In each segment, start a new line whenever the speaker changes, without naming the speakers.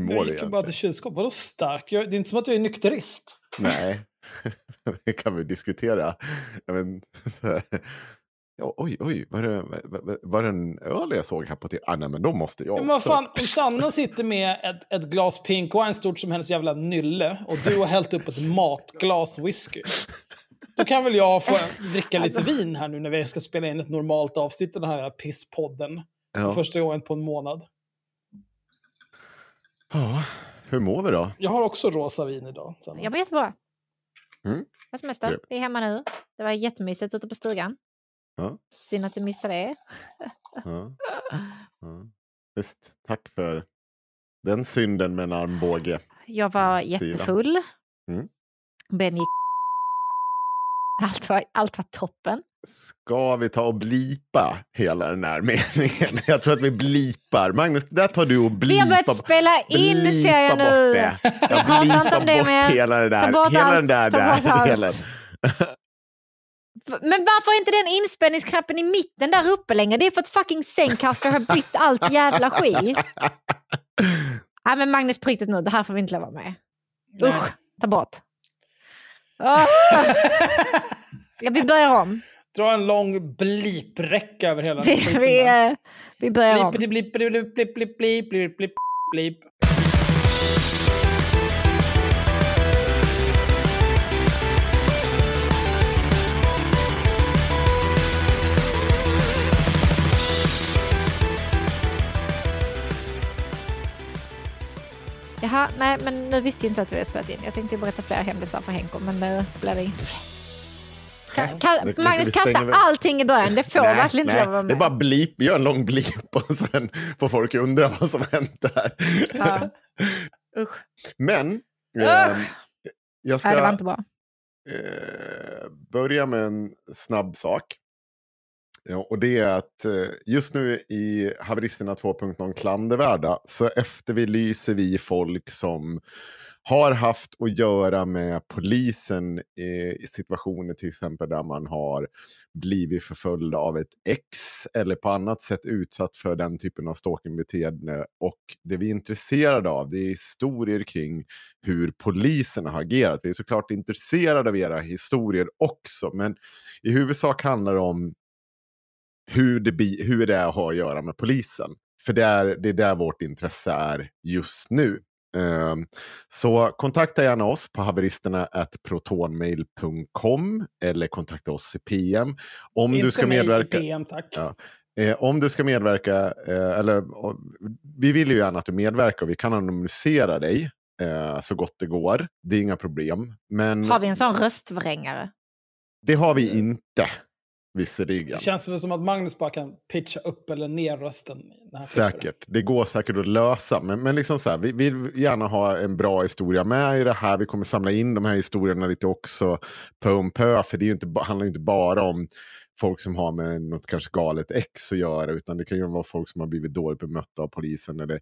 Mår
jag gick bara till kylskåp. Vadå stark? Jag, det är inte som att jag är nykterist.
Nej, det kan vi diskutera. Men, ja, oj, oj, var det, var, var det en öl jag såg här på till? Ah, nej, men då måste jag
Men vad fan, Sanna sitter med ett, ett glas pink wine stort som hennes jävla nylle och du har hällt upp ett matglas whisky. Då kan väl jag få dricka lite
Alltså-
vin här nu när vi ska spela in ett normalt avsnitt av den här pisspodden.
Ja.
första gången på en månad.
Ja, hur mår vi då?
Jag har också rosa vin idag. Sanna.
Jag mår jättebra.
Mm.
Jag semester. Vi är hemma nu. Det var jättemysigt ute på stugan.
Ja.
Synd att du missade det.
Ja. Ja. Visst, tack för den synden med en armbåge.
Jag var
Sida.
jättefull.
Mm.
Ben gick... Allt var, allt var toppen.
Ska vi ta och blipa hela den här meningen? Jag tror att vi blipar. Magnus, där tar du och
Vi
blipar.
har börjat spela in
blipa
ser jag nu.
det. Jag
pratar inte
blipar
om det
bort
mer.
hela det där.
bort
Hela
allt,
den där, där delen.
Men varför är inte den inspelningsknappen i mitten där uppe längre? Det är för att fucking Zencaster har bytt allt jävla skit. Nej men Magnus på riktigt nu, det här får vi inte lova med. Usch, ta bort. Ah. Ja, vi börjar om.
Dra en lång blipräcka över hela
Vi, eh, vi börjar om.
Blip, blip, blip, blip, blip, blip, blip, blip, blip, blip.
Jaha, nej men nu visste jag inte att vi hade spelat in. Jag tänkte berätta fler hemlisar för Henko, men nu blev det inte. Ka- ka-
det- det-
Magnus kastar
väl-
allting i början. Det får verkligen inte att vara
det är
med.
bara blip. Gör en lång blip och sen får folk undra vad som hänt där.
Ja. Usch.
Men
Usch.
eh, jag ska
Nej, det var inte bra.
eh, börja med en snabb sak. Ja, och det är att eh, just nu i Haveristerna 2.0 klandervärda så efterlyser vi folk som har haft att göra med polisen i situationer till exempel där man har blivit förföljd av ett ex eller på annat sätt utsatt för den typen av stalkingbeteende. Och det vi är intresserade av det är historier kring hur polisen har agerat. Vi är såklart intresserade av era historier också, men i huvudsak handlar det om hur det, bi- hur det har att göra med polisen. För det är, det är där vårt intresse är just nu. Ehm, så kontakta gärna oss på haveristerna.protonmail.com eller kontakta oss i PM. Om
Inte
du ska medverka.
PM, tack.
Ja. Eh, om du ska medverka, eh, eller vi vill ju gärna att du medverkar och vi kan anonymisera dig eh, så gott det går. Det är inga problem. Men
Har vi en sån röstvrängare?
det har vi inte. Visserligen.
Det känns väl som att Magnus bara kan pitcha upp eller ner rösten.
Säkert. Det går säkert att lösa. Men, men liksom så här, vi vill gärna ha en bra historia med i det här. Vi kommer samla in de här historierna lite också pö om pö. För det inte, handlar ju inte bara om folk som har med något kanske galet ex att göra. Utan det kan ju vara folk som har blivit dåligt bemötta av polisen. Eller,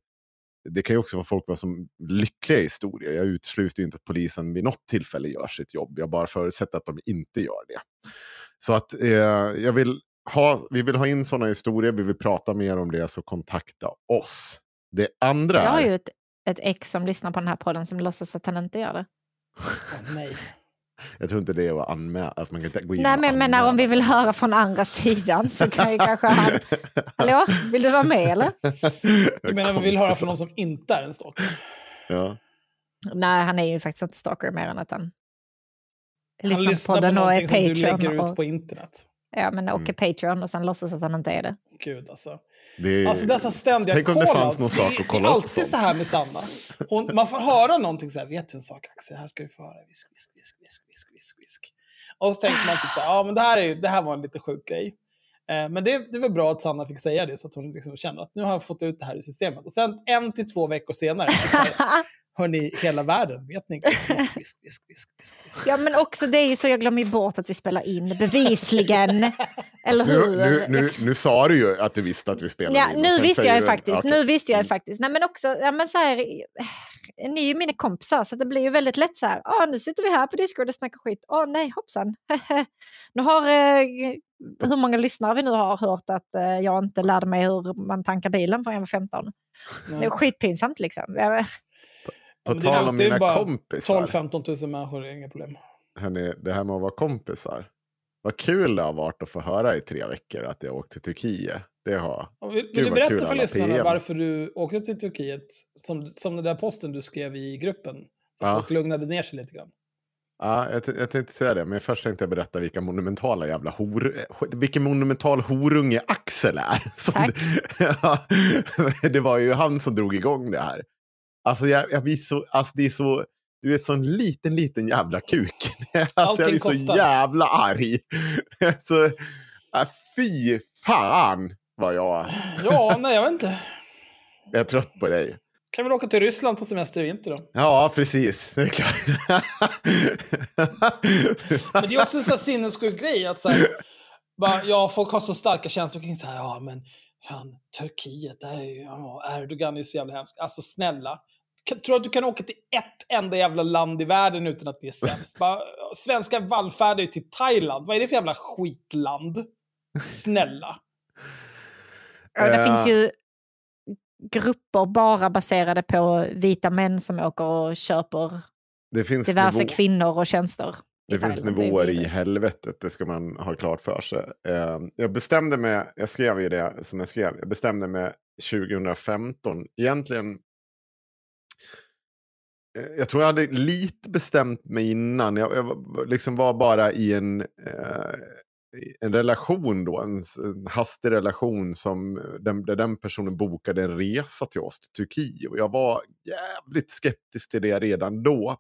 det kan ju också vara folk som lyckliga historier. Jag utesluter ju inte att polisen vid något tillfälle gör sitt jobb. Jag bara förutsätter att de inte gör det. Så att eh, jag vill ha, vi vill ha in sådana historier, vi vill prata mer om det, så kontakta oss. Det andra
Jag har ju ett, ett ex som lyssnar på den här podden som låtsas att han inte gör det.
Åh, nej.
Jag tror inte det är att anmäla, att man kan inte gå in
Nej, men menar om vi vill höra från andra sidan så kan ju kanske han... Hallå, vill du vara med eller?
Du menar vi vill höra från någon som inte är en stalker?
Ja.
Nej, han är ju faktiskt inte stalker mer än att Han lyssnar
lyssnar på
podden och är
som du lägger
Patreon.
ut på internet.
ja, men, och
Mm.
Patreon och sen låtsas att han inte är det.
Gud alltså.
Det är...
Alltså dessa ständiga
Tänk om det fanns någon sak att kolla
Det är
upp
alltid
sånt.
så här med Sanna. Hon, man får höra någonting så här, vet du en sak Axel, här ska du få höra. Visk, visk, visk, visk, visk, visk, visk. Och så tänker man typ så här, ja men det här, är, det här var en lite sjuk grej. Eh, men det, det var bra att Sanna fick säga det så att hon liksom kände att nu har jag fått ut det här ur systemet. Och sen en till två veckor senare, så här, hörni, hela världen, vet ni? Visk, visk, visk, visk, visk, visk.
Ja, men också det är ju så jag glömmer bort att vi spelar in, bevisligen. Eller
nu,
hur?
nu, nu, nu sa du ju att du visste att vi spelade
Ja,
in,
nu visste jag ju faktiskt.
Okej.
Nu visste jag ju
Mm.
faktiskt. Nej, men också, ja, men så här, eh, ni är ju mina kompisar så det blir ju väldigt lätt så här. Ah, nu sitter vi här på Discord och snackar skit. Åh nej, hoppsan. nu har, eh, hur många lyssnare vi nu har hört att eh, jag inte lärde mig hur man tankar bilen förrän jag var 15. Det är skitpinsamt liksom.
På
är
tal om mina kompisar.
12-15 000 människor är inga problem.
Hörrni, det här med att vara kompisar. Vad kul det har varit att få höra i tre veckor att jag åkte till Turkiet. Det har...
Vill,
Gud,
vill du berätta för lyssnarna
PM.
varför du åkte till Turkiet? Som, som den där posten du skrev i gruppen. Så
Ja.
folk lugnade ner sig lite grann.
Ja, jag, jag tänkte säga det, men först tänkte jag berätta vilka monumentala jävla hor... Vilken monumental horunge Axel är. Som
Tack.
Det, ja, det var ju han som drog igång det här. Alltså, jag, jag blir så... Alltså, det är så... Du är sån liten, liten jävla kuk. Alltså, jag
Allting
blir så
kostar.
jävla arg. Så, äh, fy fan vad jag
Ja, nej jag vet inte.
jag är trött på dig.
Kan väl åka till Ryssland på semester i vinter då?
Ja, precis. Det är klart.
Men det är också en sån här sinnessjuk grej att så här, bara, ja, folk har så starka känslor kring så här, ja men fan, Turkiet, där är ju, ja, Erdogan är så jävla hemsk. Alltså snälla, kan, tror att du kan åka till ett enda jävla land i världen utan att det är sämst? Bara, svenskar vallfärdar ju till Thailand, vad är det för jävla skitland? Snälla.
Ja, det
Eh.
finns ju grupper bara baserade på vita män som åker och köper
Det finns
diverse
nivå-
kvinnor och tjänster.
Det finns
Thailand.
nivåer i helvetet, det ska man ha klart för sig. Eh, jag bestämde mig, jag skrev ju det som jag skrev, jag bestämde mig 2015. Egentligen, Eh, jag tror jag hade lite bestämt mig innan. Jag, jag var- liksom var bara i en, eh, en relation då, en, en hastig relation som eh, den, där den personen bokade en resa till oss till Turkiet. Och jag var jävligt skeptisk till det redan då.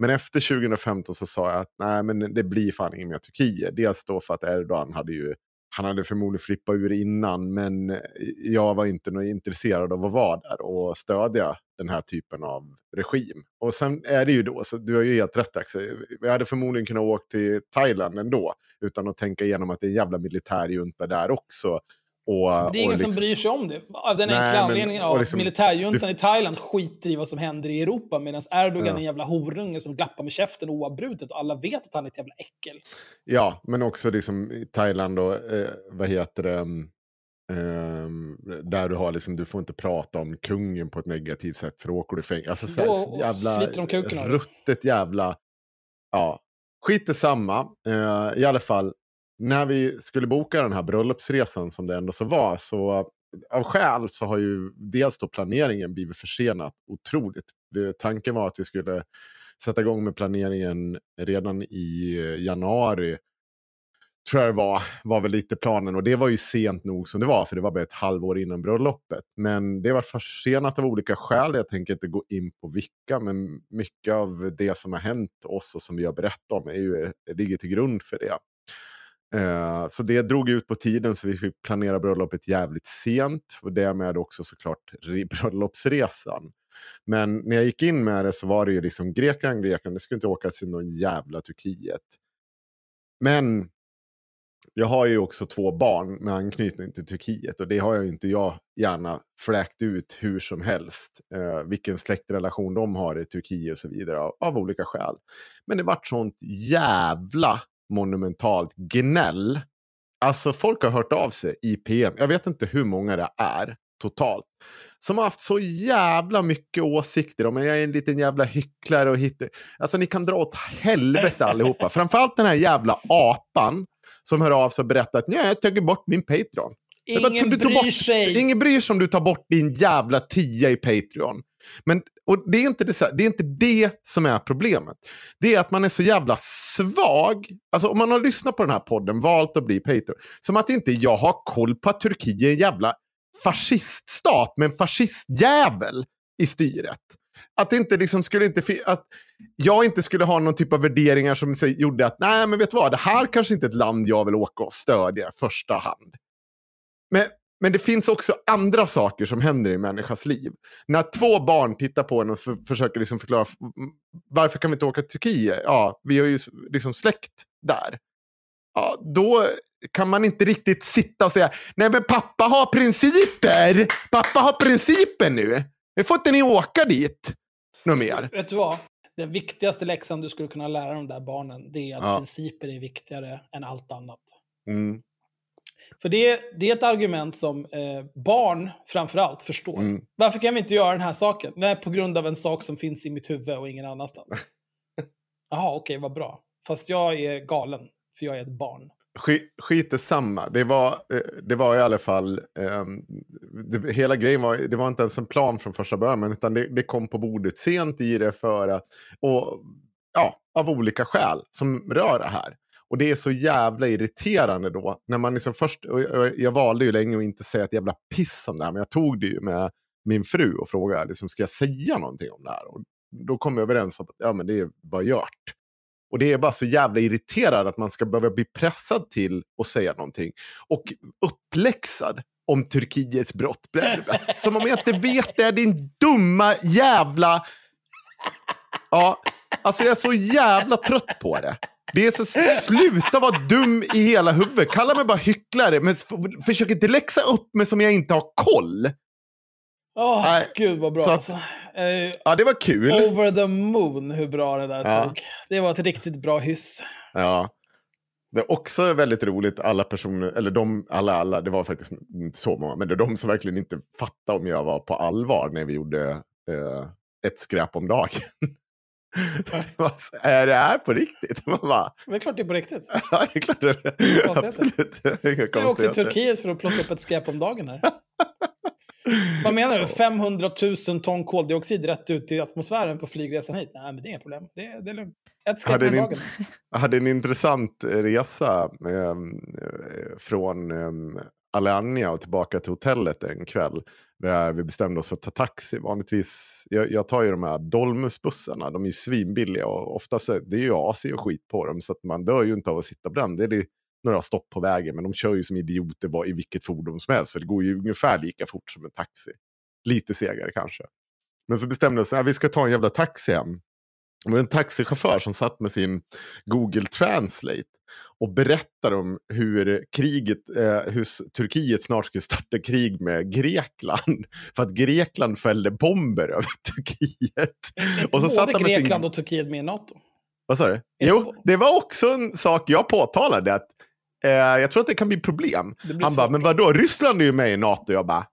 Men efter 2015 så sa jag att nej, men det blir fan inget mer Turkiet. Dels då för att Erdogan hade ju, han hade förmodligen flippat ur innan, men eh, jag var inte intresserad av att vara där och stödja den här typen av regim. Och sen är det ju då, så du har ju helt rätt Axel, jag hade förmodligen kunnat åka till Thailand ändå, utan att tänka igenom att det är en jävla militärjunta där också. Och,
det är ingen
liksom-
som bryr sig om det. Av den
Nej,
enkla anledningen av
liksom-
att militärjuntan
det-
i Thailand skiter i vad som händer i Europa medan Erdogan
Ja.
är en jävla horunge som glappar med käften oavbrutet och alla vet att han är ett jävla äckel.
Ja, men också liksom i Thailand och eh, vad heter det? ehm, där du har liksom, du får inte prata om kungen på ett negativt sätt för då åker du i fängelse. Alltså så här, jävla ruttet jävla, ja, skit samma. Eh, I alla fall, när vi skulle boka den här bröllopsresan som det ändå så var, så av skäl så har ju dels då planeringen blivit försenat otroligt. Tanken var att vi skulle sätta igång med planeringen redan i eh, januari. Tror jag det var, var väl lite planen och det var ju sent nog som det var för det var bara ett halvår innan bröllopet. Men det var försenat av olika skäl, jag tänker inte gå in på vilka, men mycket av det som har hänt oss och som vi har berättat om är ju, ligger till grund för det. Eh, så det drog ut på tiden så vi fick planera bröllopet jävligt sent. Och därmed också såklart bröllopsresan. Men när jag gick in med det så var det ju liksom Grekland, Grekland. Det skulle inte åka till någon jävla Turkiet. Men jag har ju också två barn med anknytning till Turkiet. Och det har jag ju inte jag gärna fläkt ut hur som helst. Eh, vilken släktrelation de har i Turkiet och så vidare. Av, av olika skäl. Men det vart sånt jävla monumentalt gnäll. Alltså folk har hört av sig i PM. Jag vet inte hur många det är totalt. Som har haft så jävla mycket åsikter om jag är en liten jävla hycklare och hittar. Alltså ni kan dra åt helvete allihopa. Framförallt den här jävla apan som hör av sig och berättar att "Nja, jag tagit bort min Patreon.
Ingen bryr
bort,
sig.
Ingen bryr sig om du tar bort din jävla tia i Patreon. Men, och det, är inte det, det är inte det som är problemet. Det är att man är så jävla svag. Alltså om man har lyssnat på den här podden, valt att bli Patreon. Som att inte jag har koll på att Turkiet är en jävla fasciststat med en fascistjävel i styret. Att, inte liksom skulle inte, att jag inte skulle ha någon typ av värderingar som gjorde att nej men vet du vad, det här kanske inte är ett land jag vill åka och stödja i första hand. Men, men det finns också andra saker som händer i människas liv. När två barn tittar på en och för, försöker liksom förklara varför kan vi inte åka till Turkiet? Ja, vi har ju liksom släkt där. Ja, då kan man inte riktigt sitta och säga nej men pappa har principer. Pappa har principer nu. Nu får inte ni åka dit. Något mer.
Vet du vad? Den viktigaste läxan du skulle kunna lära de där barnen, det är att
Ja.
principer är viktigare än allt annat.
Mm,
För det, det är ett argument som eh, barn framförallt förstår.
Mm.
Varför kan vi inte göra den här saken? Nej, på grund av en sak som finns i mitt huvud och ingen annanstans. Jaha, okej, vad bra. Fast jag är galen, för jag är ett barn.
Skit, är samma. Det var, eh, det var i alla fall... ehm, det, hela grejen var, det var inte ens en plan från första början. Utan det, det kom på bordet sent i det för att... Och, ja, av olika skäl som rör det här. Och det är så jävla irriterande då. När man liksom först, jag, valde ju länge att inte säga ett jävla piss om det här. Men jag tog det ju med min fru och frågade, liksom, ska jag säga någonting om det här? Och då kom vi överens om att ja, men det är bara gjort. Och det är bara så jävla irriterande att man ska behöva bli pressad till att säga någonting. Och uppläxad om Turkiets brott. Som om jag inte vet det, din dumma jävla... Ja, alltså jag är så jävla trött på det. Det är så, sluta vara dum i hela huvudet. Kalla mig bara hycklare, men försök inte läxa upp mig som jag inte har koll.
Åh,
Nej,
gud vad bra
att-
alltså. Eh,
Ja, det var kul.
over the moon hur bra det där
Ja.
tog. Det var ett riktigt bra hyss.
Ja. Det är också väldigt roligt, alla personer, eller de, alla, alla, det var faktiskt inte så många, men det är de som verkligen inte fattade om jag var på allvar när vi gjorde eh, ett skräp om dagen. Så, är det här på riktigt? Man bara,
Det är klart det är på riktigt.
ja, det är klart det är. Absolut.
Jag åkte till
konstigheter.
Turkiet för att plocka upp ett skräp om dagen här. Vad menar du? 500 000 ton koldioxid rätt ut i atmosfären på flygresan hit? Nej, men det är inga problem. Det, är- det är lugnt. Ett skräp om dagen.
Jag hade en intressant eh, resa ehm, eh, från um, Alanya och tillbaka till hotellet en kväll. Där vi bestämde oss för att ta taxi. Vanligtvis, jag, jag tar ju de här Dolmusbussarna, de är ju svinbilliga och oftast är det är ju AC och skit på dem. Så att man dör ju inte av att sitta bränd. Det är det några stopp på vägen, men de kör ju som idioter var- i vilket fordon som helst. Så det går ju ungefär lika fort som en taxi. Lite segare kanske. Men så bestämde jag oss att vi ska ta en jävla taxi hem. Det var en taxichaufför som satt med sin Google Translate och berättade om hur kriget, eh, hur Turkiet snart skulle starta krig med Grekland. För att Grekland fällde bomber över Turkiet. Och så satt
Både
med sin-
Grekland och Turkiet med i NATO.
Vad sa du? Jo, det var också en sak jag påtalade. Att, eh, jag tror att det kan bli problem. Han bara, men vadå, Ryssland är ju med i NATO. Jag bara,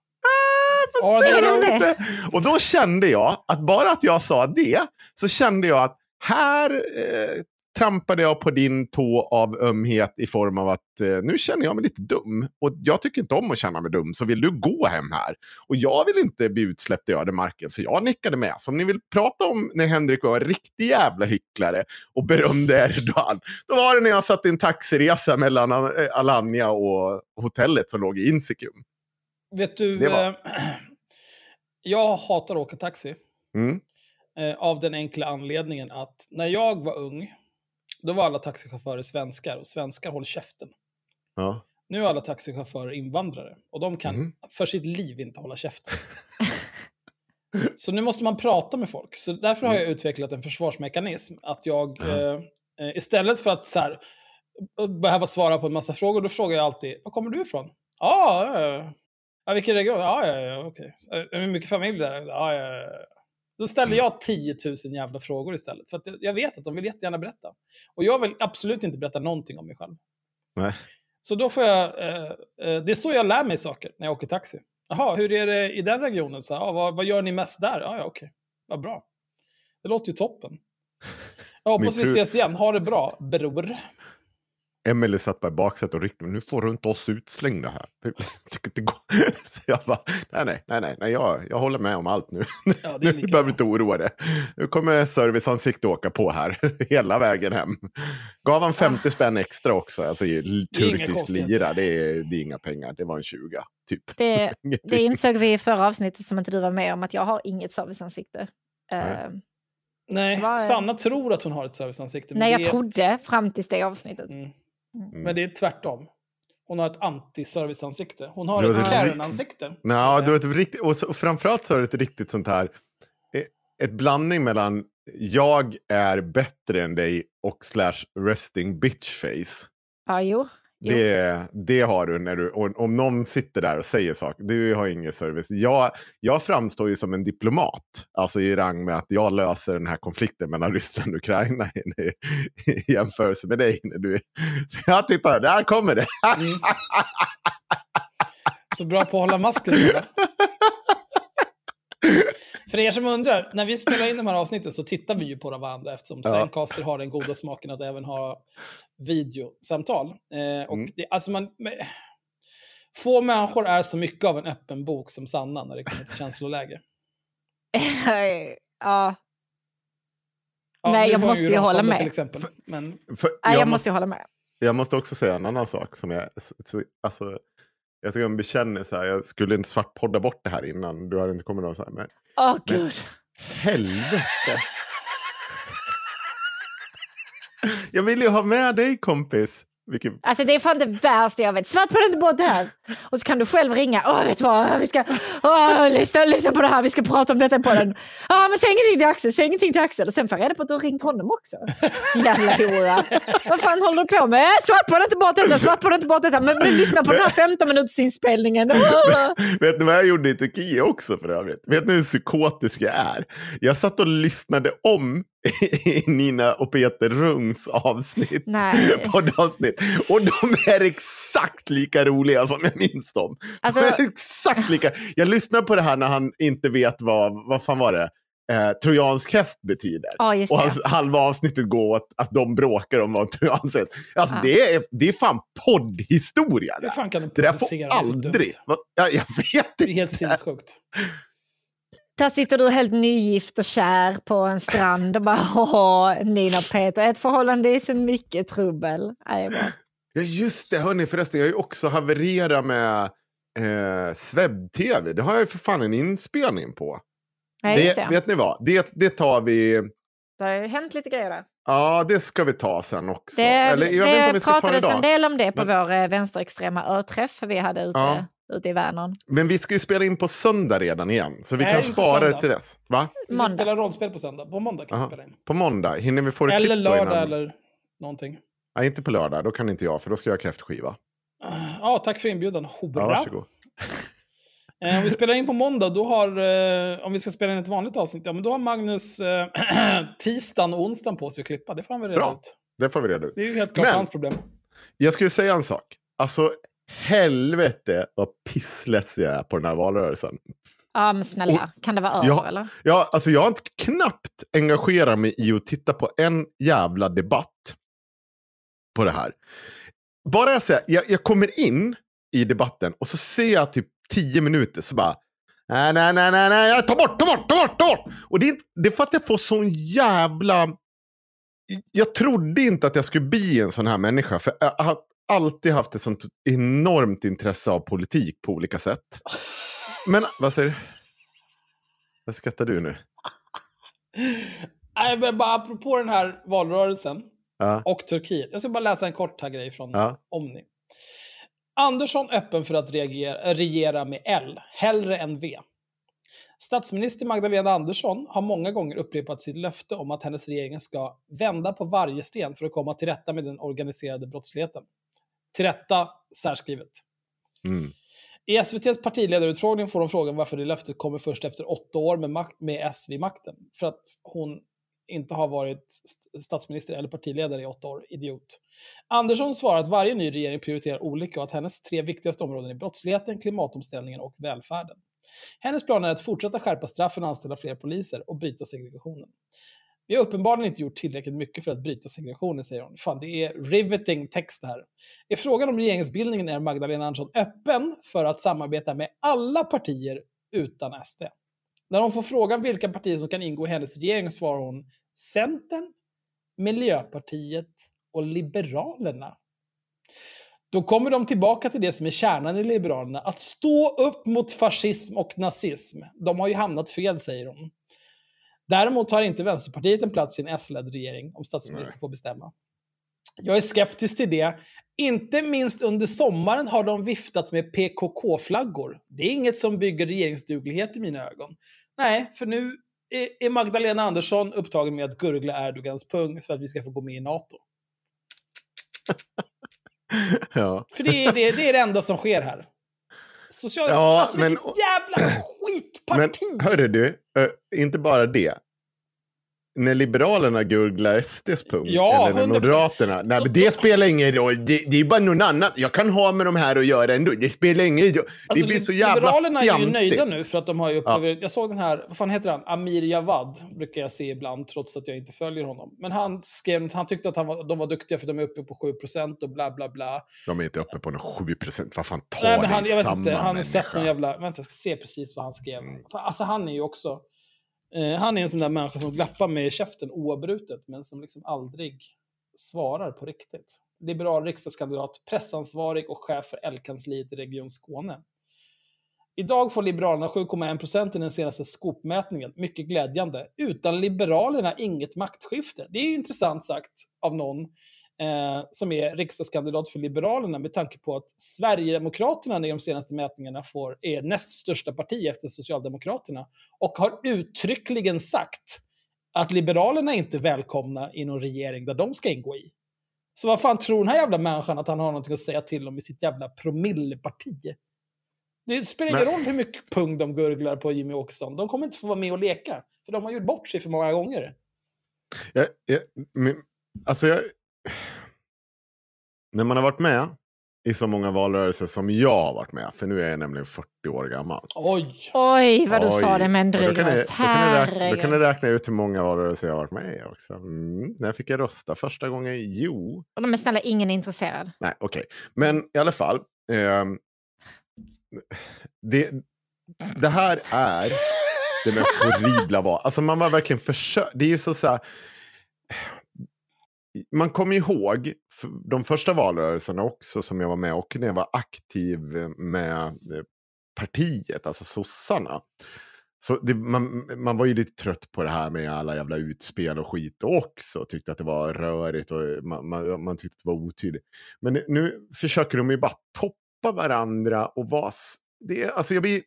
Ja,
det är de inte. Och då kände jag att bara att jag sa det, så kände jag att här eh, trampade jag på din tå av ömhet i form av att eh, nu känner jag mig lite dum. Och jag tycker inte om att känna mig dum, så vill du gå hem här? Och jag vill inte bli utsläppt i ödemarken, så jag nickade med. Så om ni vill prata om när Henrik var en riktig jävla hycklare och berömde Erdogan, då var det när jag satt i en taxiresa mellan eh, Alanya och hotellet som låg i Insikum.
Vet du,
var-
eh, jag hatar att åka taxi.
Mm.
Eh, av den enkla anledningen att när jag var ung, då var alla taxichaufförer svenskar och svenskar håller käften.
Ja.
Nu är alla taxichaufförer invandrare och de kan
Mhm.
för sitt liv inte hålla käften. så nu måste man prata med folk. Så därför har jag utvecklat en försvarsmekanism. Att jag
Mm.
Eh, istället för att så här, eh, behöva svara på en massa frågor, då frågar jag alltid, var kommer du ifrån? Ja, ah, ja, vilken region? Ja, ja, ja, okej. Okay. Hur mycket familj där? Ja, ja, ja. Då ställer
Mm.
jag 10 000 jävla frågor istället. För jag vet att de vill jättegärna berätta. Och jag vill absolut inte berätta någonting om mig själv.
Nej.
Så då får jag, eh, eh, det är så jag lär mig saker när jag åker taxi. Jaha, hur är det i den regionen? Så, ah, vad, vad gör ni mest där? Ah, ja, okej. Vad bra. Det låter ju toppen. Jag hoppas
Min
vi
fru-
ses igen. Ha det bra, bror.
Emily satt bara i baksätet och ryckte. Nu får du inte oss utslängda här. Så jag bara, nej, nej, nej, nej, nej jag, jag håller med om allt nu.
Ja, det är
Nu behöver du inte oroa dig. Nu kommer serviceansikte åka på här hela vägen hem. Gav han 50 spänn extra också. Alltså turkisk lira, det är, det är inga pengar. Det var en 20 typ.
Det, det insåg vi i förra avsnittet som inte du var med om, att jag har inget serviceansikte.
Nej.
Eh,
Nej, Sanna tror att hon har ett serviceansikte.
nej, jag
det
trodde fram tills det avsnittet.
Mm.
Mm.
Men det är tvärtom. Hon har ett anti-serviceansikte. Hon har
Ja,
ett
är-
Karen-ansikte. jag
du har
säga.
ett riktigt, och, så, och framförallt så är det ett riktigt sånt här, eh, ett blandning mellan jag är bättre än dig och slash resting bitch face.
Ja, jo.
Det, det har du när du, om någon sitter där och säger saker, du har ingen service. Jag, jag framstår ju som en diplomat, alltså i rang med att jag löser den här konflikten mellan Ryssland och Ukraina i, i jämförelse med dig. När du, så jag tittar, där kommer det.
Mm. Så bra på att hålla masken. För er som undrar, när vi spelar in de här avsnitten så tittar vi ju på varandra eftersom
Ja.
Zencaster har den goda smaken att även ha videosamtal. Eh, och
Mm.
det, alltså man, få människor är så mycket av en öppen bok som Sanna när det kommer till känsloläge.
ja,
Ja,
Nej, jag måste ju hålla med.
Till exempel. Men
För,
nej, jag
jag, måste,
hålla med.
jag måste också säga en annan sak som jag, så, alltså, jag ska en bekännelse här, jag skulle inte svartpodda bort det här innan, du hade inte kommit någon så här, men
Åh, gud.
helvete. jag vill ju ha med dig kompis. Vilken...
Alltså det är fan det värsta jag vet. Svart på inte det här. Och så kan du själv ringa. Åh, vet du vad? Vi ska... Åh, lyssna, lyssna på det här. Vi ska prata om detta på den. Ja, men säg ingenting till Axel. Säg ingenting till Axel. Och sen får jag reda på att du har ringt honom också. Jävla hora. Vad fan håller du på med? Äh, Svart på inte detta. Svart på inte detta. Men, men lyssna på den här 15 minuters inspelningen.
Vet ni vad jag gjorde i Turkiet också för övrigt? Vet ni hur psykotisk jag är? Jag satt och lyssnade om i Nina och Peter Rungs avsnitt.
Nej.
Poddavsnitt. Och de är exakt lika roliga som jag minns dem.
Alltså-
De är exakt lika. Jag lyssnar på det här när han inte vet vad, vad fan var det? Eh, trojansk häst betyder.
Just
och
det.
hans, halva avsnittet går åt att de bråkar om vad trojansk häst Alltså
Ja.
det, är, det är fan poddhistoria.
hur fan kan de
Det där får aldrig...
dumt?
Vad- Ja, jag vet
Det är helt sinnessjukt.
Där sitter du helt nygift och kär på en strand och bara åh, Nina och Peter, ett förhållande är så mycket trubbel. Nej, det.
Ja just det, hörni förresten. Jag har ju också havererat med eh, Swebb-TV. Det har jag ju för fan en inspelning på.
Nej,
det,
det.
Vet ni vad? Det, det tar vi...
Det har ju hänt lite grejer där.
Ja, det ska vi ta sen också.
Det,
Eller jag vet inte om
det
vi ska ta det
pratades en
idag.
del om det på
Men-
vår eh, vänsterextrema örträff vi hade ute,
Ja.
Ute i Vänern.
Men vi ska ju spela in på söndag redan igen. Så vi
Nej,
kan spara det till dess. Va?
Vi ska spela rollspel på söndag. På måndag kan vi
Aha.
spela in.
På måndag. Hinner vi få det
Eller lördag
innan?
eller någonting.
Nej, inte på lördag. Då kan inte jag, för då ska jag ha kräftskiva.
Ah, Ja, tack för inbjudan. Hora.
Ja, varsågod.
Eh, om vi spelar in på måndag, då har, eh, om vi ska spela in ett vanligt avsnitt, ja, men då har Magnus eh, tisdagen och onsdagen på sig att klippa. Det får han väl reda
Bra.
ut.
Det får vi reda ut.
Det är ju helt klart
Men-
hans problem.
Jag skulle säga en sak. Alltså, helvete vad pissless jag är på den här valrörelsen.
Ja, men snälla, kan det vara över
Ja.
eller?
Ja, alltså jag har inte knappt engagerat mig i att titta på en jävla debatt på det här. Bara jag säger, jag, jag kommer in i debatten och så ser jag typ tio minuter så bara nej, nej, nej, nej, nej, ta bort, ta bort, ta bort, ta bort. Och det är, det är för att jag får sån jävla... Jag trodde inte att jag skulle bli en sån här människa, för jag har alltid haft ett sånt enormt intresse av politik på olika sätt. Men vad säger du? Vad skrattar du nu?
Nej, men bara apropå den här valrörelsen
Ja.
och Turkiet. Jag ska bara läsa en kort här grej från
Ja.
Omni. Andersson öppen för att reagera, regera med L, hellre än V. Statsminister Magdalena Andersson har många gånger upprepat sitt löfte om att hennes regering ska vända på varje sten för att komma till rätta med den organiserade brottsligheten. Till rätta särskrivet.
Mm.
I SVTs partiledarutfrågning får hon frågan varför det löftet kommer först efter åtta år med, med S vid makten. För att hon inte har varit st- statsminister eller partiledare i åtta år. Idiot. Andersson svarar att varje ny regering prioriterar olika och att hennes tre viktigaste områden är brottsligheten, klimatomställningen och välfärden. Hennes plan är att fortsätta skärpa straffen och anställa fler poliser och bryta segregationen. Vi har uppenbarligen inte gjort tillräckligt mycket för att bryta segregationen, säger hon. Fan, det är riveting text det här. I frågan om regeringsbildningen är Magdalena Andersson öppen för att samarbeta med alla partier utan SD. När hon får frågan vilka partier som kan ingå i hennes regering svarar hon Centern, Miljöpartiet och Liberalerna. Då kommer de tillbaka till det som är kärnan i Liberalerna, att stå upp mot fascism och nazism. De har ju hamnat fel, säger hon. Däremot har inte Vänsterpartiet en plats i en S-ledd regering, om statsministern får bestämma. Jag är skeptisk till det. Inte minst under sommaren har de viftat med PKK-flaggor. Det är inget som bygger regeringsduglighet i mina ögon. Nej, för nu är- är Magdalena Andersson upptagen med att gurgla Erdogans pung för att vi ska få gå med i NATO.
Ja.
För det är det, det, är det enda som sker här. Social...
Ja,
alltså,
men-
vilket jävla
Men
skitparti!
hörru du, inte bara det. När Liberalerna gurglar SDs punkt,
Ja,
eller när
100%.
Moderaterna, nej men det spelar ingen roll, det, det är bara någon annan, jag kan ha med de här att göra ändå, det spelar ingen roll.
Alltså,
det blir
li-
så jävla
Liberalerna är ju nöjda nu för att de har ju
Ja.
upplever, Jag såg den här, vad fan heter han? Amir Javad brukar jag se ibland trots att jag inte följer honom. Men han skrev, han tyckte att han var, de var duktiga för de är uppe på 7% och bla bla bla.
De är inte uppe på någon 7%, vad fan tar
Nej, men
dig
han, jag vet inte, han har sett någon jävla, vänta jag ska se precis vad han skrev.
Mm.
Alltså han är ju också, eh, han är en sån där människa som glappar med käften oavbrutet men som liksom aldrig svarar på riktigt. Liberal riksdagskandidat, pressansvarig och chef för L-kansliet i Region Skåne. Idag får Liberalerna 7,1% i den senaste skopmätningen. Mycket glädjande. Utan Liberalerna inget maktskifte. Det är ju intressant sagt av någon eh, som är riksdagskandidat för Liberalerna med tanke på att Sverigedemokraterna i de senaste mätningarna får, är näst största parti efter Socialdemokraterna och har uttryckligen sagt att Liberalerna inte är välkomna i någon regering där de ska ingå i. Så vad fan tror den här jävla människan att han har någonting att säga till om i sitt jävla promilleparti? Det spelar ingen roll hur mycket pung de gurglar på Jimmy Åkesson. De kommer inte få vara med och leka. För de har gjort bort sig för många gånger.
Jag, jag, men, alltså jag, när man har varit med i så många valrörelser som jag har varit med, för nu är jag nämligen 40 år gammal.
Oj!
Oj, vad du sa det med en dryg röst.
då, kan ni räkna, ut hur många valrörelser jag har varit med i också. Mm. När fick jag rösta första gången? Jo.
Och de är snälla, ingen är intresserad.
Nej, okej. Men i alla fall. ehm, det, det här är det mest horribla val. Alltså man var verkligen försökt. Det är ju så, så här. Man kommer ihåg de första valrörelserna också som jag var med och när jag var aktiv med eh, partiet, alltså sossarna. Så det, man, man var ju lite trött på det här med alla jävla utspel och skit också. Tyckte att det var rörigt och eh, man, man, man tyckte att det var otydligt. Men nu, nu försöker de ju bara toppa varandra och vara... Det, alltså jag blir,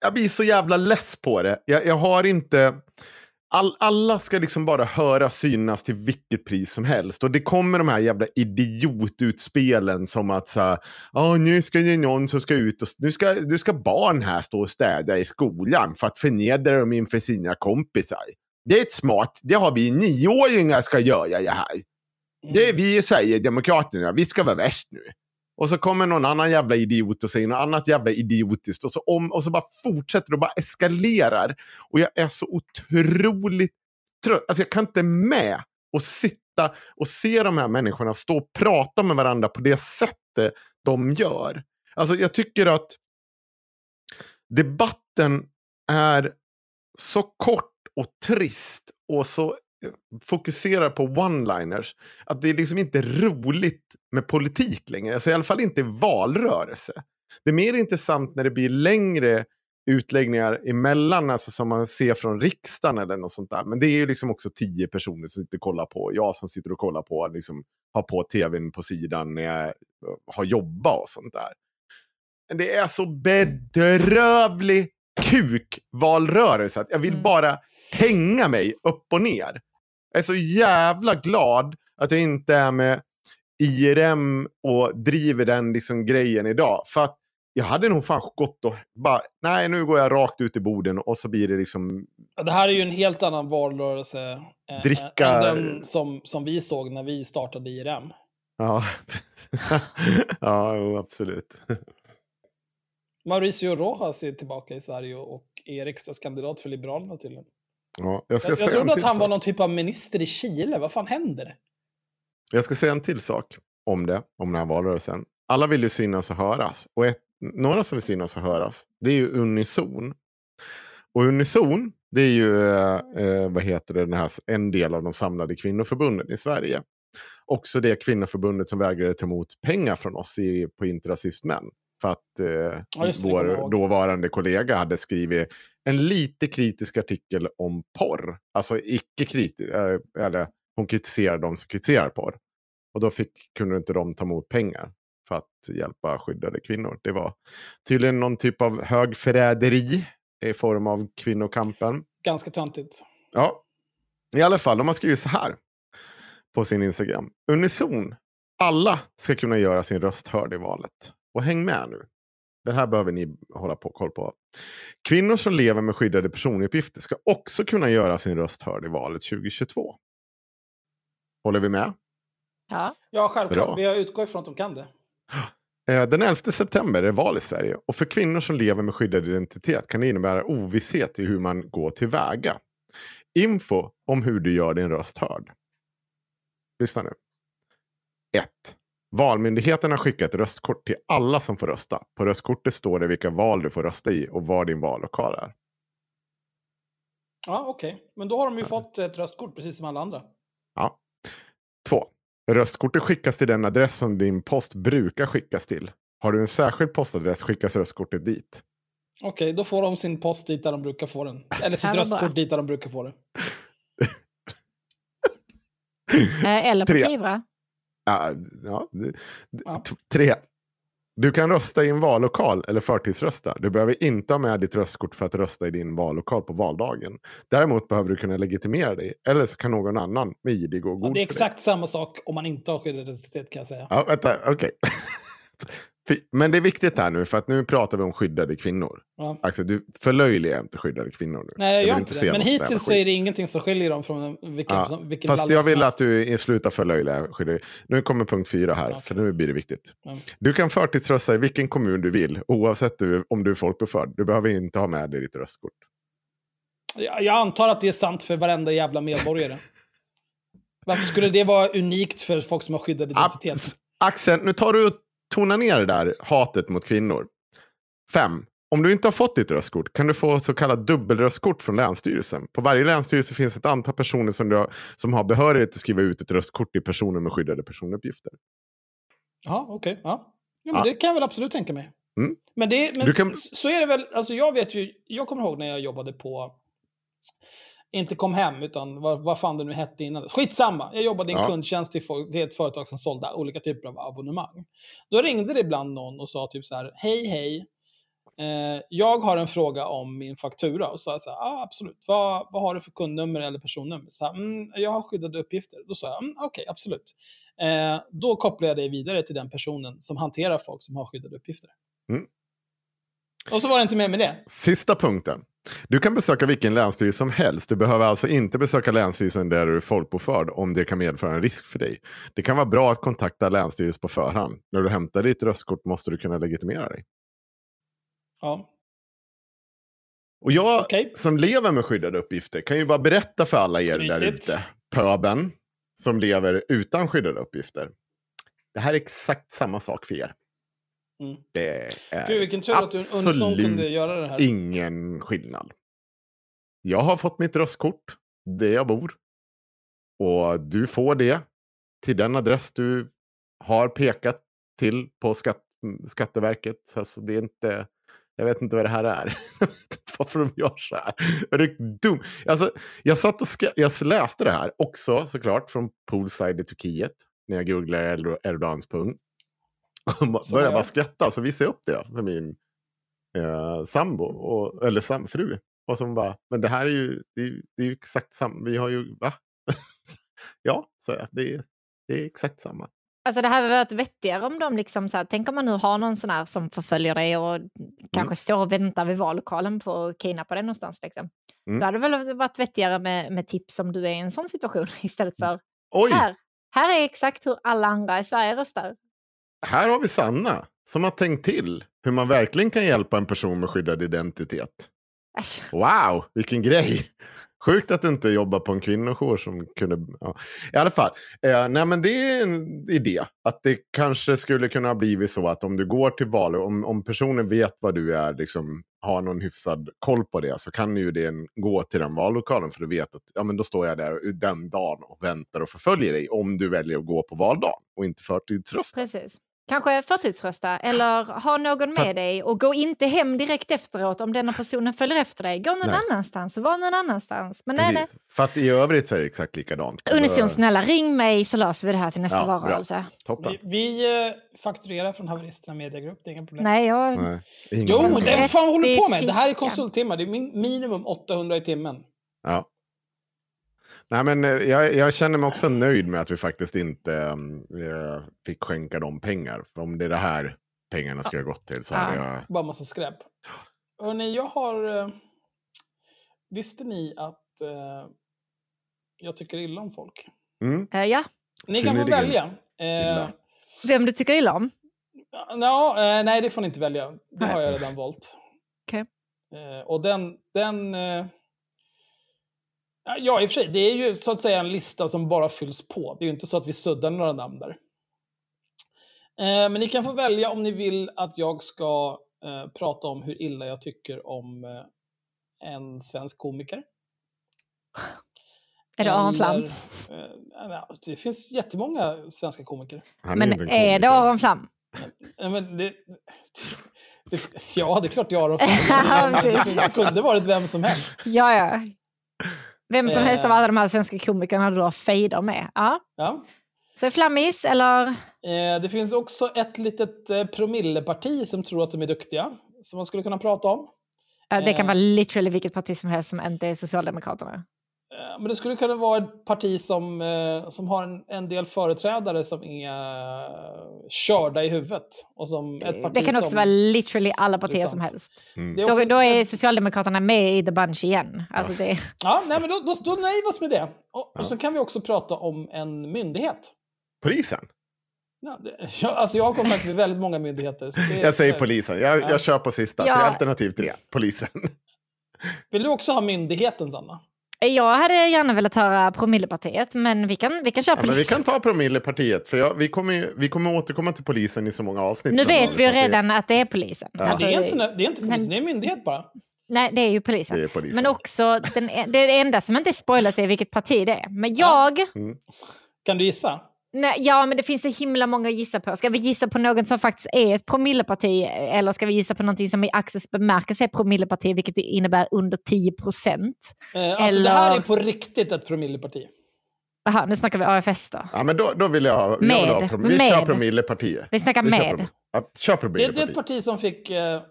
jag blir så jävla less på det. Jag, jag har inte... All, alla ska liksom bara höra synas till vilket pris som helst. Och det kommer de här jävla idiotutspelen som att så här, "Ja, nu ska det någon som ska ut och nu ska, nu ska barn här stå och städa i skolan för att förnedra dem inför sina kompisar. Det är ett smart, det har vi nioåringar ska göra det här. Det är vi i Sverigedemokraterna, vi ska vara värst nu. Och så kommer någon annan jävla idiot och säger något annat jävla idiotiskt. Och så, om, och så bara fortsätter det och bara eskalerar. Och jag är så otroligt trött. Alltså jag kan inte med och sitta och se de här människorna stå och prata med varandra på det sättet de gör. Alltså jag tycker att debatten är så kort och trist och så fokuserar på one-liners att det är liksom inte roligt med politik längre. Alltså i alla fall inte valrörelse. Det är mer intressant när det blir längre utläggningar emellan, alltså som man ser från riksdagen eller något sånt där. Men det är ju liksom också tio personer som sitter och kollar på. Jag som sitter och kollar på, liksom har på tvn på sidan när jag har jobbat och sånt där. Men det är så bedrövlig kukvalrörelse att jag vill
Mm.
bara hänga mig upp och ner. Jag är så jävla glad att jag inte är med IRM och driver den liksom grejen idag. För att jag hade nog fan gått och bara, nej nu går jag rakt ut i borden och så blir det liksom,
Ja, Det här är ju en helt annan valrörelse eh,
Dricka-
än den som, som vi såg när vi startade IRM.
ja, ja jo, absolut.
Mauricio Rojas är tillbaka i Sverige och är riksdagskandidat för Liberalerna tydligen.
Ja, jag ska
Jag, jag trodde att han
sak.
var någon typ av minister i Chile. Vad fan händer?
Jag ska säga en till sak om det, om den här valrörelsen. Alla vill ju synas och höras. Och ett, några som vill synas och höras, det är ju Unison. Och Unison, det är ju eh, vad heter det, den här, en del av de samlade kvinnoförbunden i Sverige. Också det kvinnoförbundet som vägrade ta emot pengar från oss i, på Inte rasist män. För att eh,
Ja,
vår dåvarande kollega hade skrivit en lite kritisk artikel om porr. Alltså icke kritisk, eh, eller hon kritiserar de som kritiserar porr. Och då fick, kunde inte de ta emot pengar för att hjälpa skyddade kvinnor. Det var tydligen någon typ av högförräderi i form av kvinnokampen.
Ganska töntigt.
Ja, i alla fall, de har skrivit så här på sin Instagram. Unison, alla ska kunna göra sin röst hörd i valet. Och häng med nu. Det här behöver ni hålla på koll på. Kvinnor som lever med skyddade personuppgifter ska också kunna göra sin röst hörd i valet 2022. Håller vi med?
Ja.
Ja, självklart.
Bra.
Jag utgår ifrån att de kan det.
Eh, Den 11 september är val i Sverige och för kvinnor som lever med skyddad identitet kan det innebära ovisshet i hur man går tillväga. Info om hur du gör din röst hörd. Lyssna nu. 1. Valmyndigheten har skickat röstkort till alla som får rösta. På röstkortet står det vilka val du får rösta i och var din vallokal är.
Ja, okej. Men då har de ju fått ett röstkort precis som alla andra.
Ja. 2. Röstkortet skickas till den adress som din post brukar skickas till. Har du en särskild postadress skickas röstkortet dit.
Okej, då får de sin post dit där de brukar få den. Eller sitt
Ja,
röstkort dit där de brukar få det.
Eh, Eller på
Tre.
Kivra.
Ja, ja,
Ja.
Tre. Du kan rösta i en vallokal eller förtidsrösta. Du behöver inte ha med ditt röstkort för att rösta i din vallokal på valdagen. Däremot behöver du kunna legitimera dig. Eller så kan någon annan med ID gå
Ja,
god
det är exakt samma sak om man inte har skyddad identitet kan jag säga.
Ja, vänta, okej. Fy- Men det är viktigt här nu, för att nu pratar vi om skyddade kvinnor.
Ja.
Axel, du förlöjligar inte skyddade kvinnor nu.
Nej, jag gör inte det. Men hittills är det ingenting som skiljer dem från vilken,
Ja,
som- vilken
Fast jag vill att du slutar förlöjliga skyddade. Nu kommer punkt fyra här,
Okej.
för nu blir det viktigt.
Ja.
Du kan förtidsrösta i vilken kommun du vill, oavsett du, om du är folkbokförd. Du behöver inte ha med dig ditt röstkort.
Jag jag antar att det är sant för varenda jävla medborgare. Varför skulle det vara unikt för folk som har skyddad identitet?
Ab- Axel, nu tar du och tonar ner det där hatet mot kvinnor. Fem. Om du inte har fått ditt röstkort kan du få så kallat dubbelröstkort från Länsstyrelsen. På varje länsstyrelse finns ett antal personer som, du har, som har behörighet att skriva ut ett röstkort till personer med skyddade personuppgifter.
Ja, okej. Ja. Jo, men
Ja.
det kan jag väl absolut tänka mig.
Mm.
Men, det, men
kan-
så är det väl, alltså jag vet ju, jag kommer ihåg när jag jobbade på, inte kom hem, utan vad, vad fan det nu hette innan. Skitsamma, jag jobbade i en
Ja.
kundtjänst till, folk, till ett företag som sålde olika typer av abonnemang. Då ringde det ibland någon och sa typ så här, hej hej, eh, jag har en fråga om min faktura. Och så sa jag så här, ah, absolut, vad, vad har du för kundnummer eller personnummer? Så här, mm, jag har skyddade uppgifter. Då sa jag, mm, okej, absolut. Eh, då kopplar jag dig vidare till den personen som hanterar folk som har skyddade uppgifter.
Mm.
Och så var det inte mer med det.
Sista punkten. Du kan besöka vilken länsstyrelse som helst. Du behöver alltså inte besöka länsstyrelsen där du är folkbokförd om det kan medföra en risk för dig. Det kan vara bra att kontakta länsstyrelsen på förhand. När du hämtar ditt röstkort måste du kunna legitimera dig.
Ja.
Och jag
Okej.
som lever med skyddade uppgifter kan ju bara berätta för alla er där ute, pöben, som lever utan skyddade uppgifter. Det här är exakt samma sak för er.
Mm.
Det är
Gud, vilken tur att Unison
absolut
kunde göra det här.
ingen skillnad. Jag har fått mitt röstkort där jag bor. Och du får det till den adress du har pekat till på skatt, Skatteverket. Alltså det är inte Jag vet inte vad det här är. Jag vet inte Varför de gör så här. Är det dum? Alltså, jag, satt och ska, jag läste det här också såklart från Poolside i Turkiet. När jag googlade Erdo- Erdogans pung. Började bara skratta. Så visade jag upp det för min eh, sambo. Och, eller sam, fru. Och som bara, men det här är ju, det är, det är ju exakt samma. Vi har ju, va? ja, så. Det är, det är exakt samma.
Alltså det hade varit vettigare om de liksom så här, tänk om man nu har någon sån här som förföljer dig och kanske
Mm.
står och väntar vid vallokalen på att kidnappa dig någonstans. Liksom.
Mm.
Då hade det väl varit vettigare med, med tips om du är i en sån situation istället för
Oj,
här. Här är exakt hur alla andra i Sverige röstar.
Har vi Sanna. Som har tänkt till hur man verkligen kan hjälpa en person med skyddad identitet.
Äsch.
Wow, vilken grej! Sjukt att du inte jobbar på en kvinnojour som kunde... Ja. I alla fall, eh, nej men det är en idé. Att det kanske skulle kunna bli så att om du går till val, om, om personen vet vad du är, liksom, har någon hyfsad koll på det, så kan ju det gå till den vallokalen för du vet att ja, men då står jag där den dagen och väntar och förföljer dig om du väljer att gå på valdagen och inte förtidsrösta.
Precis. Kanske förtidsrösta eller ha någon med
För-
dig och gå inte hem direkt efteråt om denna personen följer efter dig. Gå någon
Nej.
annanstans, var någon annanstans. Men nej, nej.
För att i övrigt så är det exakt likadant.
Unison, snälla ring mig så löser vi det här till nästa
Ja,
valrörelse.
Vi, vi eh, fakturerar från Haveristerna Mediagrupp, det är inga problem.
Nej, jag...
Nej,
Jo, det fan håller du på med? Det här är konsulttimmar. Det är min, minimum 800 i timmen.
Ja. Nej, men eh, jag, jag känner mig också nöjd med att vi faktiskt inte eh, fick skänka dem pengar. För om det är det här pengarna ska ha gått till så hade jag...
Bara massa skräp. Hörrni, jag har... Visste ni att eh, jag tycker illa om folk?
Mm.
Eh, ja,
Ni kan få välja. Eh,
vem du tycker illa om.
ja, eh, nej, det får ni inte välja. Det har jag redan valt. Eh, och den... den ja, i och för sig, det är ju så att säga en lista som bara fylls på. Det är ju inte så att vi suddar några namn där. Eh, men ni kan få välja om ni vill att jag ska eh, prata om hur illa jag tycker om eh, en svensk komiker.
Är det Aron Flam?
Eh, nej, det finns jättemånga svenska komiker.
Men är det. Aron Flam?
Men det, det, ja, det är klart det är Aron Flam. Det kunde varit vem som helst.
Ja, ja. Vem som helst av
Eh.
alla de här svenska komikerna du har fejder med. Ja.
Ja.
Så Flammis eller?
Eh, det finns också ett litet eh, promilleparti som tror att de är duktiga, som man skulle kunna prata om.
Det kan
Eh.
vara literally vilket parti som helst som inte är Socialdemokraterna.
Eh, men det skulle kunna vara ett parti som, eh, som har en, en del företrädare som är eh, körda i huvudet. Och som ett parti
Det kan också
som,
vara literally alla partier
sant.
som helst.
Mm.
Då,
också-
då är Socialdemokraterna med i the bunch igen. Alltså det,
Ja, nej, men då, då, då nöjer vi oss med det. Och, och så kan vi också prata om en myndighet.
Polisen?
Ja, det, jag, alltså jag har kontakt med väldigt många myndigheter. så det-
Jag säger polisen. Jag,
Ja.
jag kör på sista.
Ja.
Alternativ tre. Polisen.
Vill du också ha myndigheten, Sanna?
Jag hade gärna velat höra Promillepartiet, men vi kan, vi kan köra
Ja, men vi kan ta promillepartiet. För jag, vi, kommer vi kommer återkomma till polisen i så många avsnitt.
Nu vet vi ju
så att det-
redan att det är polisen.
Ja.
Alltså,
det, är inte, det är inte polisen,
men-
det är en myndighet bara.
Nej, det är ju polisen.
Det är polisen.
Men också, den, det enda som inte är spoilat är vilket parti det är. Men jag...
Kan du gissa?
Nej, ja, men det finns så himla många att gissa på. Ska vi gissa på något som faktiskt är ett promilleparti eller ska vi gissa på någonting som i Axels bemärkelse är promilleparti, vilket innebär under 10 procent?
Eh, alltså det här
Eller-
är på riktigt ett promilleparti.
Jaha, nu snackar vi AFS då.
Ja, men då, då vill jag ha... Jag vill
Med.
ha prom- vi
Med.
kör promillepartiet.
Vi snackar
Vi kör
med.
prom- Ja, kör
Det, det är
promillepartiet.
ett parti som fick eh, un-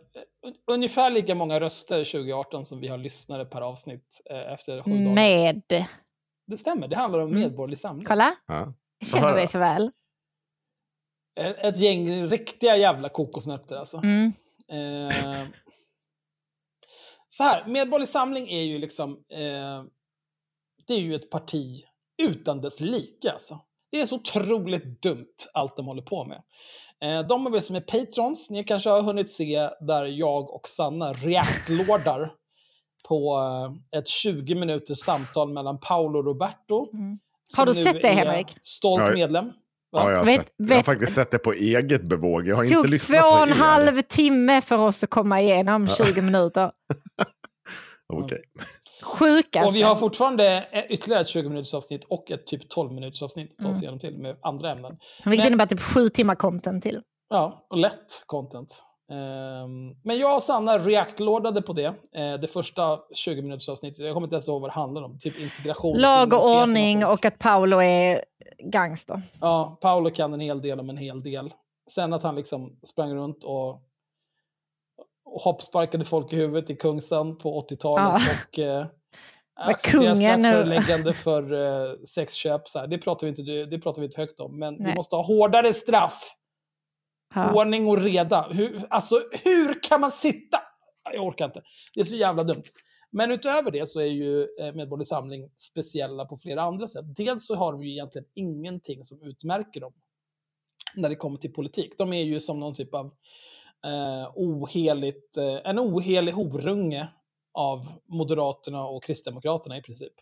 ungefär lika många röster 2018 som vi har lyssnare per avsnitt eh, efter sju dagar.
Med.
Det stämmer, det handlar om
Mm.
medborgerlig samling.
Kolla,
Ja.
Jag känner dig så väl.
Ett, ett gäng riktiga jävla kokosnötter alltså.
Mm.
Eh, så här, Medborgerlig Samling är ju liksom... Eh, det är ju ett parti utan dess like alltså. Det är så otroligt dumt allt de håller på med. Eh, de av er som är patrons, ni kanske har hunnit se där jag och Sanna reactlordar på eh, ett 20 minuters samtal mellan Paolo och Roberto.
Mm. Har du sett det, Henrik?
Stolt medlem.
Ja, jag, har
Vet-
sett, jag har
vet-
faktiskt sett det på eget bevåg. Jag har
Det
inte
tog två och en halv timme för oss att komma igenom 20 minuter.
Okej.
Sjukaste.
Och vi har fortfarande ytterligare ett 20 minuters avsnitt och ett typ 12 minuters avsnitt att ta oss igenom till med andra ämnen.
Vilket
Men-
innebär typ sju timmar content till.
Ja, och lätt content. Ehm, men jag och Sanna react-lordade på det. eh, det första 20 minuters avsnittet. Jag kommer inte ens ihåg vad det handlar om. Typ integration.
Lag och ordning och att Paolo är gangster.
Ja, Paolo kan en hel del om en hel del. Sen att han liksom sprang runt och, hoppsparkade folk i huvudet i Kungsan på 80-talet. Och eh, accepterade
kungen nu.
för eh, sexköp. Så här. Det, pratar vi inte, det pratar vi inte högt om. Men vi
Nej.
måste ha hårdare straff.
Ja.
Ordning och reda. Hur, alltså, hur kan man sitta? Jag orkar inte. Det är så jävla dumt. Men utöver det så är ju eh, Medborgerlig Samling speciella på flera andra sätt. Dels så har de ju egentligen ingenting som utmärker dem när det kommer till politik. De är ju som någon typ av eh, oheligt, eh, en ohelig horunge av Moderaterna och Kristdemokraterna i princip.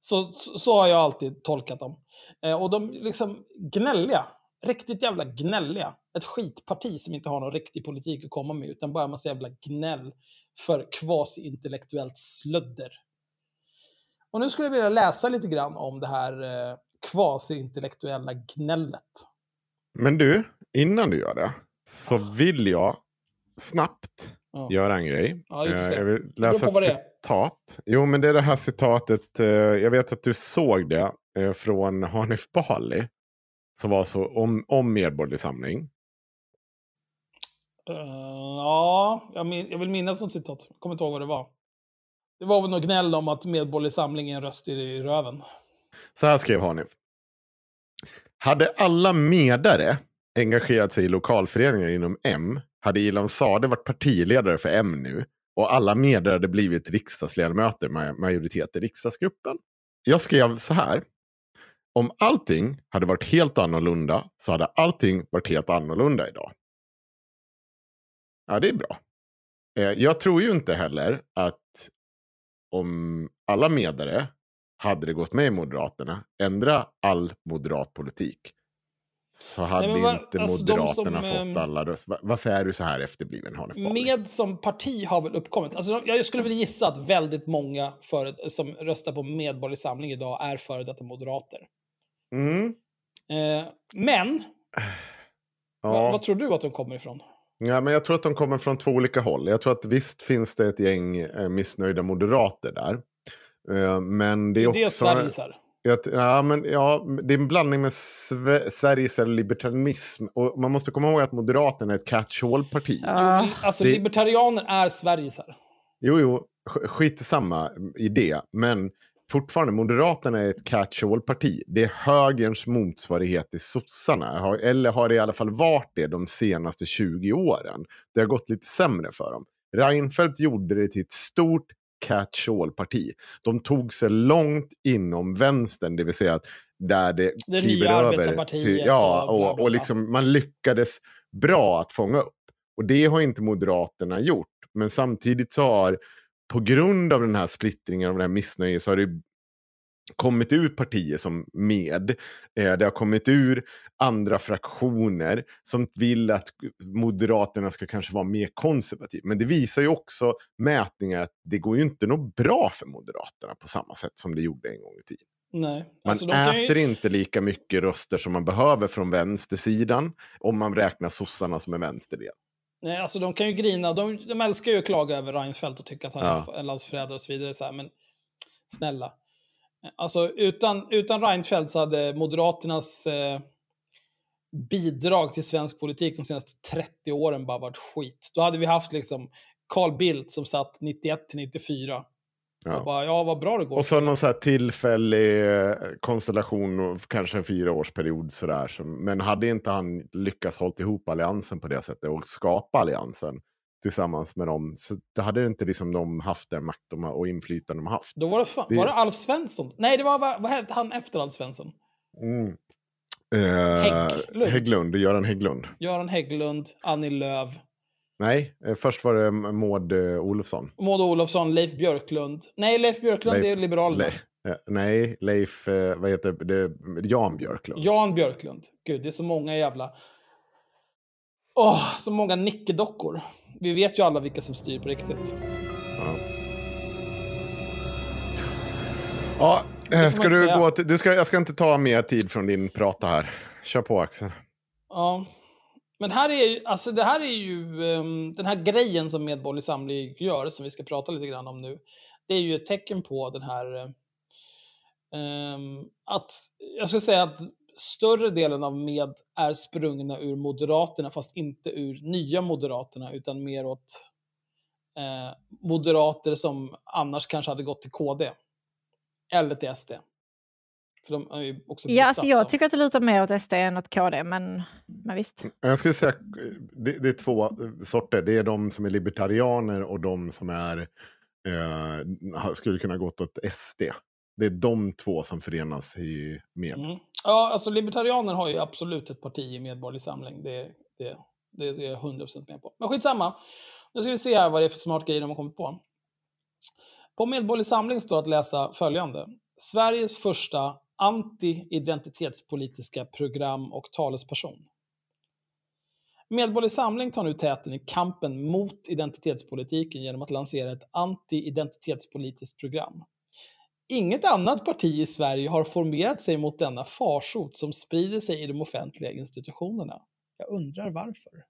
Så, så, så har jag alltid tolkat dem. Eh, och de är liksom gnälliga. Riktigt jävla gnälliga. Ett skitparti som inte har någon riktig politik att komma med, utan bara en massa jävla gnäll för kvasi-intellektuellt slödder. Och nu skulle jag vilja läsa lite grann om det här eh, kvasi-intellektuella gnället.
Men du, innan du gör det så vill jag snabbt
Ja.
göra en grej.
Ja,
Eh, jag vill läsa ett citat. Jo, men det är det här citatet. eh, Jag vet att du såg det eh, från Hanif Bali. Som var så om, om Medborgerlig Samling.
Eh, ja, jag, min, jag vill minnas något citat. Jag kommer inte ihåg vad det var. Det var väl något gnäll om att Medborgerlig Samling är en röst i, i röven.
Så här skrev Hanif. Hade alla medare engagerat sig i lokalföreningar inom M hade Ilan Sade varit partiledare för M nu och alla medare hade blivit riksdagsledamöter med majoritet i riksdagsgruppen. Jag skrev så här. Om allting hade varit helt annorlunda så hade allting varit helt annorlunda idag. Ja, det är bra. Eh, Jag tror ju inte heller att om alla medare hade det gått med i Moderaterna, ändra all moderat politik, så hade
men vad-
inte
alltså, de
Moderaterna
som, ehm,
fått alla röster. Va- Varför är du så här efterbliven, Hanif?
Med som parti har väl uppkommit. Alltså, jag skulle vilja gissa att väldigt många före, som röstar på Medborgerlig Samling idag är före detta moderater.
Mm.
Eh, men,
Ja.
vad, vad tror du att de kommer ifrån?
ja, men jag tror att de kommer från två olika håll. Jag tror att visst finns det ett gäng eh, missnöjda moderater där. Eh, men det är
Det är
också...
Sverigesar.
Ja, men, ja, det är en blandning med Sve- Sveriges libertarism. Och man måste komma ihåg att Moderaterna är ett catch-all-parti.
Ja.
Alltså,
det-
libertarianer är Sverigesar.
Jo, jo, sk- skit i samma idé. Men fortfarande, Moderaterna är ett catch-all-parti. Det är högerns motsvarighet till sossarna. Eller har det i alla fall varit det de senaste 20 åren. Det har gått lite sämre för dem. Reinfeldt gjorde det till ett stort catch-all-parti. De tog sig långt inom vänstern, det vill säga att där det,
Det
kliver över.
arbetarpartiet
ja,
och
och, och liksom, man lyckades bra att fånga upp. Och det har inte Moderaterna gjort. Men samtidigt så har, på grund av den här splittringen och det här missnöjet, så har det kommit ut partier som med. Eh, det har kommit ur andra fraktioner som vill att Moderaterna ska kanske vara mer konservativa. Men det visar ju också mätningar att det går ju inte något bra för Moderaterna på samma sätt som det gjorde en gång i tiden.
Nej.
Man
Alltså,
äter
ju,
inte lika mycket röster som man behöver från vänstersidan om man räknar sossarna som en vänsterdel.
Nej, alltså, de kan ju grina. De, de älskar ju att klaga över Reinfeldt och tycka att han
Ja.
är en landsförrädare och så vidare. Så här, men snälla. Alltså, utan, utan Reinfeldt så hade Moderaternas eh, bidrag till svensk politik de senaste 30 åren bara varit skit. Då hade vi haft liksom Carl Bildt som satt 91 till 94.
Ja.
Och bara, ja, vad bra det går.
Och så någon så här tillfällig eh, konstellation, kanske en fyraårsperiod sådär. Men hade inte han lyckats hålla ihop alliansen på det sättet och skapa alliansen tillsammans med dem, så det hade inte liksom de haft den makt de och inflytande de haft.
Då var det, fan,
Det-
var det Alf Svensson? Nej, det var, vad, vad hette han efter Alf Svensson?
Mm. Eh,
Hägglund.
Hägglund, Göran Hägglund.
Göran Hägglund, Annie Lööf,
Nej, eh, först var det Maud eh, Olofsson.
Maud Olofsson, Leif Björklund. Nej, Leif Björklund
Leif-
är Liberalerna.
Le, eh, nej, Leif, vad heter det, Jan Björklund.
Jan Björklund. Gud, det är så många jävla... Åh, så många nickedockor. Vi vet ju alla vilka som styr på riktigt.
Ja. Ja, ska du gå till, du ska, jag ska inte ta mer tid från din prata här. Kör på Axel.
Ja. Men här är ju, alltså det här är ju, um, den här grejen som Medborgerlig Samling gör, som vi ska prata lite grann om nu, det är ju ett tecken på den här, um, att, jag skulle säga att större delen av med är sprungna ur Moderaterna, fast inte ur nya Moderaterna, utan mer åt eh, moderater som annars kanske hade gått till KD. Eller till SD. För de är ju också
Ja, alltså jag tycker att det lutar mer åt SD än åt KD, men, men visst.
Jag skulle säga det, det är två sorter. Det är de som är libertarianer och de som är, eh, skulle kunna gått åt SD. Det är de två som förenas i med.
Mm. Ja, alltså libertarianer har ju absolut ett parti i Medborgerlig Samling. Det, det, det, det är jag 100% med på. Men skitsamma. Nu ska vi se här vad det är för smart grejer de har kommit på. På Medborgerlig Samling står att läsa följande. Sveriges första anti-identitetspolitiska program och talesperson. Medborgerlig Samling tar nu täten i kampen mot identitetspolitiken genom att lansera ett anti-identitetspolitiskt program. Inget annat parti i Sverige har formerat sig mot denna farsot som sprider sig i de offentliga institutionerna. Jag undrar varför.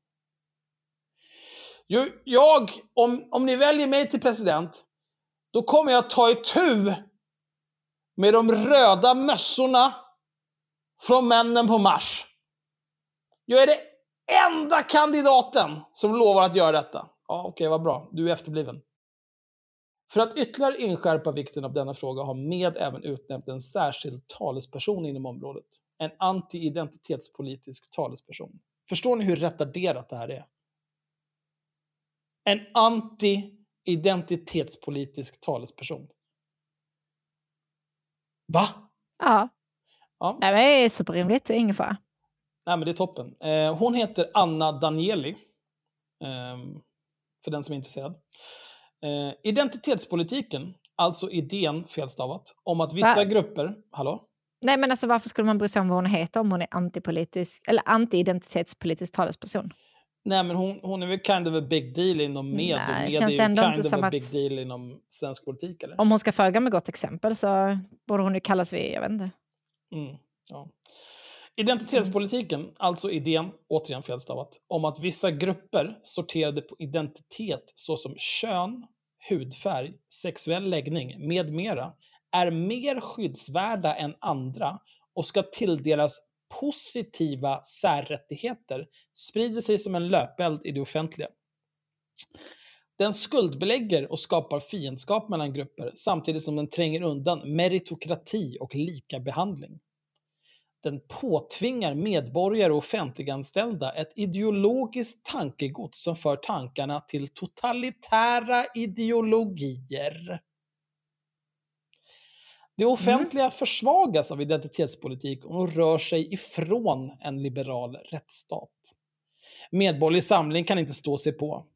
Jag, om, om ni väljer mig till president, då kommer jag ta itu med de röda mössorna från männen på Mars. Jag är den enda kandidaten som lovar att göra detta. Ja, okej, vad bra. Du är efterbliven. För att ytterligare inskärpa vikten av denna fråga har med även utnämnt en särskild talesperson inom området. En anti-identitetspolitisk talesperson. Förstår ni hur retarderat det här är? En anti-identitetspolitisk talesperson. Va?
Ja,
Ja.
Nej, men det är superrimligt. Ingen fara.
Nej, men det är toppen. Eh, hon heter Anna Danieli. ehm, för den som är intresserad. Eh, identitetspolitiken, alltså idén, felstavat, om att vissa
Va?
grupper... Hallå?
Nej, men alltså varför skulle man bry sig om vad hon heter om hon är antipolitisk eller anti-identitetspolitisk talesperson?
Nej, men hon, hon är väl kind of a big deal inom med.
Nej,
med
känns
är ju
ändå
kind
inte
of
som
a
att-
big deal inom svensk politik, eller?
Om hon ska föga med gott exempel så borde hon ju kallas vid, jag vet inte.
Mm, ja. Identitetspolitiken, alltså idén, återigen felstavat, om att vissa grupper sorterade på identitet såsom kön, hudfärg, sexuell läggning med mera är mer skyddsvärda än andra och ska tilldelas positiva särrättigheter sprider sig som en löpeld i det offentliga. Den skuldbelägger och skapar fiendskap mellan grupper samtidigt som den tränger undan meritokrati och likabehandling. Den påtvingar medborgare och offentliganställda ett ideologiskt tankegods som för tankarna till totalitära ideologier. Det offentliga försvagas av identitetspolitik och rör sig ifrån en liberal rättsstat. Medborgerlig Samling kan inte stå sig på.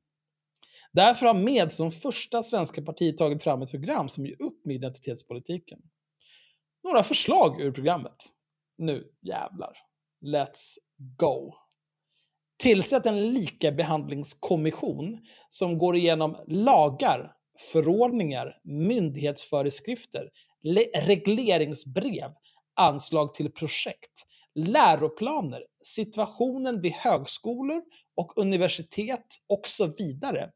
Därför har Med som första svenska parti tagit fram ett program som ger upp med identitetspolitiken. Några förslag ur programmet. Nu jävlar. Let's go. Tillsätt en likabehandlingskommission som går igenom lagar, förordningar, myndighetsföreskrifter, regleringsbrev, anslag till projekt, läroplaner, situationen vid högskolor och universitet och så vidare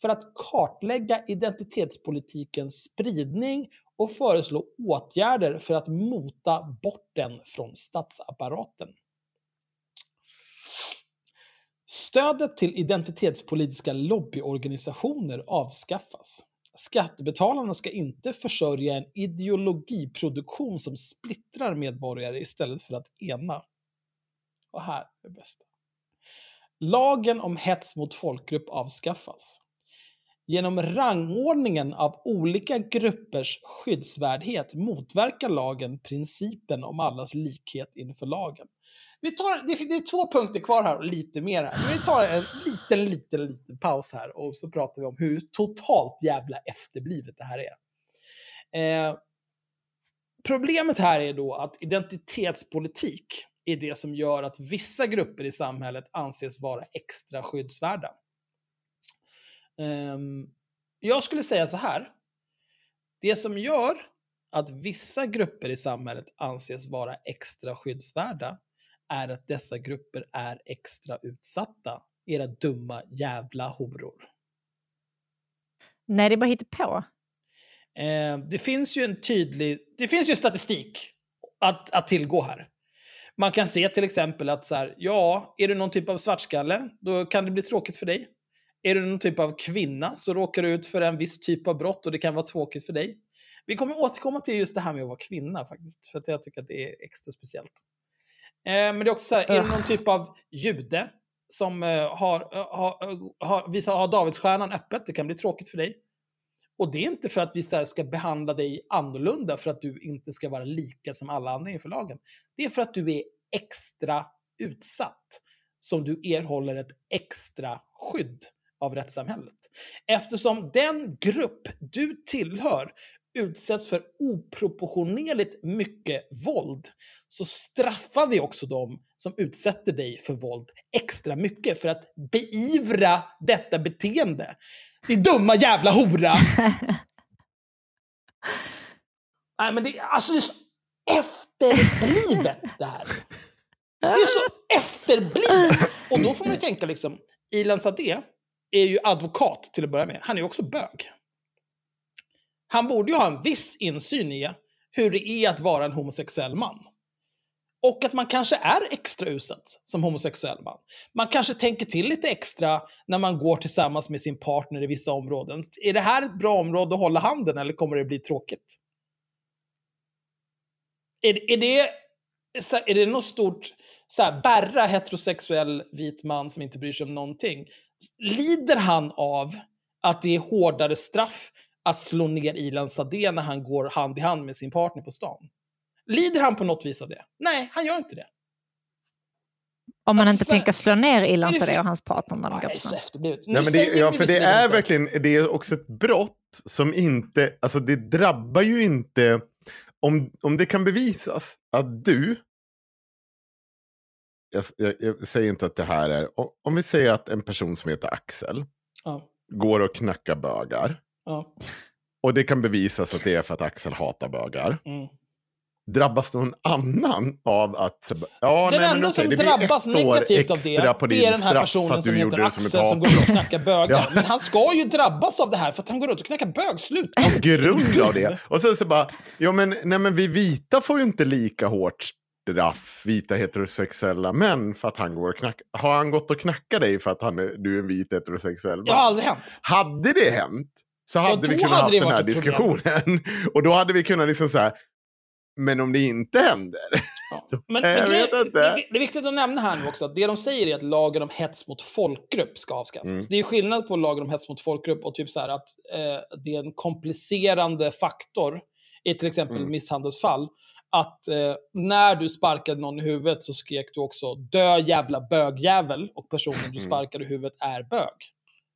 för att kartlägga identitetspolitikens spridning och föreslå åtgärder för att mota bort den från statsapparaten. Stödet till identitetspolitiska lobbyorganisationer avskaffas. Skattebetalarna ska inte försörja en ideologiproduktion som splittrar medborgare istället för att ena. Och här är det bästa. Lagen om hets mot folkgrupp avskaffas. Genom rangordningen av olika gruppers skyddsvärdhet motverkar lagen principen om allas likhet inför lagen. Vi tar, det, är- det är två punkter kvar här och lite mer här. Vi tar en liten, liten, liten paus här och så pratar vi om hur totalt jävla efterblivet det här är. Eh, problemet här är då att identitetspolitik är det som gör att vissa grupper i samhället anses vara extra skyddsvärda. Ehm, jag skulle säga så här. Det som gör att vissa grupper i samhället anses vara extra skyddsvärda är att dessa grupper är extra utsatta. Era dumma jävla horor.
Nej, det är bara på.
Eh, det finns ju en tydlig, det finns ju statistik att, att tillgå här. Man kan se till exempel att så här, ja, är du någon typ av svartskalle, då kan det bli tråkigt för dig. Är du någon typ av kvinna så råkar du ut för en viss typ av brott och det kan vara tråkigt för dig. Vi kommer återkomma till just det här med att vara kvinna faktiskt, för att jag tycker att det är extra speciellt. Eh, men det är också så här, är du någon typ av jude som eh, har, eh, har, har, visar, har Davidsstjärnan öppet, det kan bli tråkigt för dig. Och det är inte för att vi ska behandla dig annorlunda för att du inte ska vara lika som alla andra inför lagen. Det är för att du är extra utsatt som du erhåller ett extra skydd av rättssamhället. Eftersom den grupp du tillhör utsätts för oproportionerligt mycket våld så straffar vi också dem som utsätter dig för våld extra mycket för att beivra detta beteende. Din dumma jävla hora! Nej, men det, alltså det är så efterblivet det här. Det är så efterblivet! Och då får man ju tänka liksom, Ilan Sadeh är ju advokat till att börja med. Han är ju också bög. Han borde ju ha en viss insyn i hur det är att vara en homosexuell man. Och att man kanske är extra utsatt som homosexuell man. Man kanske tänker till lite extra när man går tillsammans med sin partner i vissa områden. Är det här ett bra område att hålla handen eller kommer det bli tråkigt? Är, är, det, är det något stort, så här, Berra, heterosexuell vit man som inte bryr sig om någonting. Lider han av att det är hårdare straff att slå ner Ilan Sadeh när han går hand i hand med sin partner på stan? Lider han på något vis av det? Nej, han gör inte det.
Om man
Alltså,
inte tänker slå ner Ilan
Det är
Sadeh
för-
och hans partner när de går
Nej,
på stan.
Nej, men det, ja, för det är verkligen, det är också ett brott som inte, alltså det drabbar ju inte, om, om det kan bevisas att du, jag, jag, jag säger inte att det här är, om- om vi säger att en person som heter Axel
Ja,
går och knackar bögar,
ja,
och det kan bevisas att det är för att Axel hatar bögar,
mm.
drabbas någon annan av att... Ja,
Den
nej,
enda
okej,
som drabbas negativt av det, det är den här personen som heter
det som
Axel som går runt och knackar bögar.
Ja.
Men han ska ju drabbas av det här för att han går runt och knackar bög. Slut!
på grund av det. Och sen så bara, ja men, nej men vi vita får ju inte lika hårt straff, vita heterosexuella män, för att han går och knackar. Har han gått och knackat dig för att han är, du är en vit heterosexuell
Det har
man?
aldrig hänt.
Hade det hänt så hade
då
vi kunnat
det
den här diskussionen. Och då hade vi kunnat liksom så här, men om det inte händer.
Ja. Men,
Jag
men
vet
grej-
inte.
Det, det är viktigt att nämna här nu också att det de säger är att lagen om hets mot folkgrupp ska avskaffas.
Mm.
Det är skillnad på lagen om hets mot folkgrupp och typ så här att eh, det är en komplicerande faktor i till exempel
Mm.
misshandelsfall. Att eh, när du sparkade någon i huvudet så skrek du också dö jävla bögjävel och personen du
Mm.
sparkade i huvudet är bög.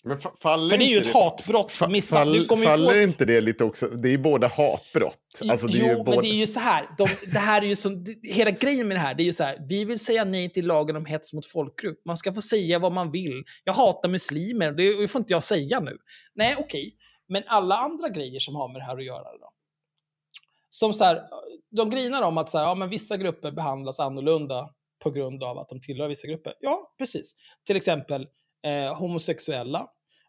Men fa- faller
För det är ju ett hatbrott. Du
fall,
kommer ju få
faller
ett-
inte det lite också? Det är ju båda hatbrott. Alltså,
jo, men
både...
det är ju så här. De, det här är ju det- hela grejen med det här, det är ju så här. Vi vill säga nej till lagen om hets mot folkgrupp. Man ska få säga vad man vill. Jag hatar muslimer, det, får inte jag säga nu. Nej, okej. Men alla andra grejer som har med det här att göra då? Som så här, de grinar om att så här, ja, men vissa grupper behandlas annorlunda på grund av att de tillhör vissa grupper. Ja, precis. Till exempel eh, homosexuella,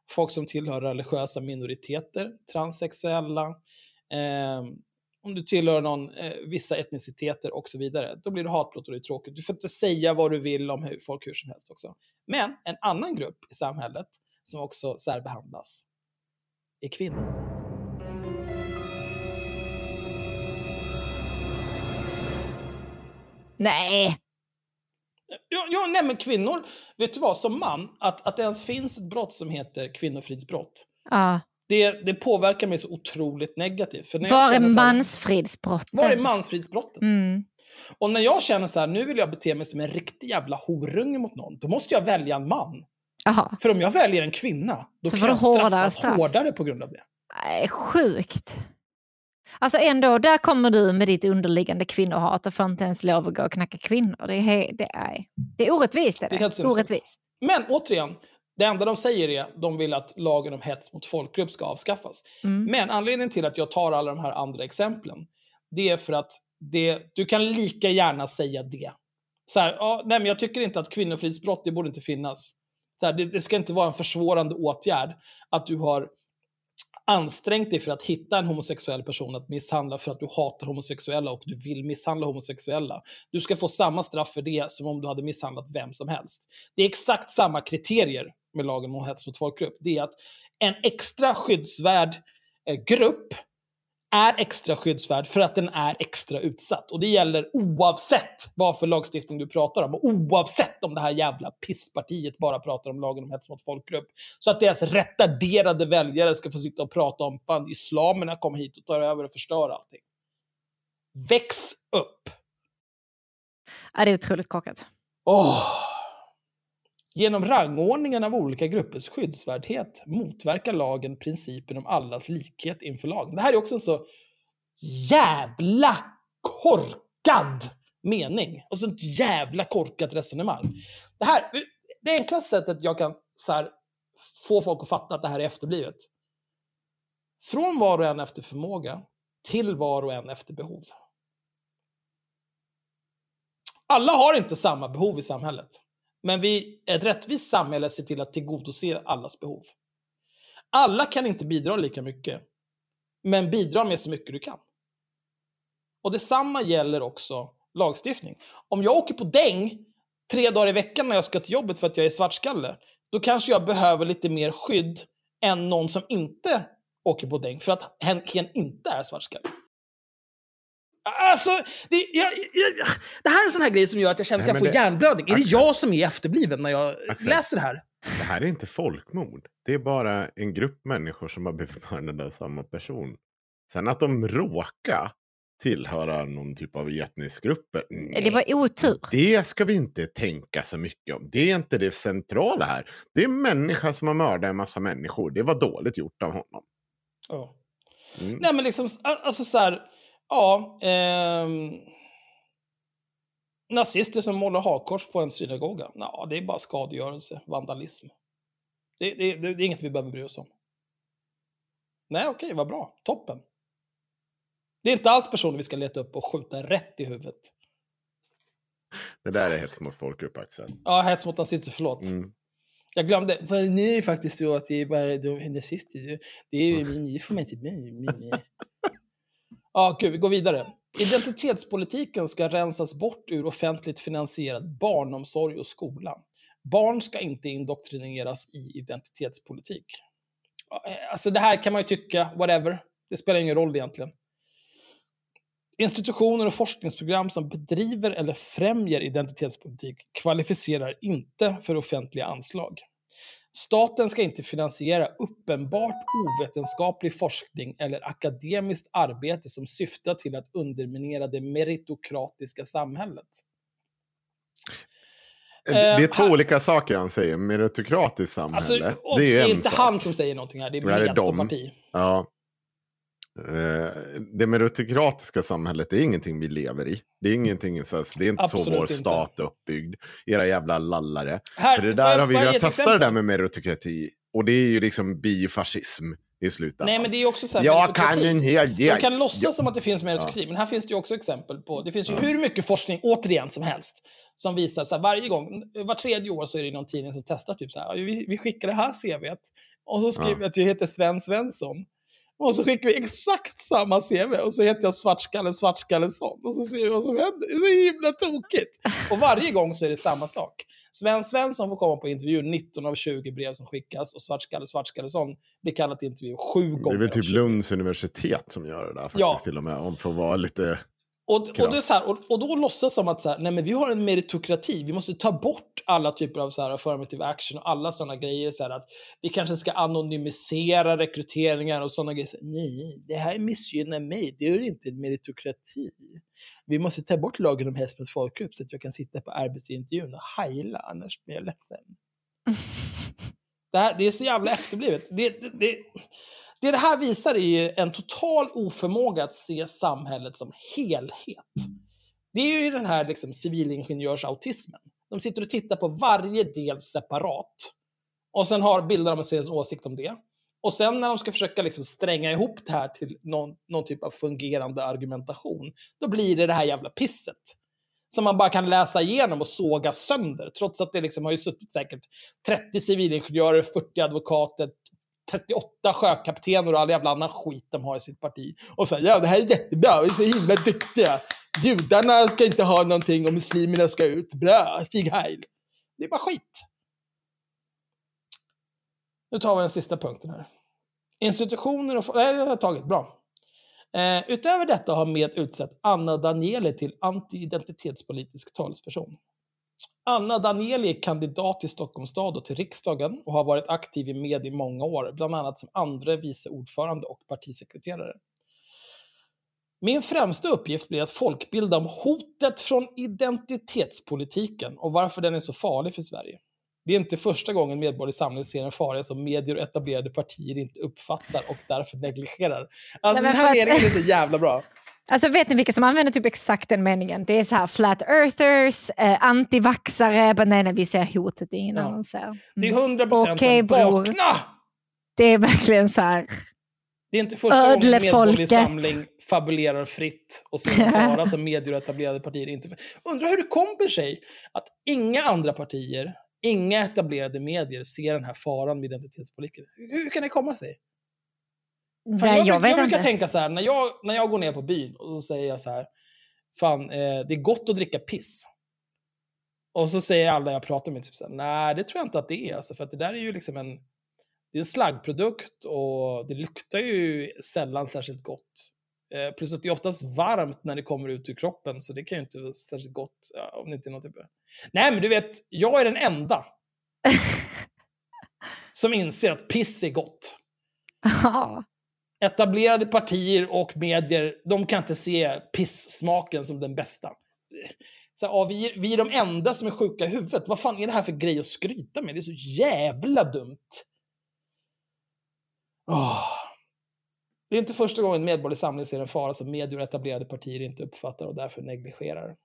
folk som tillhör religiösa minoriteter, transsexuella, eh, om du tillhör någon, eh, vissa etniciteter och så vidare, då blir det hatbrott och det är tråkigt. Du får inte säga vad du vill om hur, folk hur som helst också. Men en annan grupp i samhället som också särbehandlas är kvinnor.
Nej,
Ja, ja, nej men kvinnor, vet du vad, som man, att, att det ens finns ett brott som heter kvinnofridsbrott,
ja.
det, det påverkar mig så otroligt negativt. För när
var är mansfridsbrotten?
Var är mansfridsbrottet?
Mm.
Och när jag känner så här, nu vill jag bete mig som en riktig jävla horunge mot någon, då måste jag välja en man.
Jaha,
För om jag väljer en kvinna, då
Så
kan jag straffas
straff.
hårdare på grund av det.
Nej, sjukt. Alltså ändå, där kommer du med ditt underliggande kvinnohat och får inte ens lov att gå och knacka kvinnor. Det är, det är, det är orättvist. Är
Det är
det.
sinnessjukt.
orättvist.
Men återigen, det enda de säger är att de vill att lagen om hets mot folkgrupp ska avskaffas.
Mm.
Men anledningen till att jag tar alla de här andra exemplen, det är för att det, du kan lika gärna säga det Så här, ja, nej, men jag tycker inte att kvinnofridsbrott, det borde inte finnas. Så här, det, det ska inte vara en försvårande åtgärd att du har ansträngt dig för att hitta en homosexuell person att misshandla för att du hatar homosexuella och du vill misshandla homosexuella. Du ska få samma straff för det som om du hade misshandlat vem som helst. Det är exakt samma kriterier med lagen om hets mot folkgrupp. Det är att en extra skyddsvärd eh, grupp är extra skyddsvärd för att den är extra utsatt. Och det gäller oavsett vad för lagstiftning du pratar om. Och oavsett om det här jävla pisspartiet bara pratar om lagen om hets mot folkgrupp. Så att deras retarderade väljare ska få sitta och prata om fan islamerna kommer hit och tar över och förstör allting. Väx upp!
Ja, det är otroligt korkat.
Åh! Genom rangordningen av olika gruppers skyddsvärdhet motverkar lagen principen om allas likhet inför lagen. Det här är också en så jävla korkad mening och sånt jävla korkat resonemang. Det här, det enklaste sättet jag kan så här, få folk att fatta att det här är efterblivet. Från var och en efter förmåga till var och en efter behov. Alla har inte samma behov i samhället. Men vi, ett rättvist samhälle ser till att tillgodose allas behov. Alla kan inte bidra lika mycket, men bidra med så mycket du kan. Och detsamma gäller också lagstiftning. Om jag åker på däng tre dagar i veckan när jag ska till jobbet för att jag är svartskalle, då kanske jag behöver lite mer skydd än någon som inte åker på däng för att hen, hen inte är svartskalle. Alltså, det, jag, jag, det här är en sån här grej som gör att jag känner att
Nej,
jag
men
får
det-
hjärnblödning. Är det jag som är efterbliven när jag
Axel.
läser det här?
Det här är inte folkmord. Det är bara en grupp människor som har blivit mördade av samma person. Sen att de råkar tillhöra någon typ av etnisk grupp. nej.
Det var otur.
Det ska vi inte tänka så mycket om. Det är inte det centrala här. Det är en människa som har mördat en massa människor. Det var dåligt gjort av honom.
Ja.
Mm.
Nej, men liksom, alltså så här, ja. ehm, nazister som målar hakkors på en synagoga. Ja, det är bara skadegörelse, vandalism. Det, det, det, det är inget vi behöver bry oss om. Nej, okej, vad bra. Toppen. Det är inte alls personer vi ska leta upp och skjuta rätt i huvudet.
Det där är hets mot folkgrupp, Axel.
Ja, hets mot nazister, förlåt.
Mm.
Jag glömde. För nu är det faktiskt så att det är bara de nazister. Det är ju, det får man inte med. Ja, gud, vi går vidare. Identitetspolitiken ska rensas bort ur offentligt finansierad barnomsorg och skola. Barn ska inte indoktrineras i identitetspolitik. Eh, alltså det här kan man ju tycka, whatever. Det spelar ingen roll egentligen. Institutioner och forskningsprogram som bedriver eller främjar identitetspolitik kvalificerar inte för offentliga anslag. Staten ska inte finansiera uppenbart ovetenskaplig forskning eller akademiskt arbete som syftar till att underminera det meritokratiska samhället.
Det är två
här-
olika saker han säger. Meritokratiskt
Alltså,
samhälle.
obs,
det
det
är
är
en
inte
sak.
han som säger någonting här, det är
Nej, det är
som parti.
Ja. Eh, Det meritokratiska samhället är ingenting vi lever i. Det är ingenting så det är inte så
Absolut
vår
inte.
stat är uppbyggd. Era jävla lallare.
Här,
För det där
jag
har vi
bara ge
velat
ett
testa det där med meritokrati. Och det är ju liksom biofascism i slutändan.
Nej, men det är också så här,
Jag kan en hel del.
De kan låtsas som att det finns meritokrati, men här finns det ju också exempel på, det finns ju hur mycket forskning, återigen, som helst, som visar så här, varje gång, var tredje år så är det någon tidning som testar typ så här, "Ja, vi, vi skickar det här CVet och så skriver
Ja.
jag att jag heter Sven Svensson. Och så skickar vi exakt samma CV och så heter jag Svartskalle Svartskallesson. Och så ser vi vad som händer. Det är så himla tokigt. Och varje gång så är det samma sak. Sven Svensson får komma på intervju 19 av 20 brev som skickas och Svartskalle Svartskallesson blir kallad till intervju sju
Det är
gånger.
väl typ
20.
Lunds universitet som gör det där faktiskt
Ja.
till och med. Om att vara lite...
Och, och, det är så här, och, och då låtsas som att så här, nej men vi har en meritokrati, vi måste ta bort alla typer av så här affirmative action och alla sådana grejer. Så här, att vi kanske ska anonymisera rekryteringar och sådana grejer. Så, nej, det här missgynnar mig, det är inte en meritokrati. Vi måste ta bort lagen om hets mot folkgrupp så att jag kan sitta på arbetsintervjun och heila, annars blir jag ledsen. Det, här, det är så jävla efterblivet. Det, det, det, det det här visar är ju en total oförmåga att se samhället som helhet. Det är ju den här liksom, civilingenjörsautismen. De sitter och tittar på varje del separat. Och sen har bildar de sig en åsikt om det. Och sen när de ska försöka liksom stränga ihop det här till någon, någon typ av fungerande argumentation, då blir det det här jävla pisset. som man bara kan läsa igenom och såga sönder. Trots att det liksom har ju suttit säkert 30 civilingenjörer, 40 advokater, 38 sjökaptener och all jävla annan skit de har i sitt parti. Och säger ja det här är jättebra, vi är så himla duktiga. Judarna ska inte ha någonting och muslimerna ska ut. Bra, Stig Heil. Det är bara skit. Nu tar vi den sista punkten här. Institutioner och... Nej, jag har tagit. Bra. Eh, utöver detta har Med utsett Anna Danieli till anti-identitetspolitisk talesperson. Anna Danieli är kandidat till Stockholms stad och till riksdagen och har varit aktiv i med i många år, bland annat som andre vice ordförande och partisekreterare. Min främsta uppgift blir att folkbilda om hotet från identitetspolitiken och varför den är så farlig för Sverige. Det är inte första gången Medborgerlig Samling ser en fara som medier och etablerade partier inte uppfattar och därför negligerar. Alltså
Nej,
den här meningen är så jävla bra.
Alltså vet ni vilka som använder typ exakt den meningen? Det är så här flat earthers, eh, antivaxare, bara nej, nej vi ser hotet, det är ingen
Ja.
annan ser.
Det är
Mm.
100%
Okej,
en
bror.
vakna!
Det är verkligen så här,
Det är inte första gången Medborgerlig
Ödlefolket.
Samling fabulerar fritt och ser fara som medier och etablerade partier inte... Undrar hur det kommer sig att inga andra partier, inga etablerade medier ser den här faran med identitetspolitiken. Hur, hur kan det komma sig? Fan,
nej jag,
jag,
vet
jag brukar
inte.
tänka så här, när jag, när jag går ner på byn och så säger jag så här, fan, eh, det är gott att dricka piss. Och så säger alla jag pratar med, typ så här, nej det tror jag inte att det är, alltså, för att det där är ju liksom en, det är en slaggprodukt och det luktar ju sällan särskilt gott. Eh, plus att det är oftast varmt när det kommer ut ur kroppen, så det kan ju inte vara särskilt gott. Ja, om det inte är något typ av... Nej, men du vet, jag är den enda som inser att piss är gott
Ja
etablerade partier och medier, de kan inte se pissmaken som den bästa. Så, ja, vi, vi är de enda som är sjuka i huvudet. Vad fan är det här för grej att skryta med? Det är så jävla dumt. Oh. Det är inte första gången Medborgerlig Samling ser en fara som medier och etablerade partier inte uppfattar och därför negligerar.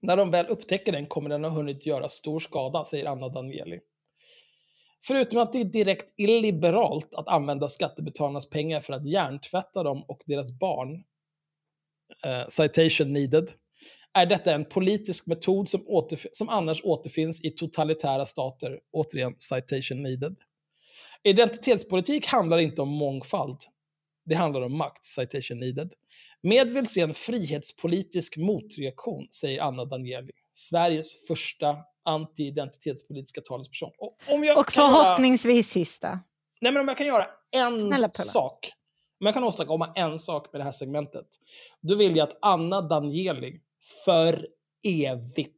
När de väl upptäcker den kommer den ha hunnit göra stor skada, säger Anna Danieli. Förutom att det är direkt illiberalt att använda skattebetalarnas pengar för att hjärntvätta dem och deras barn, eh, citation needed, är detta en politisk metod som, återf- som annars återfinns i totalitära stater, återigen citation needed. Identitetspolitik handlar inte om mångfald, det handlar om makt, citation needed. Med vill se en frihetspolitisk motreaktion, säger Anna Danieli, Sveriges första anti-identitetspolitiska talesperson. Och, om jag
Och
kan göra-
förhoppningsvis sista.
Nej, men om jag kan göra en
Snälla,
sak, om jag kan åstadkomma en sak med det här segmentet, då vill jag att Anna Danieli för evigt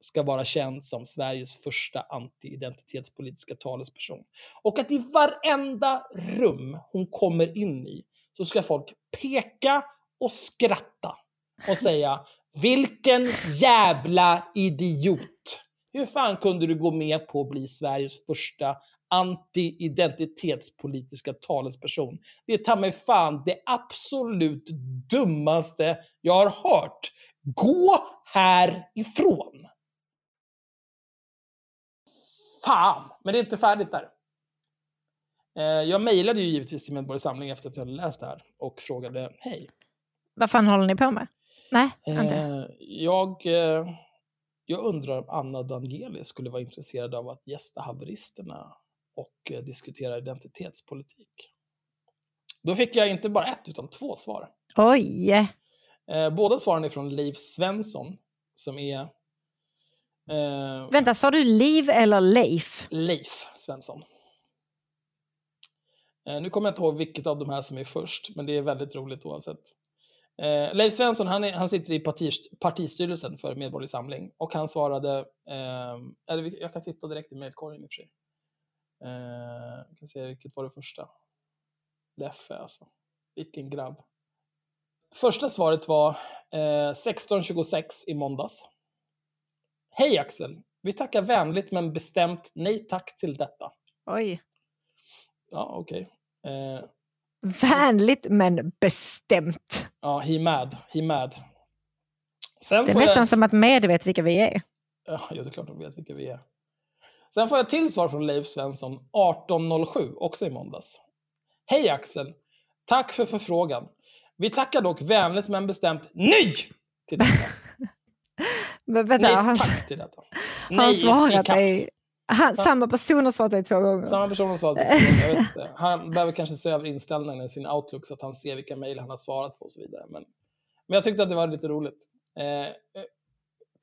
ska vara känd som Sveriges första anti-identitetspolitiska talesperson. Och att i varenda rum hon kommer in i så ska folk peka och skratta och säga vilken jävla idiot. Hur fan kunde du gå med på att bli Sveriges första anti-identitetspolitiska talesperson? Det är ta mig fan det absolut dummaste jag har hört. Gå härifrån! Fan, men det är inte färdigt där. Eh, Jag mejlade ju givetvis till Medborgerlig Samling efter att jag hade läst det här och frågade hej.
Vad fan håller ni på med? Nej, inte.
Eh, jag, eh, jag undrar om Anna Danieli skulle vara intresserad av att gästa haveristerna och eh, diskutera identitetspolitik. Då fick jag inte bara ett utan två svar.
Oj!
Eh, båda svaren är från Leif Svensson som är eh,
Vänta, sa du Liv eller Leif?
Leif Svensson. Eh, nu kommer jag inte ihåg vilket av de här som är först, men det är väldigt roligt oavsett. Eh, Leif Svensson han, är, han sitter i partist, partistyrelsen för Medborgerlig Samling och han svarade, eh, eller jag kan titta direkt i mejlkorgen i och för sig. Eh, jag kan se vilket var det första. Leffe alltså. Vilken grabb. Första svaret var eh, 16.26 i måndags. Hej Axel! Vi tackar vänligt men bestämt nej tack till detta.
Oj.
Ja, okej. Eh,
Vänligt men bestämt.
ja, he mad. He mad. Sen
Det är nästan
jag...
som att med vet vilka vi är.
Ja, det är klart de vet vilka vi är. Sen får jag till svar från Leif Svensson 18.07, också i måndags. Hej Axel! Tack för förfrågan. Vi tackar dock vänligt men bestämt nej till detta.
Men vänta,
Nej
han,
tack till detta.
han
Nej,
svarat
caps.
dig. Han, samma person har svarat dig två gånger.
Samma person har svarat jag vet inte. Han behöver kanske se över inställningarna i sin Outlook så att han ser vilka mejl han har svarat på och så vidare. Men, men jag tyckte att det var lite roligt. Eh,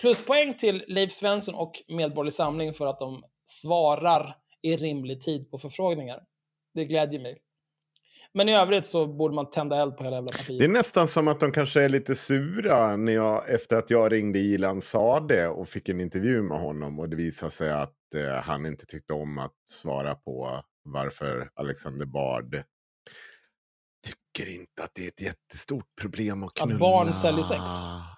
pluspoäng till Leif Svensson och Medborgerlig Samling för att de svarar i rimlig tid på förfrågningar. Det glädjer mig. Men i övrigt så borde man tända eld på hela jävla partiet.
Det är nästan som att de kanske är lite sura när jag, efter att jag ringde Ilan Sade och fick en intervju med honom och det visade sig att eh, han inte tyckte om att svara på varför Alexander Bard tycker inte att det är ett jättestort problem att knulla.
barn säljer sex?
Eh,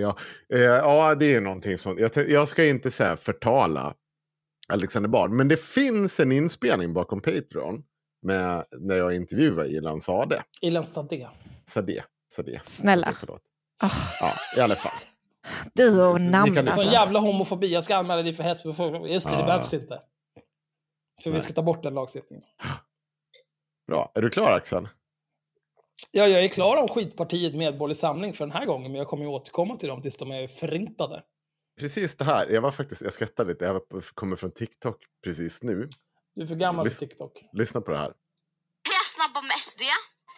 Ja, eh, ja, det är någonting sånt. Jag, jag ska inte säga förtala Alexander Bard, men det finns en inspelning bakom Patreon med, när jag intervjuar Ilan Sade.
Ilan Stadé.
Sade. Sade.
Snälla.
Förlåt.
Ah,
Ja, i alla fall.
Du och namn
kan
Så
lyssna.
alltså.
en jävla homofobi. Jag ska anmäla dig för hets. Just det, det
Ja.
behövs inte. För vi
Nej.
ska ta bort den lagstiftningen.
Bra. Är du klar Axel?
Ja, jag är klar om skitpartiet Medborgerlig Samling för den här gången, men jag kommer ju återkomma till dem tills de är förintade.
Precis det här. Jag var faktiskt, jag skrattade lite. Jag var- kommer från TikTok precis nu.
Du är för gammal för
Lys-
TikTok.
Lyssna på det här.
Hej snabb om SD.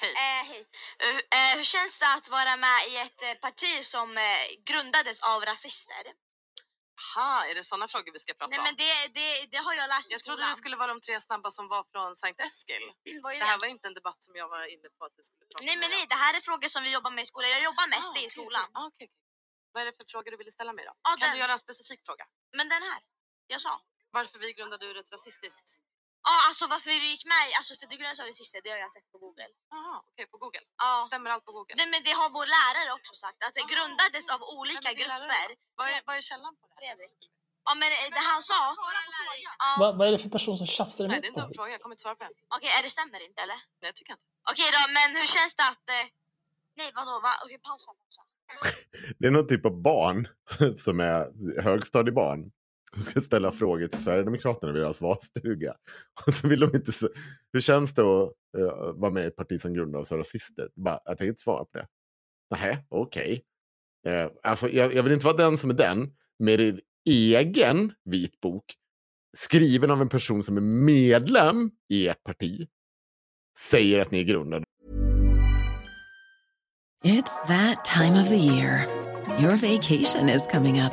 Hej. Eh, hej. Eh, eh, hur känns det att vara med i ett eh, parti som eh, grundades av rasister?
Aha, är det sådana frågor vi ska prata
Nej
om?
men det, det, det har jag läst i
Jag trodde
skolan.
det skulle vara de tre snabba som var från Sankt Eskil.
Är
Det här var inte en debatt som jag var inne på att du skulle prata
Nej
om.
men nej, det här är frågor som vi jobbar med i skolan. Jag jobbar med
Ah,
SD i skolan.
okej. Ah, okej. Vad är det för frågor du ville ställa mig då?
Ja,
kan
den.
du göra en specifik fråga?
Men den här, jag sa.
Varför vi grundade ur ett rasistiskt...
Ja, alltså varför du gick med i- alltså för det grundades av rasister, det har jag sett på Google.
Jaha, okej på Google.
Ja.
Stämmer allt på Google?
Nej, men det har vår lärare också sagt. Att det
Ah,
grundades av olika
din lärare
grupper.
Vad är, vad är källan på det här?
Fredrik. Ja men eh, det han sa. Ja.
Va, vad är det för person som tjafsar
Nej,
emot
det är en dum
mig?
fråga. Jag kommer inte svara på den.
Okej, är det stämmer inte eller?
Nej, jag tycker inte.
Okej då, men hur känns det att... Eh... Nej vadå? Va? Okej, pausa. pausa.
Det är någon typ av barn som är högstadiebarn. De ska ställa frågor till Sverigedemokraterna vid deras valstuga. Och så vill de inte... se- Hur känns det att eh, vara med i ett parti som grundas av rasister? Bara, jag tänker inte svara på det. Nej, okej. Eh, alltså, jag, jag vill inte vara den som är den med er egen vitbok skriven av en person som är medlem i ert parti säger att ni är grundade
It's that time of the year. Your vacation is coming up.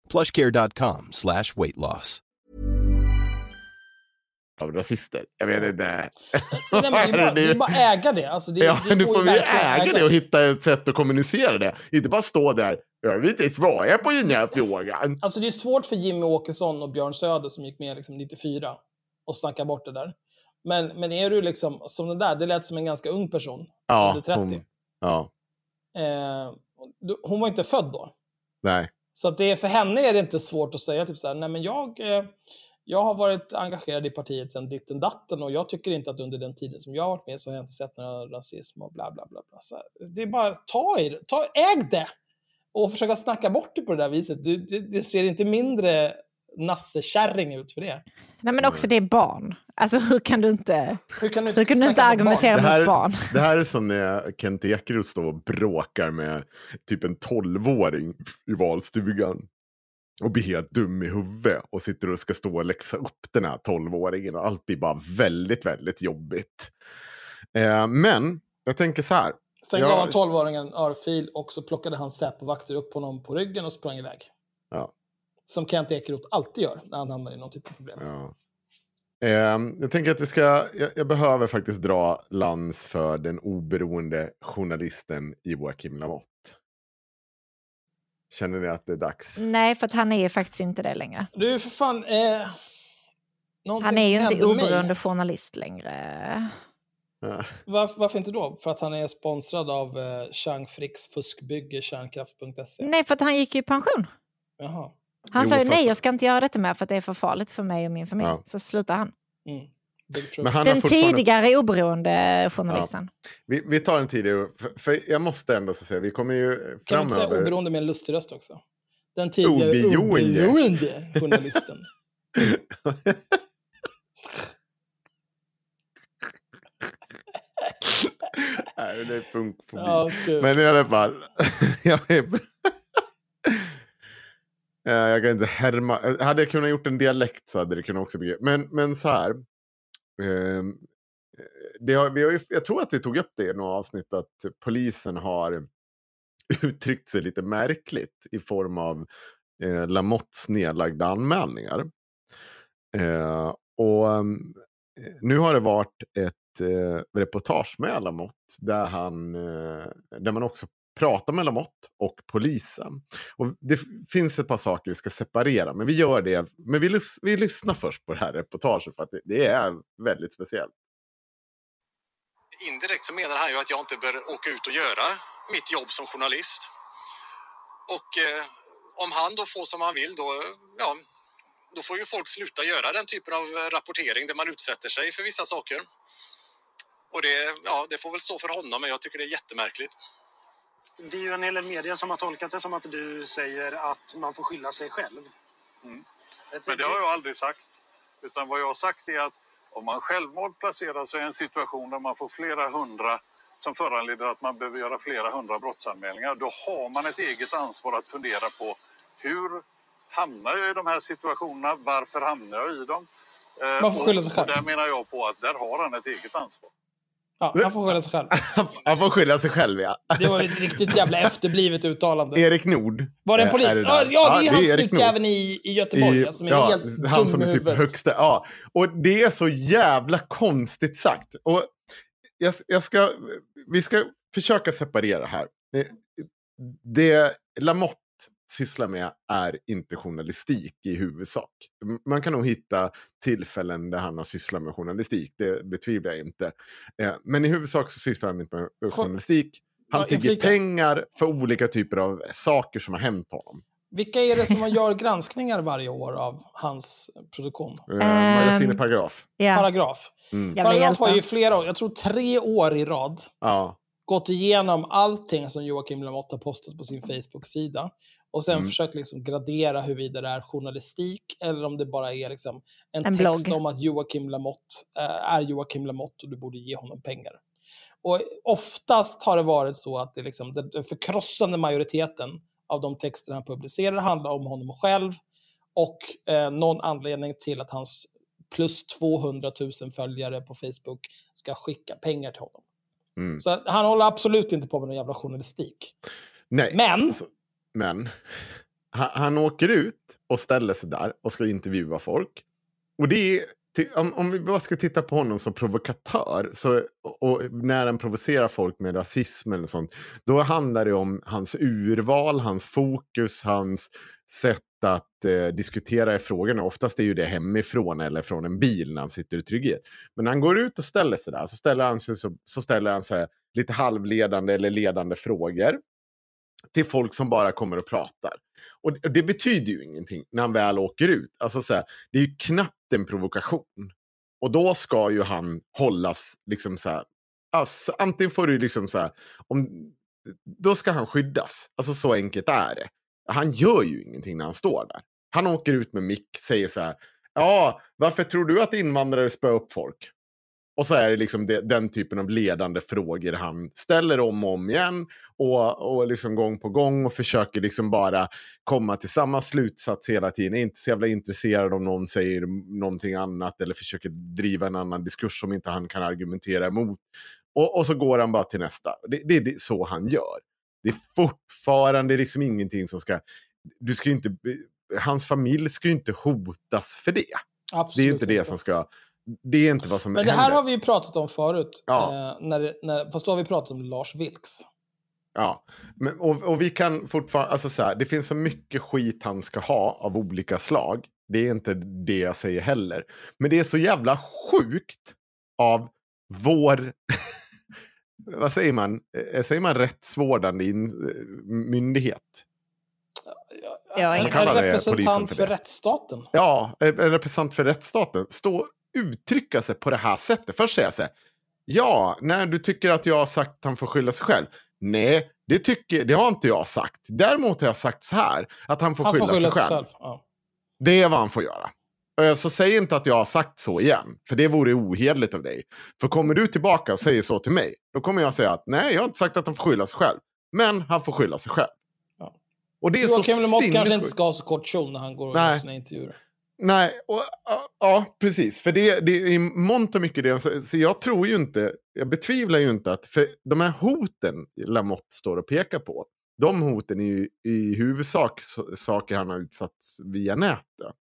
plushcare.com slash weight loss.
av rasister. Jag vet inte.
Nej, men det, är bara, äga det. Alltså, det,
ja,
det
nu får vi äga det och hitta ett sätt att kommunicera det. Inte bara stå där. Jag vill inte svara på den här frågan.
Alltså det är svårt för Jimmy Åkesson och Björn Söder som gick med liksom 94 och snacka bort det där. Men, men är du liksom som den där, det lät som en ganska ung person.
Ja,
under 30.
hon, ja,
Eh, hon var inte född då.
nej.
Så att det, för henne är det inte svårt att säga typ så här, nej men jag, eh, jag har varit engagerad i partiet sedan ditten datten och jag tycker inte att under den tiden som jag har varit med så har jag inte sett några rasism och bla bla bla. bla. Så här, det är bara ta i det, ta, äg det! Och försöka snacka bort det på det där viset. Du, det, det ser inte mindre nassekärring ut för det.
Nej men också det är barn. Alltså hur kan du inte,
Hur kan du
hur kan du inte
barn?
argumentera
här-
mot barn?
Det här är som när Kent Ekeroth står och bråkar med typ en tolvåring i valstugan. Och blir helt dum i huvudet och sitter och ska stå och läxa upp den här tolvåringen. Och allt blir bara väldigt, väldigt jobbigt. Eh, men jag tänker så här.
Sen gav han 12-åringen en örfil och så plockade han Säpo-vakter upp honom på ryggen och sprang iväg.
Ja,
Som Kent Ekeroth alltid gör när han hamnar i någon typ av problem.
ja. Ehm, jag tänker att vi ska, jag, jag behöver faktiskt dra lans för den oberoende journalisten Joakim Lamotte. Känner ni att det är dags?
Nej, för att han är ju faktiskt inte det längre.
Du, för fan. Eh,
Han är ju inte
hände mig.
oberoende journalist längre.
Ja.
Varför, varför inte då? För att han är sponsrad av eh, Chang Fricks fuskbygge kärnkraft.se?
Nej, för att han gick i pension.
Jaha.
Han
Jo,
sa ju
fast-
nej, jag ska inte göra detta mer för att det är för farligt för mig och min familj.
Ja.
Så slutar han.
Mm.
Men han
Den
fortfarande-
tidigare oberoende journalisten.
Vi, vi tar en tidigare, för, för jag måste ändå så säga, vi kommer ju
Kan man inte säga
framöver...
oberoende med en lustig röst också? Den tidigare
Oberoende.
oberoende journalisten.
Nej, det är punkfobi.
Ja, gud.
Men i alla fall. jag, är... Eh, jag kan inte härma. Eh, hade jag kunnat gjort en dialekt så hade det kunnat också bli. Men, men så här. Ehm, eh, det har, vi har ju, jag tror att vi tog upp det i några avsnitt att polisen har uttryckt sig lite märkligt i form av eh, Lamottes nedlagda anmälningar. Eh, och nu har det varit ett eh, reportage med Lamotte där, han, eh, där man också prata med Lamotte och polisen. Och det finns ett par saker vi ska separera, men vi gör det. Men vi, lys- vi lyssnar först på det här reportaget för att det, det är väldigt speciellt.
Indirekt så menar han ju att jag inte bör åka ut och göra mitt jobb som journalist. Och eh, om han då får som han vill då, ja, då får ju folk sluta göra den typen av rapportering där man utsätter sig för vissa saker. Och det, ja, det får väl stå för honom, men jag tycker det är jättemärkligt.
Det är ju en hel del media som har tolkat det som att du säger att man får skylla sig själv.
Mm. Men det har jag aldrig sagt. Utan vad jag har sagt är att om man självmant placerar sig i en situation där man får flera hundra som föranleder att man behöver göra flera hundra brottsanmälningar, då har man ett eget ansvar att fundera på hur hamnar jag i de här situationerna? Varför hamnar jag i dem? Eh,
Man får skylla sig själv.
Och där menar jag på att där har han ett eget ansvar.
Ja, han får skylla sig själv.
Han får skylla sig själv, ja.
Det var ett riktigt jävla efterblivet uttalande.
Erik Nord.
Var det en
eh,
polis?
är det
ja, ja, det är han
Erik Nord.
snutjäveln i, i Göteborg
I-
ja, som är
ja,
helt
han som är typ högsta. Ja. Och det är så jävla konstigt sagt. Och jag, jag ska, vi ska försöka separera här. Det, det Lamotte sysslar med är inte journalistik i huvudsak. Man kan nog hitta tillfällen där han har sysslat med journalistik, det betvivlar jag inte. Eh, Men i huvudsak så sysslar han inte med journalistik. Han tigger pengar för olika typer av saker som har hänt honom.
Vilka är det som gör granskningar varje år av hans produktion?
Eh, Magasinet
Ehm,
Paragraf.
Ja.
Paragraf.
Mm.
Paragraf har ju flera år, jag tror tre år i rad,
Ja.
gått igenom allting som Joakim Lamotte har postat på sin Facebook-sida. Och sen
Mm.
försökt liksom gradera huruvida det är journalistik eller om det bara är liksom en,
En
text
blogg.
om att Joakim Lamotte eh, är Joakim Lamotte och du borde ge honom pengar. Och oftast har det varit så att det liksom, den förkrossande majoriteten av de texter han publicerar handlar om honom själv och eh, någon anledning till att hans plus 200 000 följare på Facebook ska skicka pengar till honom.
Mm.
Så han håller absolut inte på med någon jävla journalistik.
Nej.
Men,
Alltså, men han, han åker ut och ställer sig där och ska intervjua folk. Och det är, om, om vi bara ska titta på honom som provokatör, så, och, och när han provocerar folk med rasism eller sånt, då handlar det om hans urval, hans fokus, hans sätt att eh, diskutera i frågorna. Oftast är ju det hemifrån eller från en bil när han sitter i trygghet. Men när han går ut och ställer sig där så ställer han sig, så, så ställer han sig lite halvledande eller ledande frågor till folk som bara kommer och pratar. Och det, det betyder ju ingenting när han väl åker ut. Alltså så här, det är ju knappt en provokation. Och då ska ju han hållas liksom så här. Alltså, antingen får du liksom så här. Om, då ska han skyddas. Alltså så enkelt är det. Han gör ju ingenting när han står där. Han åker ut med mick, säger så här. Ja, varför tror du att invandrare spöar upp folk? Och så är det liksom det, den typen av ledande frågor han ställer om och om igen. Och, och liksom gång på gång och försöker liksom bara komma till samma slutsats hela tiden. Är inte så jävla intresserad om någon säger någonting annat eller försöker driva en annan diskurs som inte han kan argumentera emot. Och, och så går han bara till nästa. Det, det är det, så han gör. Det är fortfarande liksom ingenting som ska... Du ska inte, hans familj ska ju inte hotas för det.
absolut
Det är ju inte det som ska... det är inte vad som
Men det här
händer.
har vi ju pratat om förut.
Ja.
Eh, när, när, fast då har vi pratat om Lars Vilks.
Ja, men, och, och vi kan fortfarande, alltså så här, det finns så mycket skit han ska ha av olika slag. Det är inte det jag säger heller. Men det är så jävla sjukt av vår, vad säger man, Eh, säger man rättsvårdande in, eh, myndighet?
Ja,
en, en representant
för
för rättsstaten.
Ja, en en representant för rättsstaten. Stå och uttrycka sig på det här sättet. Först säga så här, ja, när du tycker att jag har sagt att han får skylla sig själv. Nej, det, tycker, det har inte jag sagt. Däremot har jag sagt så här, att han får,
Han
skylla,
får skylla
sig själv.
Ja.
Det är vad han får göra. Så säg inte att jag har sagt så igen, för det vore ohederligt av dig. För kommer du tillbaka och säger så till mig, då kommer jag säga att nej, jag har inte sagt att han får skylla sig själv. Men han får skylla sig själv.
Ja.
Och det är så
Joakim Lamotte kanske inte ska ha så kort kjol när han går och gör sina intervjuer.
Nej, och, ja, precis. För det, det är i mångt och mycket det. Så, så jag tror ju inte, jag betvivlar ju inte att, för de här hoten Lamotte står och pekar på, de hoten är ju i huvudsak så, saker han har utsatts via nätet.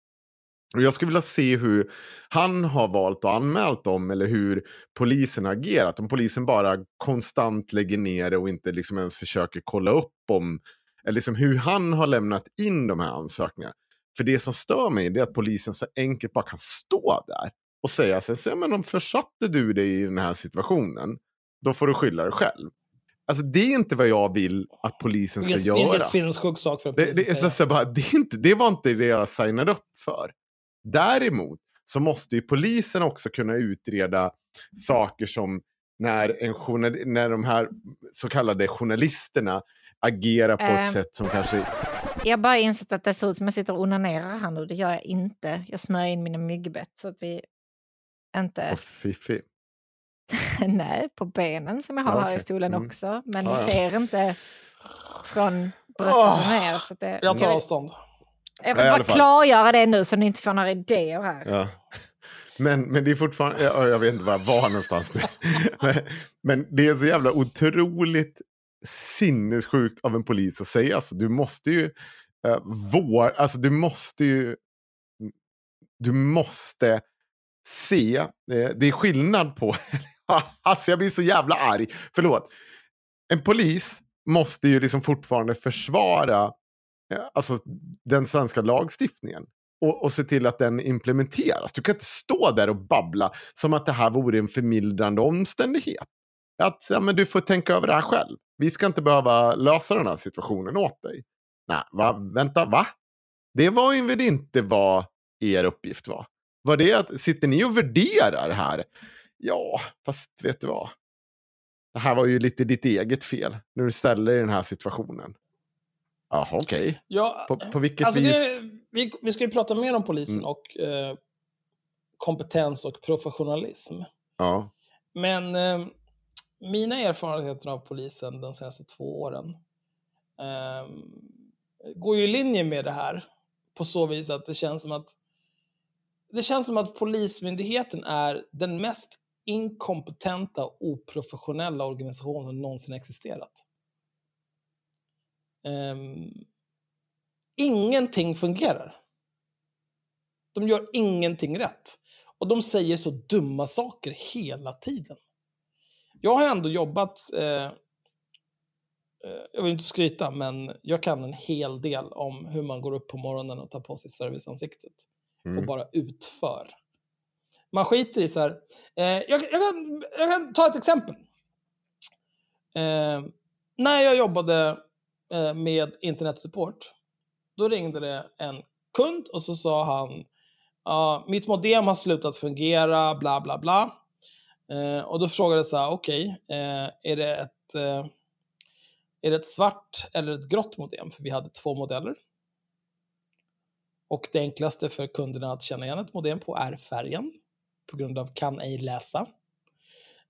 Och jag skulle vilja se hur han har valt att anmält dem eller hur polisen har agerat. Om polisen bara konstant lägger ner det och inte liksom ens försöker kolla upp om, eller liksom hur han har lämnat in de här ansökningarna. För det som stör mig är att polisen så enkelt bara kan stå där och säga så här, "Så, men om försatte du dig i den här situationen, då får du skylla dig själv. Alltså det är inte vad jag vill att polisen ska
Det är en
göra.
helt sinnessjuk sak för en
Det, det, är så bara, det, är inte, det var inte det jag signade upp för. Däremot så måste ju polisen också kunna utreda saker som när, en journal, när de här så kallade journalisterna agerar på
Eh.
ett sätt som kanske...
Jag har bara insett att det ser ut som jag sitter och onanerar här nu. Det gör jag inte. Jag smörjer in mina myggbett så att vi inte...
Åh, fiffi.
Nej, på benen som jag har
Ja,
här i stolen
Mm.
också. Men
Ja,
ni
ja.
ser inte från bröstet
Åh,
och ner. Så att det,
Jag tar avstånd.
Jag
Ja,
vill bara klargöra det nu så ni inte får några idéer här.
Ja. Men, men det är fortfarande, ja, jag vet inte var jag var någonstans nu. men, men det är så jävla otroligt sinnessjukt av en polis att säga. Alltså, du måste ju uh, vår, alltså du måste ju, mm, du måste se, eh, det är skillnad på, alltså jag blir så jävla arg, förlåt. En polis måste ju liksom fortfarande försvara eh, alltså, den svenska lagstiftningen och, och se till att den implementeras. Du kan inte stå där och babbla som att det här vore en förmildrande omständighet. Att ja, men du får tänka över det här själv. Vi ska inte behöva lösa den här situationen åt dig. Nej, va? vänta, va? Det var ju väl inte vad er uppgift var? Var det att, sitter ni och värderar här? Ja, fast vet du vad? Det här var ju lite ditt eget fel när du ställer i den här situationen. Jaha, okej.
Ja,
På, på vilket
alltså
vis?
det, vi, vi ska ju prata mer om polisen
Mm.
och eh, kompetens och professionalism.
Ja.
Men eh, mina erfarenheter av polisen de senaste två åren eh, går ju i linje med det här på så vis att det känns som att det känns som att Polismyndigheten är den mest inkompetenta och oprofessionella organisationen någonsin existerat. Um, ingenting fungerar. De gör ingenting rätt. Och de säger så dumma saker hela tiden. Jag har ändå jobbat, eh, eh, jag vill inte skryta, men jag kan en hel del om hur man går upp på morgonen och tar på sig serviceansiktet och
Mm.
bara utför. Man skiter i så här, eh, jag, jag, kan, jag kan ta ett exempel. Eh, när jag jobbade eh, med internetsupport, då ringde det en kund och så sa han ja, mitt modem har slutat fungera, bla bla bla. Eh, och då frågade jag så här, okej, eh, är, det ett, eh, är det ett svart eller ett grått modem? För vi hade två modeller. Och det enklaste för kunderna att känna igen ett modem på är färgen. På grund av kan ej läsa.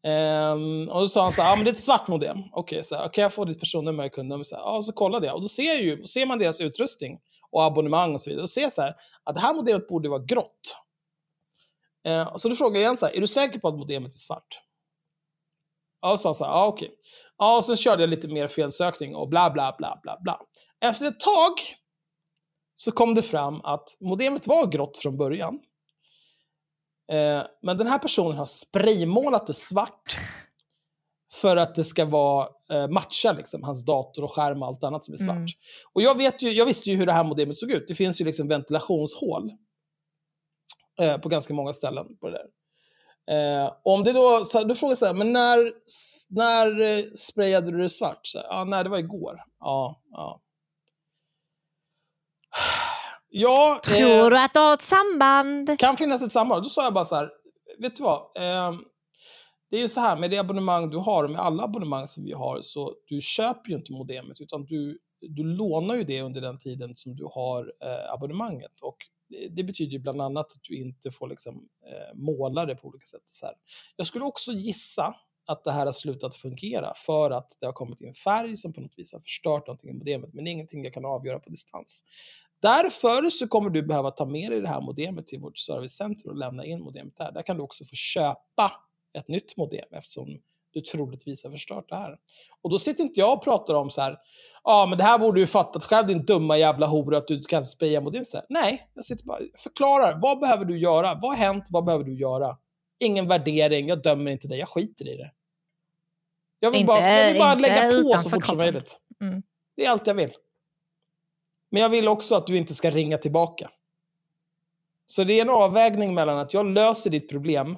Ehm, och då sa han så här, ja men det är ett svart modem. Okej, så här, kan jag få ditt personnummer och kundnummer? Så här, ja, så kollade jag. Och då ser, jag ju, ser man deras utrustning och abonnemang och så vidare. Då ser jag så här, att det här modemet borde vara grått. Eh, så då frågar jag igen så här, är du säker på att modemet är svart? Ja, och sa så här, ja okej. Ja, och så körde jag lite mer felsökning och bla bla bla bla bla. Efter ett tag så kom det fram att modemet var grått från början. Eh, men den här personen har spraymålat det svart för att det ska vara eh, matcha liksom, hans dator och skärm och allt annat som är svart.
Mm.
Och jag, vet ju, jag visste ju hur det här modemet såg ut. Det finns ju liksom ventilationshål eh, på ganska många ställen på det där. Eh, om det då, så, då frågar så här, men när, när eh, sprayade du det svart? Så, ja, nej, det var igår. Ja, ja. Ja, eh,
Tror du att det har ett samband?
kan finnas ett samband. Då sa jag bara så här, vet du vad? Ehm, det är ju så här med det abonnemang du har, med alla abonnemang som vi har, så du köper ju inte modemet, utan du, du lånar ju det under den tiden som du har eh, abonnemanget. Och det, betyder ju bland annat att du inte får liksom, eh, måla det på olika sätt. Så här. Jag skulle också gissa att det här har slutat fungera för att det har kommit in färg som på något vis har förstört någonting i modemet, men det är ingenting jag kan avgöra på distans. Därför så kommer du behöva ta med dig det här modemet till vårt servicecenter och lämna in modemet där. Där kan du också få köpa ett nytt modem eftersom du troligtvis har förstört det här. Och då sitter inte jag och pratar om så här, ja men det här borde du fattat själv din dumma jävla hora att du kan spraya modem. Så här, Nej, jag sitter bara förklarar. Vad behöver du göra? Vad har hänt? Vad behöver du göra? Ingen värdering, jag dömer inte dig, jag skiter i det. Jag vill
Inte-
bara, jag vill bara lägga på så fort som möjligt.
Mm.
Det är allt jag vill. Men jag vill också att du inte ska ringa tillbaka. Så det är en avvägning mellan att jag löser ditt problem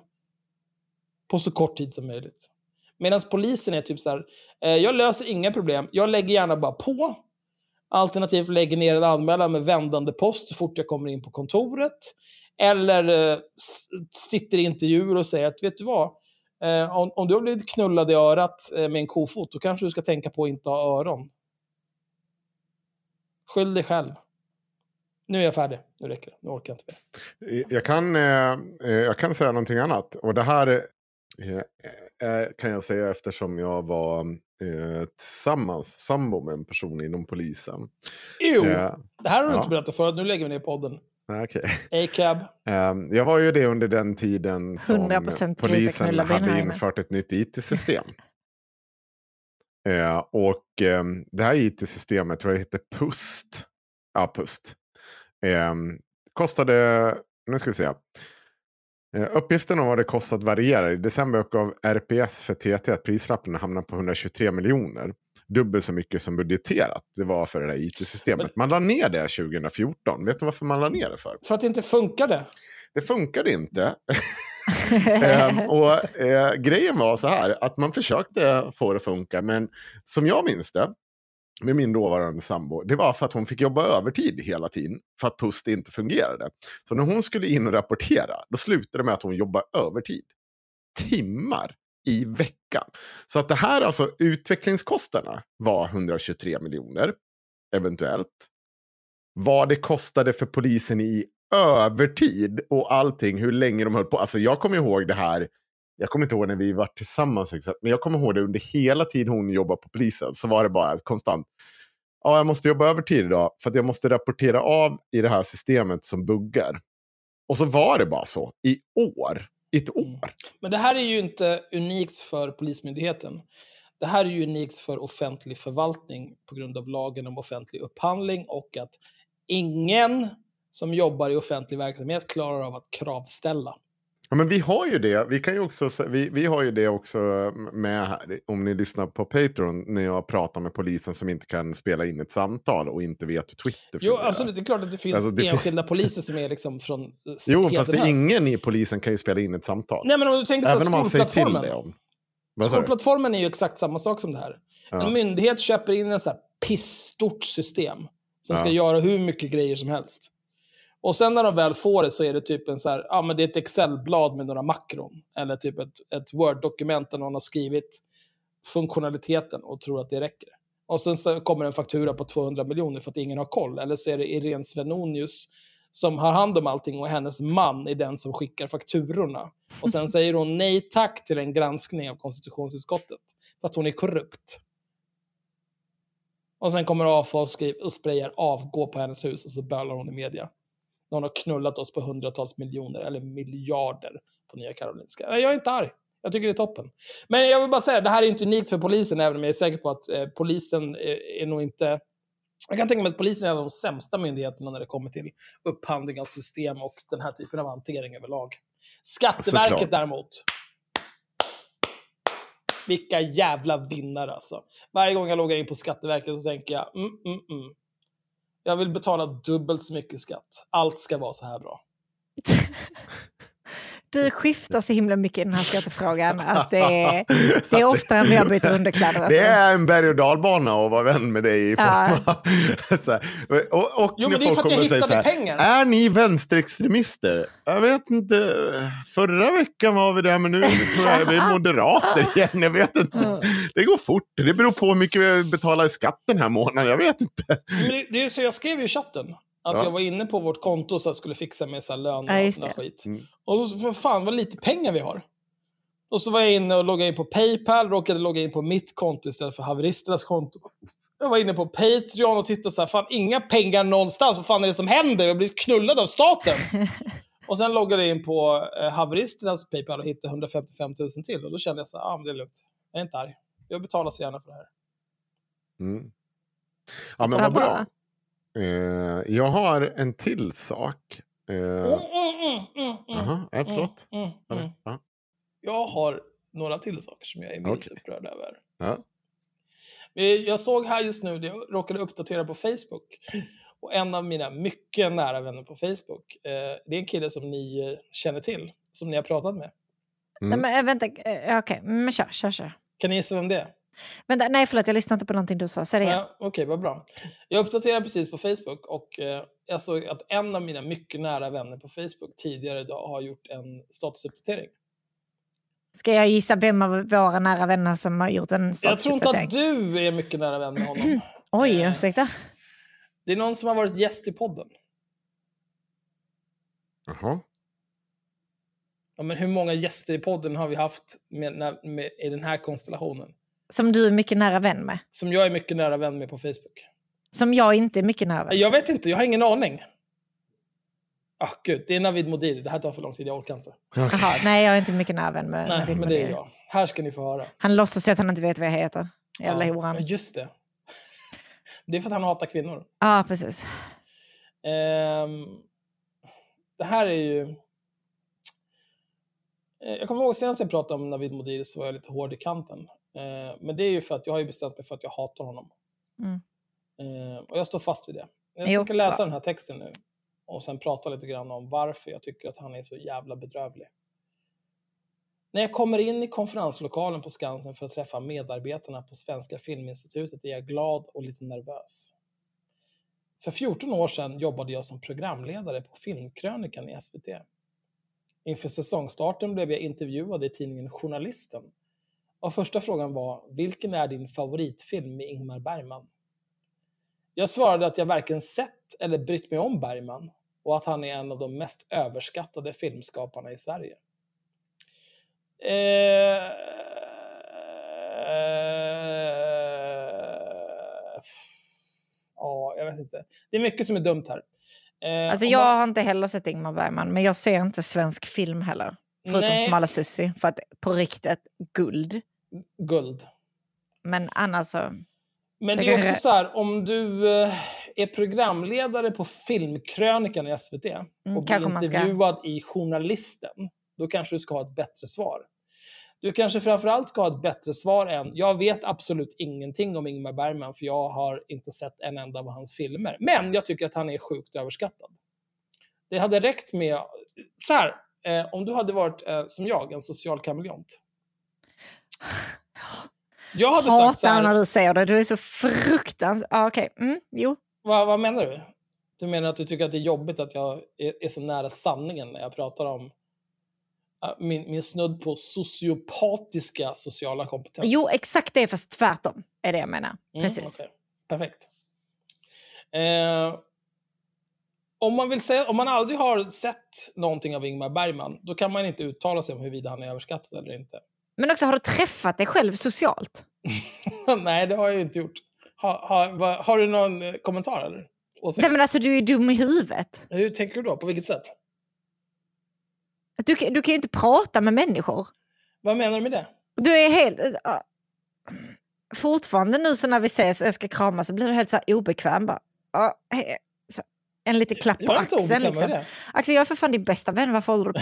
på så kort tid som möjligt. Medan polisen är typ så här, eh, jag löser inga problem, jag lägger gärna bara på. Alternativt lägger ner en anmälan med vändande post så fort jag kommer in på kontoret. Eller eh, sitter i intervjuer och säger att vet du vad, eh, om, om du har blivit knullad i örat eh, med en kofot, då kanske du ska tänka på att inte ha öron. Skyll dig själv. Nu är jag färdig. Nu räcker det. Nu orkar jag inte mer.
Eh, jag kan, eh, eh, jag kan säga någonting annat. Och det här kan jag säga eftersom jag var eh, tillsammans, sambo med en person inom polisen.
Jo,
Eh,
det här har du
ja.
inte berättat förut. Nu lägger vi ner podden.
nej, okej.
A-cab.
Eh, jag var ju det under den tiden som
100%
polisen hade infört ett nytt it-system. eh, och eh, det här it-systemet tror jag heter PUST. Ja, PUST. Eh, kostade, nu ska vi se. Eh, Uppgiften om vad det kostat varierar. I december uppgav RPS för TT att prislappen hamnar på 123 miljoner. Dubbelt så mycket som budgeterat det var för det här it-systemet. Man la ner det 2014. Vet du varför man la ner det för?
För att det inte funkade.
Det funkade inte. Ehm, och eh, grejen var så här att man försökte få det att funka. Men som jag minns det, med min dåvarande sambo, det var för att hon fick jobba övertid hela tiden. För att PUST inte fungerade. Så när hon skulle in och rapportera, då slutade det med att hon jobbade övertid. Timmar i veckan. Så att det här, alltså utvecklingskostnaderna var 123 miljoner, eventuellt. Vad det kostade för polisen i övertid och allting, hur länge de höll på. Alltså jag kommer ihåg det här, jag kommer inte ihåg när vi var tillsammans exakt, men jag kommer ihåg det under hela tiden hon jobbade på polisen så var det bara konstant. Ja, jag måste jobba övertid idag för att jag måste rapportera av i det här systemet som buggar. Och så var det bara så i år. I ett år.
Men det här är ju inte unikt för Polismyndigheten. Det här är ju unikt för offentlig förvaltning på grund av lagen om offentlig upphandling och att ingen som jobbar i offentlig verksamhet klarar av att kravställa.
Ja, men vi har ju det. Vi, kan ju också, vi, vi har ju det också med här. Om ni lyssnar på Patreon när jag pratar med polisen som inte kan spela in ett samtal och inte vet hur Twitter
Jo,
fungerar.
absolut. Det är klart att det finns
Alltså, det
enskilda poliser som är liksom från eh,
Jo, fast det är ingen i polisen kan ju spela in ett samtal.
Nej, men om du tänker så här,
Även om man säger till det om.
Skolplattformen är ju exakt samma sak som det här.
Ja.
En myndighet köper in en så här pissstort system som ska
Ja.
göra hur mycket grejer som helst. Och sen när de väl får det så är det typ en så här, ja men det är ett Excel-blad med några makron. Eller typ ett, ett Word-dokument där någon har skrivit funktionaliteten och tror att det räcker. Och sen så kommer en faktura på 200 miljoner för att ingen har koll. Eller så är det Irene Svenonius som har hand om allting och hennes man är den som skickar fakturorna. Och sen säger hon nej tack till en granskning av konstitutionsutskottet. För att hon är korrupt. Och sen kommer AFA och, skriver, och sprayar avgå på hennes hus och så bölar hon i media. När hon har knullat oss på hundratals miljoner eller miljarder på Nya Karolinska. Jag är inte arg. Jag tycker det är toppen. Men jag vill bara säga, det här är inte unikt för polisen, även om jag är säker på att eh, polisen är, är nog inte... Jag kan tänka mig att polisen är en av de sämsta myndigheterna när det kommer till upphandling av system och den här typen av hantering överlag. Skatteverket
Såklart.
däremot. Vilka jävla vinnare alltså. Varje gång jag loggar in på Skatteverket så tänker jag, mm, mm, mm. Jag vill betala dubbelt så mycket skatt. Allt ska vara så här bra.
Du skiftar så himla mycket i den här skattefrågan att det är, det är oftare än vad jag byter underkläder. Alltså.
Det är en berg och dalbana att vara vän med dig i
Ja.
Och, och
Jo, men det är för att jag hittade
här,
pengar.
Är ni vänsterextremister? Jag vet inte. Förra veckan var vi där, men nu tror jag vi är moderater igen. Jag vet inte. Det går fort. Det beror på hur mycket vi betalar i skatt den här månaden. Jag vet inte.
Men det, det är så jag skrev ju i chatten. Att
Ja.
jag var inne på vårt konto så jag skulle fixa med så här lön
Ja,
och
just
sån skit.
Mm.
Och då, för fan vad lite pengar vi har. Och så var jag inne och loggade in på Paypal, råkade logga in på mitt konto istället för haveristernas konto. Jag var inne på Patreon och tittade så här, fan inga pengar någonstans, vad fan är det som händer? Jag blir knullad av staten. och sen loggade jag in på eh, haveristernas Paypal och hittade 155 000 till. Och då kände jag så här, ah, men det är lugnt. Jag är inte arg. Jag betalar så gärna för det här.
Mm. Ja, men
Vad
vad bra. Eh, jag har en till sak. Eh,
Mm, mm, mm, mm, mm.
Ja, förlåt.
Mm, mm, mm.
Ja.
Jag har några till saker som jag är milt
Okej.
upprörd över.
Ja.
Eh, Jag såg här just nu, jag råkade uppdatera på Facebook. Och en av mina mycket nära vänner på Facebook, eh, det är en kille som ni eh, känner till, som ni har pratat med.
Nej, men, äh, vänta, okej, men kör, kör, kör.
Kan ni gissa vem det är?
Vänta, nej, förlåt, jag lyssnade inte på någonting du sa. Säg det igen.
Okej, vad bra. Jag uppdaterade precis på Facebook och eh, jag såg att en av mina mycket nära vänner på Facebook tidigare idag har gjort en statusuppdatering.
Ska jag gissa vem av våra nära vänner som har gjort en
Jag tror inte
statusuppdatering?
att du är mycket nära vän med honom.
Oj,
Eh,
ursäkta.
Det är någon som har varit gäst i podden.
Jaha.
Ja, men hur många gäster i podden har vi haft med, när- med, i den här konstellationen?
Som du är mycket nära vän med.
Som jag är mycket nära vän med på Facebook.
Som jag inte är mycket nära vän
Jag vet inte, jag har ingen aning. Ah, gud, det är Navid Modiri. Det här tar för lång tid, jag orkar inte.
Jaha, nej, jag är inte mycket nära vän med
Nej,
Navid
men det är jag. Här ska ni få höra.
Han låtsas ju att han inte vet vad jag heter. Jävla
ja,
horan.
just det. Det är för att han hatar kvinnor.
Ja, precis.
Ehm, det här är ju... Eh, Jag kommer ihåg senast jag pratade om Navid Modiri så var jag lite hård i kanten. Eh, men det är ju för att jag har ju bestämt mig för att jag hatar honom.
Mm.
Eh, och jag står fast vid det. Jag
Jo,
ska läsa den här texten nu och sen prata lite grann om varför jag tycker att han är så jävla bedrövlig. När jag kommer in i konferenslokalen på Skansen för att träffa medarbetarna på Svenska Filminstitutet är jag glad och lite nervös. För 14 år sedan jobbade jag som programledare på Filmkrönikan i SVT. Inför säsongstarten blev jag intervjuad i tidningen Journalisten. Och första frågan var, vilken är din favoritfilm med Ingmar Bergman? Jag svarade att jag varken sett eller brytt mig om Bergman och att han är en av de mest överskattade filmskaparna i Sverige. Eh, ja, jag vet inte. Det är mycket som är dumt här. Eh,
Alltså jag
man-
har inte heller sett Ingmar Bergman, men jag ser inte svensk film heller. Förutom
Nej.
Smala Sussi, för att på riktigt, guld.
Guld.
Men annars så...
Men
Jag
det är också så här, om du eh, är programledare på Filmkrönikan i SVT och blir
Mm, man ska-
intervjuad i Journalisten, då kanske du ska ha ett bättre svar. Du kanske framförallt ska ha ett bättre svar än, jag vet absolut ingenting om Ingmar Bergman för jag har inte sett en enda av hans filmer. Men jag tycker att han är sjukt överskattad. Det hade räckt med, så här, eh, om du hade varit eh, som jag, en social kameleont. Jag hade sagt så
Hatar
här,
när du säger det, du är så fruktansvärt... Ja, okej. Mm, jo.
Vad, vad menar du? Du menar att du tycker att det är jobbigt att jag är, är så nära sanningen när jag pratar om äh, min, min snudd på sociopatiska sociala kompetens?
Jo, exakt det, fast tvärtom är det jag menar.
Mm,
Precis.
okej. Perfekt. Eh, om, man vill säga, om man aldrig har sett någonting av Ingmar Bergman, då kan man inte uttala sig om huruvida han är överskattad eller inte.
Men också, har du träffat dig själv socialt?
Nej, det har jag ju inte gjort. Ha, ha, va, har du någon eh, kommentar eller?
Nej, men alltså, du är dum i huvudet.
Hur tänker du då? På vilket sätt?
Du, kan- du kan ju inte prata med människor.
Vad menar du med det?
Du är helt... äh, fortfarande nu så när vi ses och jag ska kramas så blir du helt så här obekväm. Bara, he- så, en liten klapp på
Jag är inte
axeln. Liksom. Axel, jag är för fan din bästa vän, varför håller du på?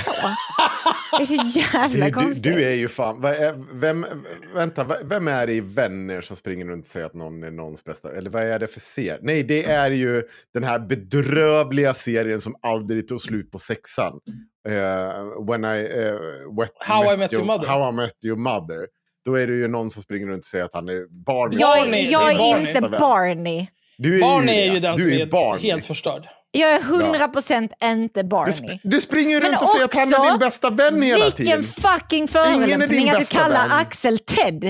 Det är så jävla
Du, du,
konstigt.
du är ju fan... Vem, vänta, vem är det i Vänner som springer runt och säger att någon är någons bästa? Eller vad är det för serie? Nej, det är ju den här bedrövliga serien som aldrig tog slut på sexan. Eh, when I, wet,
How I Met Your Mother.
How I Met Your Mother. Då är det ju någon som springer runt och säger att han är Barney.
jag, jag
det är
inte Barney.
Du är
Barney
ju,
är ju
det.
den
du
som
är
är
Barney.
helt förstörd.
Jag är 100% inte
Du,
Barney.
sp- du springer runt och säger att han är din bästa vän hela
Vilken
tiden.
fucking
Ingen är
förolämpning att du kallar
vän.
Axel Ted.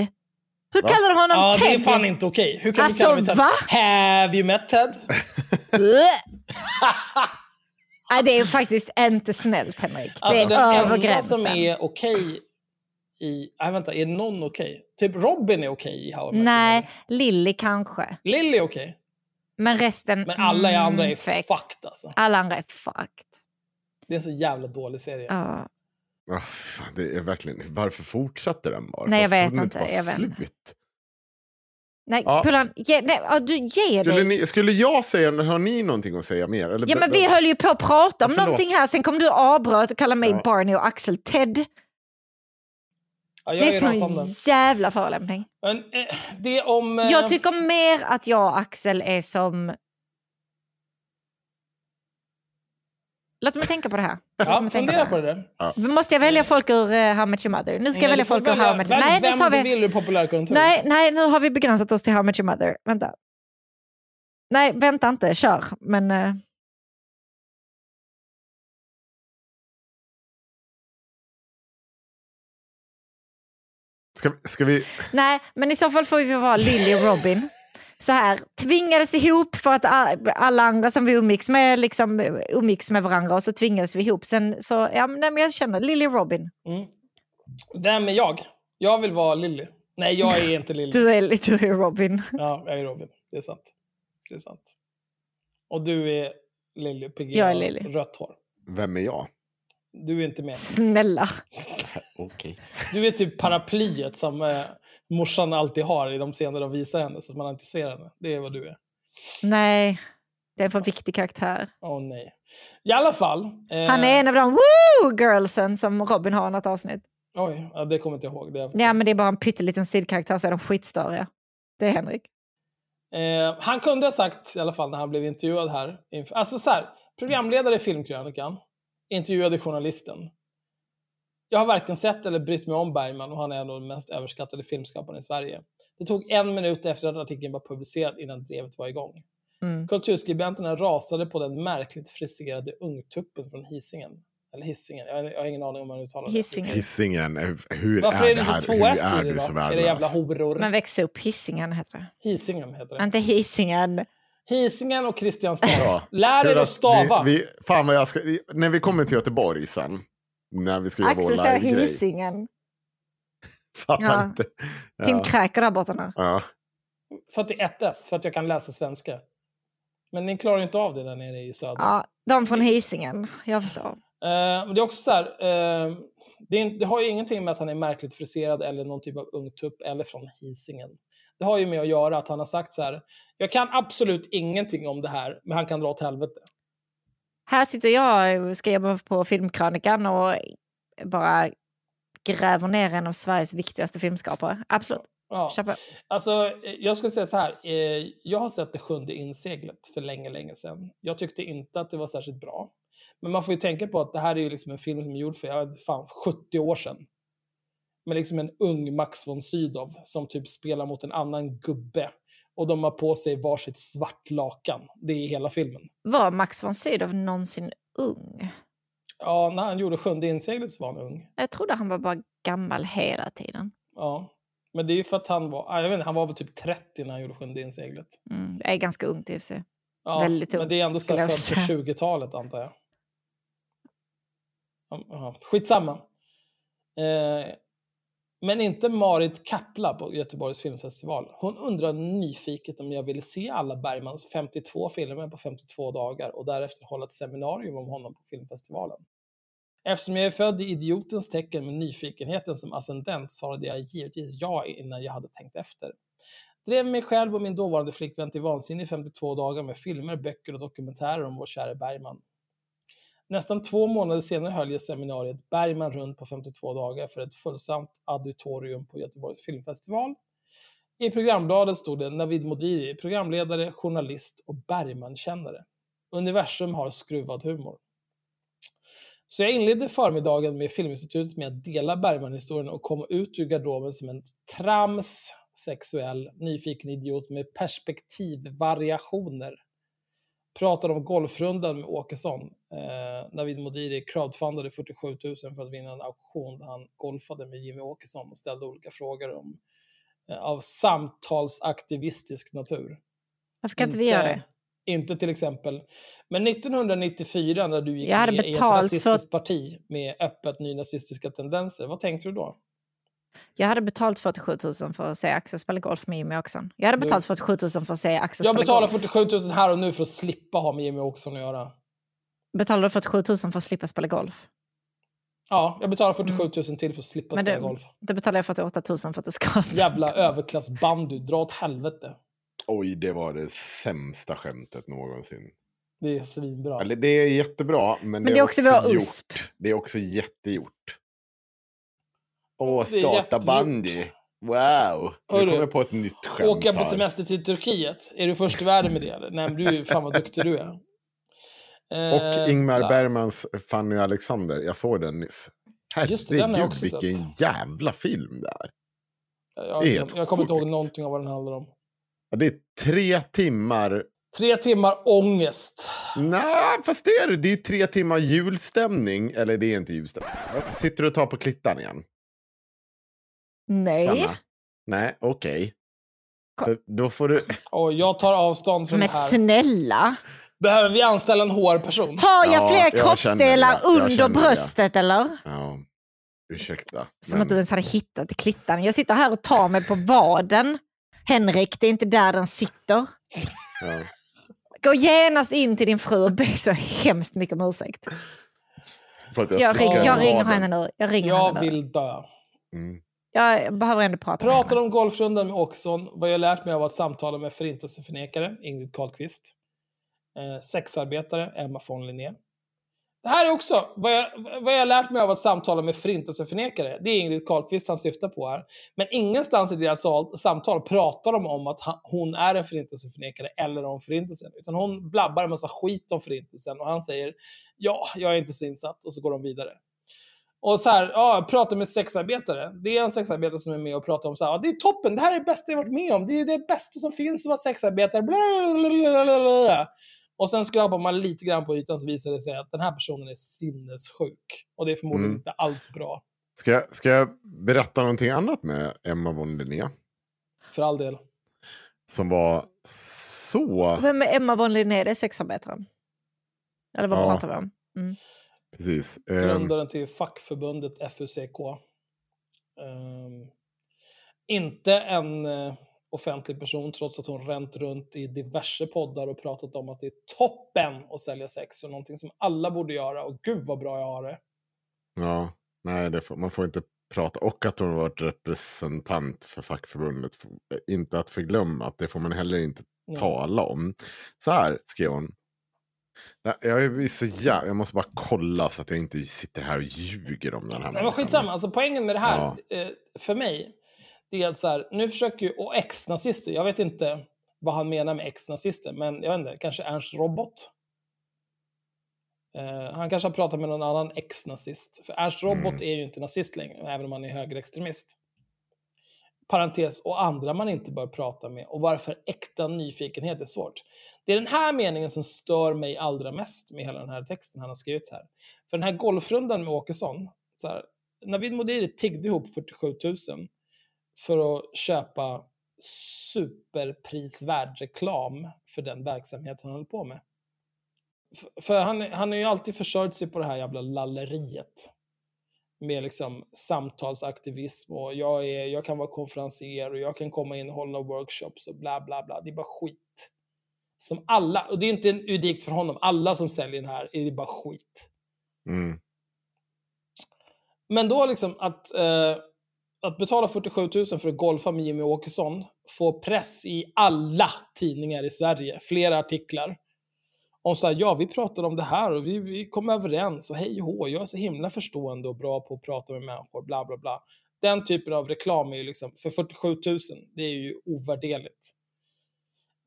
Hur
Va?
kallar du honom
Ja,
Ted?
det är fan inte okej. Hur kan
Alltså,
du kalla mig Ted?
va?
Have you met Ted?
Nej, det är faktiskt inte snällt Henrik. Det
Alltså,
är
den
över
enda
gränsen.
som är okej i... Nej, vänta. Är någon okej? Typ Robin är okej i How I Met
Nej. Lilly kanske.
Lily är okej.
Men resten...
Men alla är andra är
mm, tvek.
fucked alltså.
Alla andra är fucked.
Det är en så jävla dålig serie.
Ja.
Ah, fan, det är verkligen, varför fortsätter den bara?
Nej, jag vet inte,
vara
jag vet inte.
slut?
Nej,
Ja.
Pullan, ge, nej, ja, du ger
Skulle,
dig.
ni, skulle jag säga, har ni någonting att säga mer? Eller,
Ja, men vi höll ju på att prata om
Ja,
någonting här, sen kom du och avbröt och kallade mig
Ja.
Barney och Axel Ted.
Ja,
Det är
är
så
rasande.
jävla förolämpning.
Men eh, det om... Eh,
Jag tycker mer att jag och Axel är som... Låt mig tänka på det här.
Ja,
mig tänka
fundera på det där.
Måste jag välja folk ur uh, How Met Your Mother? Nu ska jag välja folk ur How Your
välj
Nej, nu tar
du
vi...
vill ur populärkultur.
Nej, nej, nu har vi begränsat oss till How Met Your Mother. Vänta. Nej, vänta inte. Kör. Men... eh,
Ska, ska vi...
Nej, men i så fall får vi vara Lily och Robin. Så här, tvingades ihop för att alla andra som vi umgicks med liksom umgicks med varandra och så tvingades vi ihop. Sen så, ja men jag känner Lily och Robin.
Mm. Vem är jag? Jag vill vara Lily. Nej, jag är inte Lily.
Du är, du är Robin.
Ja, jag är Robin. Det är sant. Det är sant. Och du är Lily, PG,
Jag är Lily.
rött hår.
Vem är jag?
Du är inte med.
Snälla.
Okej.
Du är typ paraplyet som eh, morsan alltid har i de scener de visar henne så att man inte ser henne. Det är vad du är.
Nej, det är en för viktig karaktär.
Åh nej. I alla fall. Eh,
Han är en av de woo girlsen som Robin har i något avsnitt.
Oj, ja, det kommer inte jag ihåg. Det är...
Ja, men det är bara en pytteliten sidkaraktär så är de skitstöriga. Det är Henrik.
Eh, han kunde ha sagt, i alla fall när han blev intervjuad här, inför, alltså så här, programledare i Filmkrönikan intervjuade journalisten. Jag har varken sett eller brytt mig om Bergman och han är en av de mest överskattade filmskaparna i Sverige. Det tog en minut efter att artikeln var publicerad innan drevet var igång.
Mm.
Kulturskribenterna rasade på den märkligt friserade ungtuppen från Hisingen. Eller Hisingen, jag har, jag har ingen aning om man uttalar det.
Hisingen.
Hisingen, eh, hur
Varför
är
är
det här?
inte två
Hur
S
är
i det
du så
då? Är det jävla
värdelös?
horor?
Men växte upp Hisingen heter det.
Hisingen heter det.
Inte Hisingen.
Hisingen och Kristianstad.
Ja.
Lär er att stava.
Vi, vi, fan vad jag ska, när vi kommer till Göteborg sen, när vi ska göra
Axel säger. Hisingen.
Fattar
Ja.
inte.
Tim
Ja.
kräker där borta nu.
Ja.
För att det är ett S, för att jag kan läsa svenska. Men ni klarar inte av det där nere i söder.
Ja, de från Hisingen. Jag förstår.
Eh, men det är också så här, eh, det, är, det har ju ingenting med att han är märkligt friserad eller någon typ av ungtupp eller från Hisingen. Det har ju med att göra att han har sagt så här, jag kan absolut ingenting om det här, men han kan dra åt helvete.
Här sitter jag och ska jobba på Filmkrönikan och bara gräver ner en av Sveriges viktigaste filmskapare. Absolut.
Ja.
Kör på.
Alltså, jag skulle säga så här. Eh, jag har sett Det sjunde inseglet för länge, länge sedan. Jag tyckte inte att det var särskilt bra. Men man får ju tänka på att det här är ju liksom en film som är gjord för jag vet, fan, 70 år sedan. Med liksom en ung Max von Sydow som typ spelar mot en annan gubbe. Och de har på sig varsitt svart lakan. Det är hela filmen.
Var Max von Sydow någonsin ung?
Ja, när han gjorde Sjunde inseglet var han ung.
Jag trodde han var bara gammal hela tiden.
Ja. Men det är ju för att han var, jag vet inte, han var väl typ 30 när han gjorde Sjunde inseglet.
Mm, det är ganska ungt i och för sig.
Ja,
Väldigt
men
ungt,
det är ändå så född på
säga.
20-talet antar jag. Ja, ja, Skitsamma. Eh, men inte Marit Kapla på Göteborgs filmfestival. Hon undrar nyfiket om jag ville se alla Bergmans 52 filmer på 52 dagar och därefter hålla ett seminarium om honom på filmfestivalen. Eftersom jag är född i idiotens tecken med nyfikenheten som ascendent svarade jag givetvis ja innan jag hade tänkt efter. Drev mig själv och min dåvarande flickvän till vansinne i 52 dagar med filmer, böcker och dokumentärer om vår käre Bergman. Nästan två månader senare höll jag seminariet Bergman runt på 52 dagar för ett fullsamt auditorium på Göteborgs filmfestival. I programbladet stod det Navid Modiri, programledare, journalist och Bergman-kännare. Universum har skruvad humor. Så jag inledde förmiddagen med Filminstitutet med att dela Bergman-historien och komma ut ur garderoben som en trams, sexuell, nyfiken idiot med perspektivvariationer. Pratade om golfrundan med Åkesson. Eh, Navid Modiri crowdfundade 47 000 för att vinna en auktion där han golfade med Jimmy Åkesson och ställde olika frågor om, eh, av samtalsaktivistisk natur.
Varför kan inte vi göra det?
Inte till exempel. Men 1994 när du gick
Jag hade
med i ett rasistiskt
för-
parti med öppet nynazistiska tendenser, vad tänkte du då?
Jag hade betalt 47 000 för att se Axel spela golf med Jimmy Åkesson. Jag hade betalt 47 000 för att se Axel
Jag
spela
betalar
golf.
47 000 här och nu för att slippa ha med Jimmy Åkesson att göra.
Betalar du 47 000 för att slippa spela golf?
Ja, jag betalar 47 000 till för att slippa
Men
spela
det,
golf.
det betalar jag 48 000 för att det ska spela
Jävla överklassbandy, dra åt helvete.
Oj, det var det sämsta skämtet någonsin.
Det är svinbra.
Eller det är jättebra, men,
Men
det,
det är också vår
gjort. Det är också jättegjort. Åh, starta bandy. Wow! Nu
Hörru,
kommer jag på ett nytt skämt
Åka på semester till Turkiet, är du först i världen med det? Nej men du fan vad duktig du är.
Och
Eh,
Ingmar. Bergmans Fanny och Alexander. Jag såg den nyss. Herregud, vilken jävla film det är.
Jag, jag, jag kommer inte ihåg någonting av vad den handlar om.
Ja, det är tre timmar.
Tre timmar ångest.
Nej, fast det är det. Det är tre timmar julstämning. Eller det är inte julstämning. Sitter du och tar på klittan igen?
Nej.
Sanna? Nej, okej. För Då får du...
Och jag tar avstånd från
Men
det här.
snälla.
Behöver vi anställa en HR-person?
Har jag
Ja,
fler
jag
kroppsdelar.
Jag
under
känner det.
bröstet eller?
Ja, ursäkta.
Som
men-
att du ens hade hittat klittan. Jag sitter här och tar mig på vaden. Henrik, det är inte där den sitter.
Ja.
Gå genast in till din fru och be så hemskt mycket om ursäkt. Jag, ring, jag
på
ringer henne nu. Jag ringer
Jag
henne nu.
vill dö.
Mm.
Jag behöver ändå prata
Pratar om golfrundan med Åkesson, vad jag lärt mig av att samtala med förintelseförnekare, Ingrid Carlqvist. Eh, sexarbetare, Emma von Linné. Det här är också vad jag, vad jag lärt mig av att samtala med förintelseförnekare. Det är Ingrid Carlqvist han syftar på här. Men ingenstans i deras samtal pratar de om att hon är en förintelseförnekare eller om förintelsen. Utan hon blabbar en massa skit om förintelsen och han säger ja, jag är inte så insatt och så går de vidare. Och så här, ja, jag pratar med sexarbetare. Det är en sexarbetare som är med och pratar om så här, ja, det är toppen, det här är det bästa jag varit med om. Det är det bästa som finns att vara sexarbetare. Blablabla. Och sen skrapar man lite grann på ytan så visar det sig att den här personen är sinnessjuk. Och det är förmodligen
Mm.
inte alls bra.
Ska, jag- ska jag berätta någonting annat med Emma von Linné?
För all del.
Som var så...
Vem är Emma von Linné? Det är sexarbetaren. Eller vad
Ja.
pratar vi om? Mm.
Precis. ehm,
Grundaren till fackförbundet FUCK. Ehm, inte en eh, offentlig person trots att hon ränt runt i diverse poddar och pratat om att det är toppen att sälja sex och någonting som alla borde göra. Och gud vad bra jag har det.
Ja, nej, får, man får inte prata. Och att hon varit representant för fackförbundet. Inte att förglömma, att det får man heller inte
Nej.
tala om. Så här skrev hon. Nej, Jag, är så jä... jag måste bara kolla så att jag inte sitter här och ljuger om den här
men skitsamma, alltså poängen med det här,
Ja.
eh, för mig, det är att så här, nu försöker ju, och ex-nazister, jag vet inte vad han menar med ex-nazister, men jag vet inte, kanske Ernst Robot? Eh, han kanske har pratat med någon annan ex-nazist. För Ernst Robot
Mm.
är ju inte nazist längre, även om han är högerextremist. Parentes, och andra man inte bör prata med. Och varför äkta nyfikenhet är svårt. Det är den här meningen som stör mig allra mest med hela den här texten han har skrivit så här. För den här golfrundan med Åkesson, så här, Navid Modiri tiggde ihop 47 000 för att köpa superprisvärd reklam för den verksamhet han håller på med. För han, han har ju alltid försörjt sig på det här jävla lalleriet. Med liksom samtalsaktivism och jag, är, jag kan vara konferencier och jag kan komma in och hålla workshops och bla bla bla. Det är bara skit. Som alla, och det är inte unikt för honom, alla som säljer den här är bara skit.
Mm.
Men då liksom att... Eh, att betala 47 000 för att golfa med Jimmy Åkesson får press i alla tidningar i Sverige, flera artiklar. Om så här, ja vi pratade om det här och vi, vi kom överens och hej och jag är så himla förstående och bra på att prata med människor, bla bla bla. Den typen av reklam är ju liksom, för 47 000, det är ju ovärderligt.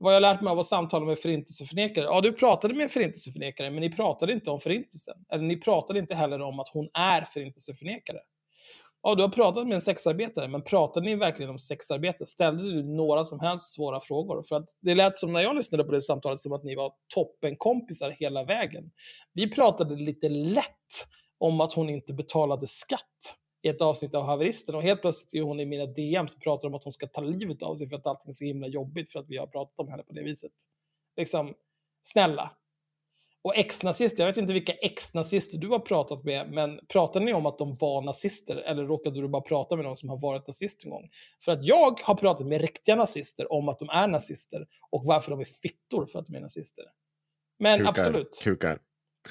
Vad jag lärt mig av att samtala med förintelseförnekare, ja du pratade med förintelseförnekare, men ni pratade inte om förintelsen. Eller ni pratade inte heller om att hon är förintelseförnekare. Ja, du har pratat med en sexarbetare, men pratade ni verkligen om sexarbete? Ställde du några som helst svåra frågor? För att det lät som när jag lyssnade på det samtalet som att ni var toppenkompisar hela vägen. Vi pratade lite lätt om att hon inte betalade skatt i ett avsnitt av Haveristen och helt plötsligt är hon i mina DM som pratar om att hon ska ta livet av sig för att allting är så himla jobbigt för att vi har pratat om henne på det viset. Liksom, snälla. Och ex-nazister, jag vet inte vilka ex-nazister du har pratat med, men pratade ni om att de var nazister eller råkade du bara prata med någon som har varit nazist en gång? För att jag har pratat med riktiga nazister om att de är nazister och varför de är fittor för att de är nazister. Men
Kukar,
absolut.
Kukar.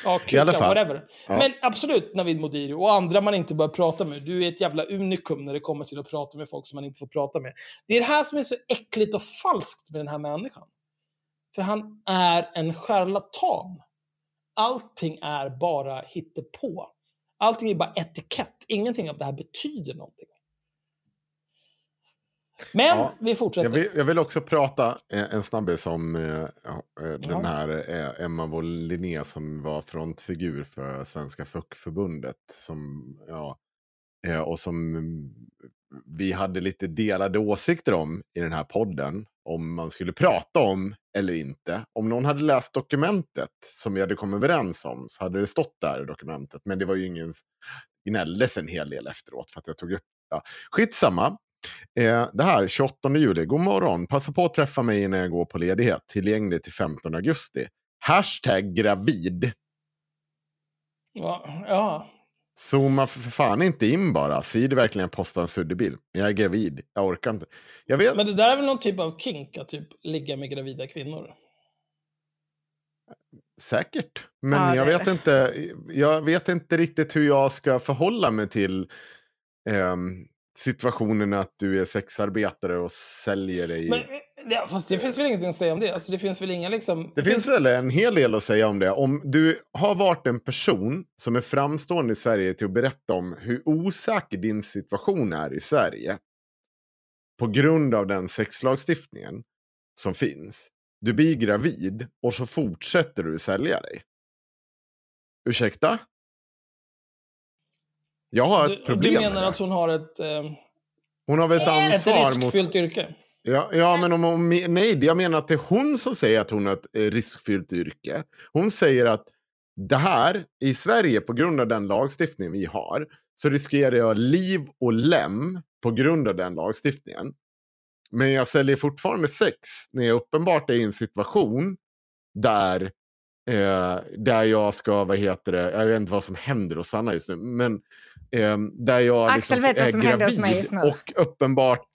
Ja,
I alla
kuka,
fall.
whatever.
Ja.
Men absolut Navid Modiri och andra man inte bör prata med. Du är ett jävla unikum när det kommer till att prata med folk som man inte får prata med. Det är det här som är så äckligt och falskt med den här människan. För han är en charlatan. Allting är bara hittepå. Allting är bara etikett. Ingenting av det här betyder någonting. Men
Ja,
vi fortsätter.
Jag vill, jag vill också prata eh, en snabbis om eh, eh, den här eh, Emma Woll Linné som var frontfigur för Svenska Fuckförbundet. Som, ja, eh, och som mm, vi hade lite delade åsikter om i den här podden. Om man skulle prata om eller inte. Om någon hade läst dokumentet som vi hade kommit överens om så hade det stått där i dokumentet. Men det var ju ingen gnälldes en hel del efteråt för att jag tog upp. Ja. Skitsamma. Eh, det här, 28 juli. God morgon. Passa på att träffa mig när jag går på ledighet. Tillgänglig till 15 augusti. Hashtag gravid.
Ja, ja.
Zooma för fan inte in bara. Svider verkligen posta en suddig bild. Jag är gravid. Jag orkar inte. Jag vet.
Men det där är väl någon typ av kink, att typ ligga med gravida kvinnor?
Säkert. Men
Ja,
jag, vet inte, jag vet inte riktigt hur jag ska förhålla mig till ehm, situationen att du är sexarbetare och säljer dig.
Men, ja, fast det finns väl ingenting att säga om det? Alltså, det finns väl inga liksom...
Det finns väl en hel del att säga om det. Om du har varit en person som är framstående i Sverige till att berätta om hur osäker din situation är i Sverige. På grund av den sexlagstiftningen som finns. Du blir gravid och så fortsätter du sälja dig. Ursäkta? Jag har
Du,
ett problem
du menar att hon har ett, eh,
Hon har väl ett
ett
ansvar mot...
riskfyllt yrke?
Ja, ja men om hon, nej, jag menar att det är hon som säger att hon har ett eh, riskfyllt yrke. Hon säger att det här, i Sverige, på grund av den lagstiftning vi har, så riskerar jag liv och lem på grund av den lagstiftningen. Men jag säljer fortfarande sex när jag uppenbart är i en situation där, eh, där jag ska, vad heter det, jag vet inte vad som händer hos Sanna just nu, men eh, där jag
Axel vet vad
är
som händer hos mig just nu.
och uppenbart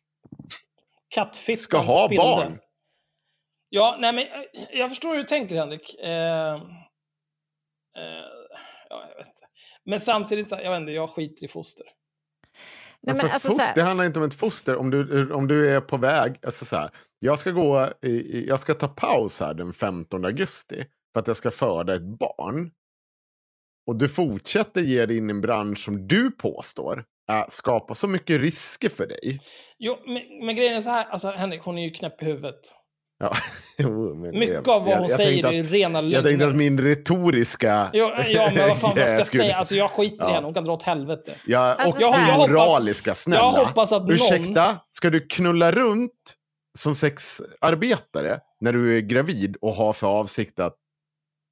ska ha
spillde.
barn.
Ja, nej men eh, jag förstår hur du tänker Henrik. Eh, eh, ja, jag vet inte. Men samtidigt, jag vet inte, jag skiter i foster.
Nej,
Men
men
för
alltså, så
foster, det handlar inte om ett foster. Om du, om du är på väg, alltså så här, jag ska gå, jag ska ta paus här den 15 augusti för att jag ska föda ett barn. Och du fortsätter ge dig in i en bransch som du påstår äh, skapar så mycket risker för dig.
Jo, men, men grejen är så här, alltså Henrik, hon är ju knäpp i huvudet.
Ja, jo, men
Mycket
det-
av vad
jag-
hon
jag
säger
tänkte
är ju
att-
rena
Jag tänkte
lögner.
att min retoriska...
Ja, ja, men vad fan vad ska jag
skulle-
säga? Alltså jag skiter i
Ja.
henne, hon kan dra åt helvete.
Ja,
Alltså,
och
så här- Jag hoppas-
moraliska, snälla.
jag hoppas att någon-
Ursäkta, ska du knulla runt som sexarbetare när du är gravid och har för avsikt att...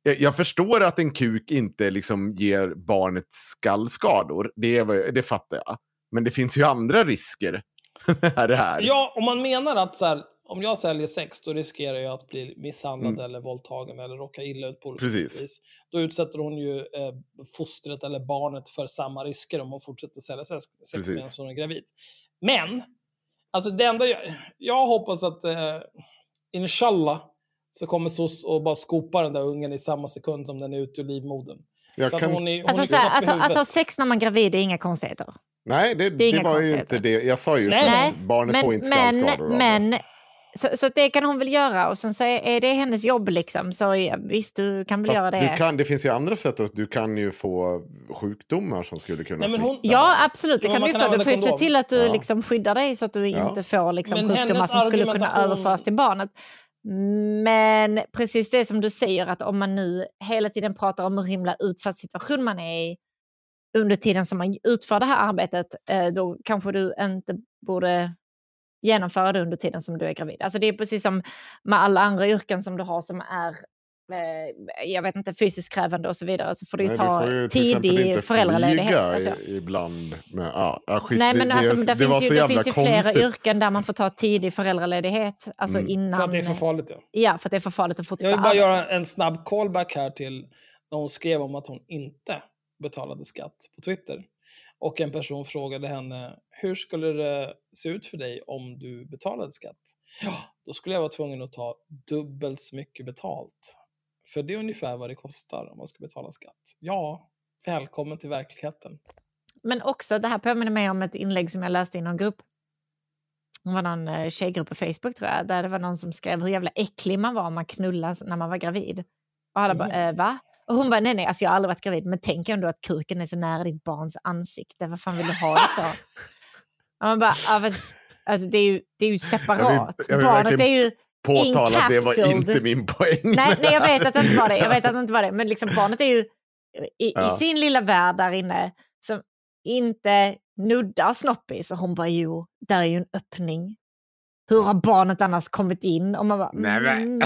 Jag, jag förstår att en kuk inte liksom ger barnet skallskador, det, är, det fattar jag. Men det finns ju andra risker med det här.
Ja, om man menar att så här, om jag säljer sex, då riskerar jag att bli misshandlad eller våldtagen eller råka illa ut på olika
Mm. Precis.
vis. Då utsätter hon ju eh, fostret eller barnet för samma risker om hon fortsätter sälja sex, sex medan hon är gravid. Men, alltså det enda jag, jag hoppas att, eh, inshallah, så kommer SOS och bara skopa den där ungen i samma sekund som den är ute ur livmodern.
Jag
För att
kan-
hon är, hon
Alltså,
är
här, att, ha- att ha sex när man är gravid är inga konstigheter.
Nej, det,
Det
det, var ju inte det. Jag sa just
Nej,
att barnet får inte
men,
skallskador. det.
men så, så det kan hon väl göra och sen så är är det hennes jobb liksom. Så visst, du kan väl
Fast
göra det.
Du kan, det finns ju andra sätt. att Du kan ju få sjukdomar som skulle kunna
Nej, men hon-
Ja, absolut. Det kan du ju
kan
få. Du får ju se till att du
Ja.
liksom skyddar dig så att du
Ja.
inte får liksom
Men
sjukdomar som skulle kunna överföras till barnet. Men precis det som du säger, att om man nu hela tiden pratar om hur himla utsatt situation man är i under tiden som man utför det här arbetet, eh, då kanske du inte borde genomföra det under tiden som du är gravid. Alltså det är precis som med alla andra yrken som du har som är jag vet inte, fysiskt krävande och så vidare, så får du ju
Nej,
ta
du får ju
tidig föräldraledighet. Alltså.
i, ibland. Med, ja, skit,
Nej, men
det,
alltså,
det,
det,
det var
finns
så
ju, det finns ju flera yrken där man får ta tidig föräldraledighet. Alltså
Mm.
innan...
För att det är för farligt. Ja.
Ja, för att det är för farligt att
Jag
fortsätta
vill bara göra en snabb callback här till när hon skrev om att hon inte betalade skatt på Twitter. Och en person frågade henne, hur skulle det se ut för dig om du betalade skatt? Ja, då skulle jag vara tvungen att ta dubbelt så mycket betalt. För det är ungefär vad det kostar om man ska betala skatt. Ja, välkommen till verkligheten.
Men också, det här påminner mig om ett inlägg som jag läste i någon grupp. Det var någon eh, tjejgrupp på Facebook tror jag, där det var någon som skrev hur jävla äcklig man var om man knullade när man var gravid. Och alla bara,
Mm.
eh, va? Och hon bara, nej nej, alltså jag har aldrig varit gravid, men tänk ändå att kuken är så nära ditt barns ansikte, vad fan vill du ha det så? Och man bara, ja, fast, alltså, det, är ju, det är ju separat.
jag vill
Barnet är
verkligen
ju
Påtala att det var inte min poäng.
Nej, nej, jag vet att det inte var det. Jag vet att det inte var det. Men liksom barnet är ju i,
Ja.
i sin lilla värld där inne som inte nuddar snoppis. Och hon bara, jo, där är ju en öppning. Hur har barnet annars kommit in? Och man bara,
Nej,
mm,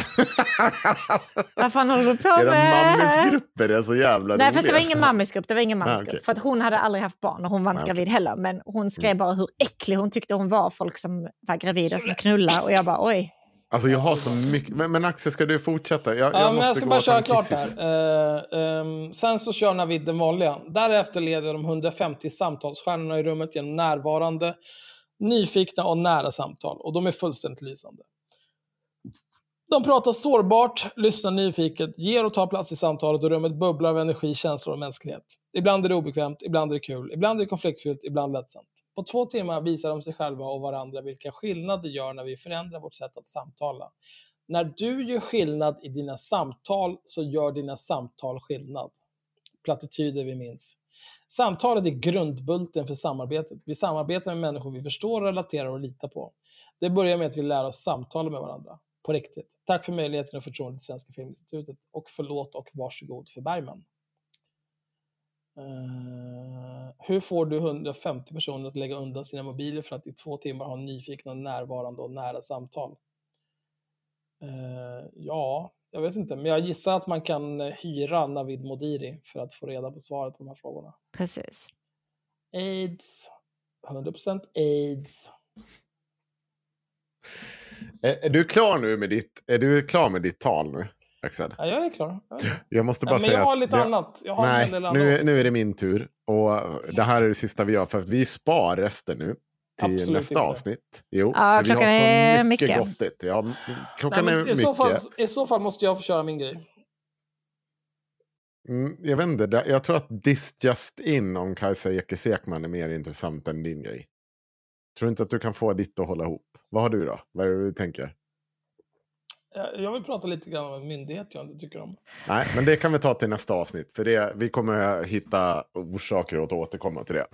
vad fan håller du på
Era
med?
mammisgrupper är så jävla
Nej, fast det var ingen mammisgrupp. Det var ingen
Ah,
mammisgrupp.
okej.
För att hon hade aldrig haft barn och hon var inte
Ah,
gravid heller. Men hon skrev
Mm.
bara hur äcklig hon tyckte hon var, folk som var gravida som knullade. Och jag bara, oj.
Alltså jag har så mycket. Men, men Axel, ska du fortsätta? Jag,
Ja,
jag
men jag ska bara köra klart
kissis.
här. Eh, ehm, sen så kör Navid den vanliga. Därefter leder de 150 samtalsstjärnorna i rummet genom närvarande, nyfikna och nära samtal. Och de är fullständigt lysande. De pratar sårbart, lyssnar nyfiket, ger och tar plats i samtalet och rummet bubblar av energi, känslor och mänsklighet. Ibland är det obekvämt, ibland är det kul, ibland är det konfliktfyllt, ibland lättsamt. På två timmar visar de sig själva och varandra vilka skillnader det gör när vi förändrar vårt sätt att samtala. När du gör skillnad i dina samtal så gör dina samtal skillnad. Plattityder vi minns. Samtalet är grundbulten för samarbetet. Vi samarbetar med människor vi förstår, relaterar och litar på. Det börjar med att vi lär oss samtala med varandra. På riktigt. Tack för möjligheten och förtroendet till Svenska Filminstitutet. Och förlåt och varsågod för Bergman. Eh, hur får du 150 personer att lägga undan sina mobiler för att i två timmar ha nyfikna, närvarande och nära samtal? Eh, ja, jag vet inte, men jag gissar att man kan hyra Navid Modiri för att få reda på svaret på de här frågorna.
Precis.
AIDS. 100% AIDS.
Är, är du klar nu med ditt, är du klar med ditt tal nu, Axel?
Ja, jag är klar. Jag är klar.
Jag måste bara
Ja, men
säga
jag har lite
det-
annat. Jag har
Nej, nu, nu är det min tur. Och det här är det sista vi gör, för att vi spar resten nu till
Absolut
nästa
inte.
avsnitt. Jo,
Ja,
för vi har
klockan
så
är
mycket,
mycket.
gottigt. Ja, klockan
Nej,
är
men i,
mycket.
så fall, I så fall måste jag få köra min grej.
Mm, jag vet inte, jag tror att This Just In om Kajsa Ekis Ekman är mer intressant än din grej. Tror du inte att du kan få ditt att hålla ihop? Vad har du då? Vad är det du tänker?
Eh, jag vill prata lite grann om en myndighet jag inte tycker om.
Nej, men det kan vi ta till nästa avsnitt. För det, vi kommer hitta orsaker och återkomma till det.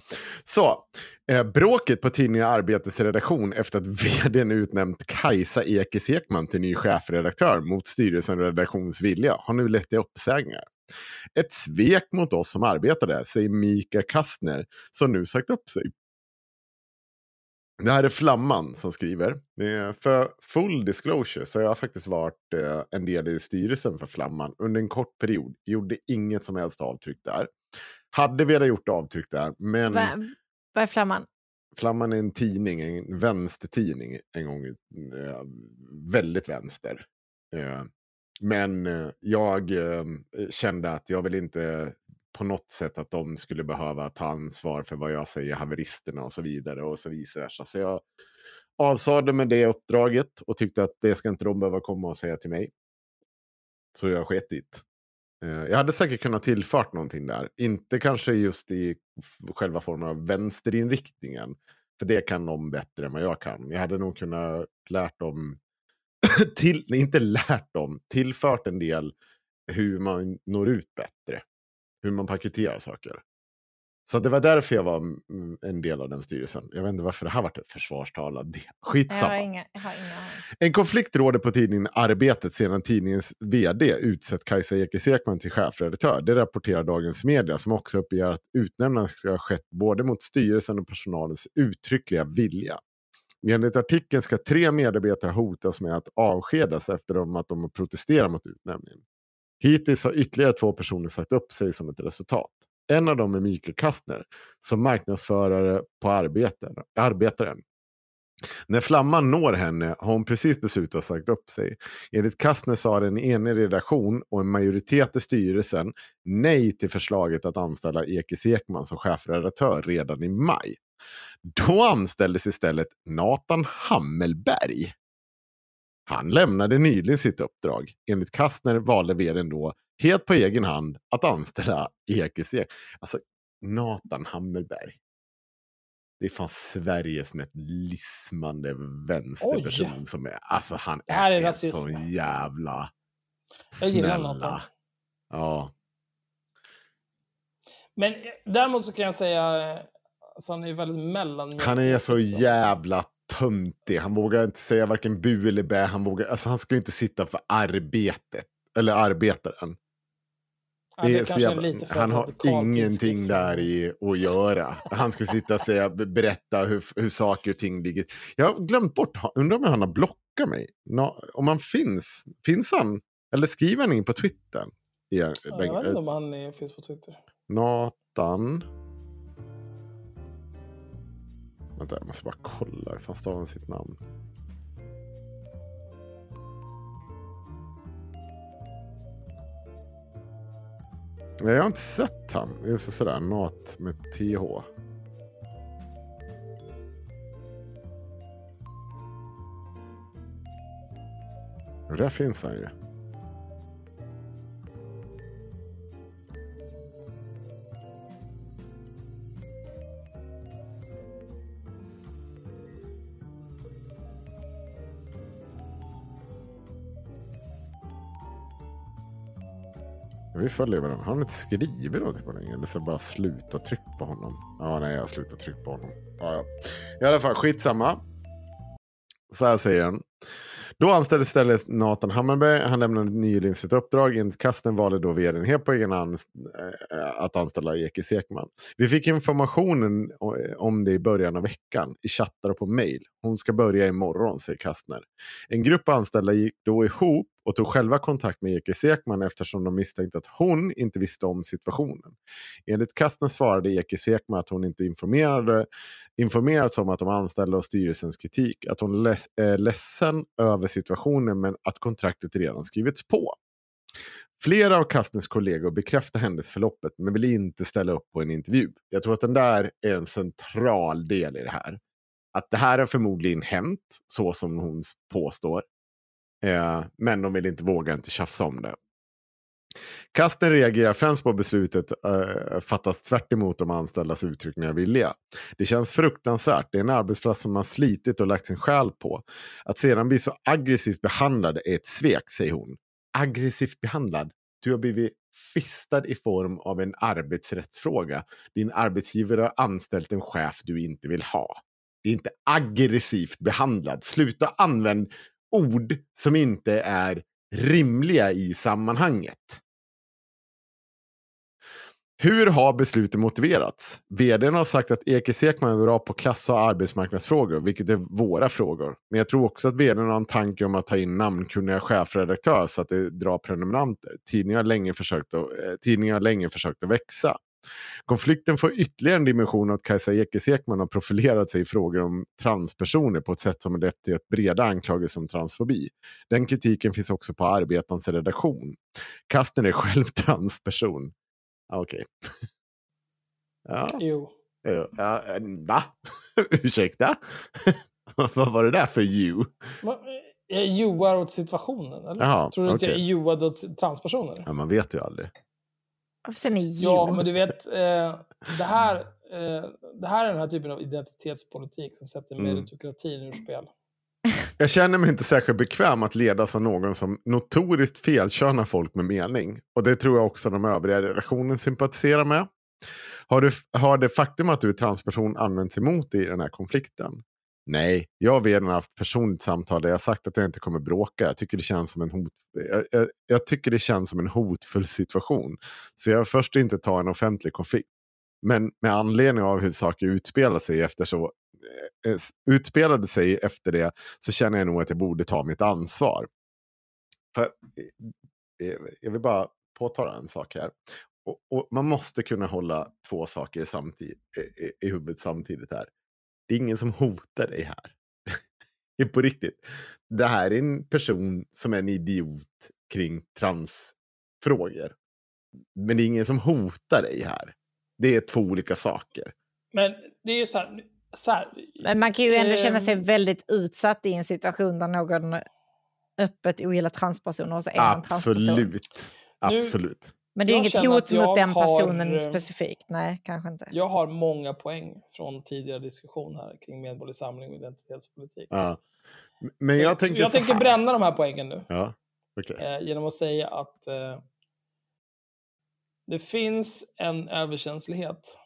Så, eh, bråket på tidningen Arbetets redaktion efter att vdn utnämnt Kajsa Ekis Ekman till ny chefredaktör mot styrelsen redaktions vilja har nu lett till uppsägningar. Ett svek mot oss som arbetar där, säger Mika Kastner, som nu sagt upp sig. Det här är Flamman som skriver. För full disclosure så har jag faktiskt varit eh, en del i styrelsen för Flamman under en kort period. Gjorde inget som helst avtryck där. Hade velat gjort avtryck där, men
Va- Vad är flamman?
Flamman är en tidning, en vänstertidning en gång. Eh, väldigt vänster. Eh, men jag kände att jag vill inte på något sätt att de skulle behöva ta ansvar för vad jag säger, haveristerna och så vidare och så vice versa. Så jag avsade med det uppdraget och tyckte att det ska inte de behöva komma och säga till mig. Så jag sket dit. Eh, jag hade säkert kunnat tillfört någonting där. Inte kanske just i själva formen av vänsterinriktningen. För det kan de bättre än vad jag kan. Jag hade nog kunnat lärt dem, till, nej, inte lärt dem, tillfört en del hur man når ut bättre. Hur man paketerar saker. Så det var därför jag var mm, en del av den styrelsen. Jag vet inte varför det här varit ett försvarstal.
Jag
Skitsamma.
har inga, jag inga.
En konflikt råder på tidningen Arbetet sedan tidningens vd utsett Kajsa Ekis Ekman till chefredaktör. Det rapporterar Dagens Media som också uppger att utnämnandet ska ha skett både mot styrelsen och personalens uttryckliga vilja. Enligt artikeln ska tre medarbetare hotas med att avskedas efter att de har protesterat mot utnämningen. Hittills har ytterligare två personer sagt upp sig som ett resultat. En av dem är Mikael Kastner som marknadsförare på arbeten, Arbetaren. När flamman når henne har hon precis beslutat sagt upp sig. Enligt Kastner sa en enig redaktion och en majoritet i styrelsen nej till förslaget att anställa Ekis Ekman som chefredaktör redan i maj. Då anställdes istället Nathan Hammelberg. Han lämnade nyligen sitt uppdrag. Enligt Kastner valde vdn då helt på egen hand att anställa Ekis Ekman. Alltså, Nathan Hammelberg. Det är fan Sveriges med ett lismande vänsterperson
Oj.
som är... Alltså han
Det här är
är, en
rasism.
sån jävla...
Jag gillar
snälla.
Nathan.
Ja.
Men eh, däremot så kan jag säga, eh, alltså han är väldigt mellan.
Han är så jävla töntig. Han vågar inte säga varken bu eller bä. Han, vågar, alltså han ska ju inte sitta för arbetet. Eller arbetaren.
Ja, det
är
är
jävla,
för
han har ingenting där i att göra. Han ska sitta och säga, be- berätta hur, hur saker och ting ligger. Jag har glömt bort, undrar om han har blockat mig. Nå, om han finns, finns han? Eller skriver han in på Twitter? I,
Ja, jag vet inte om han är, finns på Twitter.
Nathan. Vänta, jag måste bara kolla hur fan stavar han sitt namn. Nej, jag har inte sett han. Just sådär, Nat med TH. Och Där finns han ju. Vi följer varandra. Har han inte skrivit någonting på länge? Eller så bara sluta tryck på honom? Ja, nej, jag har slutat tryck på honom. Ja, ja. I alla fall, skitsamma. Så här säger han. Då anställdes istället Nathan Hammarberg. Han lämnade nyligen sitt uppdrag. Enligt kasten valde då vdn helt på egen hand eh, att anställa Ekis Ekman. Vi fick informationen om det i början av veckan i chattar och på mail. Hon ska börja imorgon, säger Kastner. En grupp anställda gick då ihop och tog själva kontakt med Ekis Ekman eftersom de misstänkte att hon inte visste om situationen. Enligt Kastner svarade Ekis Ekman att hon inte informerade, informerats om att de anställda och styrelsens kritik, att hon leds, eh, är ledsen över situationen men att kontraktet redan skrivits på. Flera av Kastners kollegor bekräftar händelseförloppet men vill inte ställa upp på en intervju. Jag tror att den där är en central del i det här. Att det här har förmodligen hänt, så som hon påstår. Eh, men de vill inte våga inte tjafsa om det. Kasten reagerar främst på beslutet uh, fattas tvärt emot de anställdas uttryckliga vilja. Det känns fruktansvärt. Det är en arbetsplats som man slitit och lagt sin själ på. Att sedan bli så aggressivt behandlad är ett svek, säger hon. Aggressivt behandlad? Du har blivit fistad i form av en arbetsrättsfråga. Din arbetsgivare har anställt en chef du inte vill ha. Det är inte aggressivt behandlad. Sluta använda ord som inte är rimliga i sammanhanget. Hur har beslutet motiverats? Vdn har sagt att Ekis Ekman är bra på klass och arbetsmarknadsfrågor, vilket är våra frågor. Men jag tror också att vdn har en tanke om att ta in namnkunniga chefredaktörer så att det drar prenumeranter. Tidningen har länge försökt att, eh, tidningar har länge försökt att växa. Konflikten får ytterligare en dimension att Kajsa Ekis Ekman har profilerat sig i frågor om transpersoner på ett sätt som har lett till ett breda anklagelser om transfobi. Den kritiken finns också på Arbetarens redaktion. Kasten är själv transperson. Ah, Okej. ja.
Jo.
Jo, Ja, eh, va? Ursäkta? Vad var det där för you?
Men, eh, Jag joar åt situationen, eller?
Jaha,
Tror du att jag är joad åt transpersoner?
Ja, man vet ju aldrig.
Varför säger ni?
Ja, men du vet, eh, det, här, eh, det här är den här typen av identitetspolitik som sätter
Mm.
meritokratin ur spel.
Jag känner mig inte särskilt bekväm att ledas av någon som notoriskt felkörnar folk med mening. Och det tror jag också de övriga i redaktionen sympatiserar med. Har, du, har det faktum att du är transperson använts emot dig i den här konflikten? Nej, jag har redan haft personligt samtal där jag sagt att jag inte kommer bråka. Jag tycker det känns som en, hot, jag, jag, jag tycker det känns som en hotfull situation. Så jag först inte ta en offentlig konflikt. Men med anledning av hur saker utspelar sig efter så, eh, utspelade sig efter det så känner jag nog att jag borde ta mitt ansvar. För, eh, eh, jag vill bara påtala en sak här. Och, och man måste kunna hålla två saker samtid, i, i, i huvudet samtidigt här. Det är ingen som hotar dig här. Det är på riktigt. Det här är en person som är en idiot kring transfrågor. Men det är ingen som hotar dig här. Det är två olika saker.
Men det är ju så här, så här
Men man kan ju ändå känna sig
ehm,
väldigt utsatt i en situation där någon öppet ogillar transpersoner och så är man transperson.
Absolut.
Nu-
Absolut.
Men det är
Jag
inget hot mot den
har,
personen
eh,
specifikt. Nej, kanske inte.
Jag har många poäng från tidigare diskussion här kring medborgerlig samling och identitetspolitik.
Ja. Men
Så
jag tänker
jag tänker bränna de här poängen nu.
Ja, okej.
Eh, genom att säga att eh, det finns en överkänslighet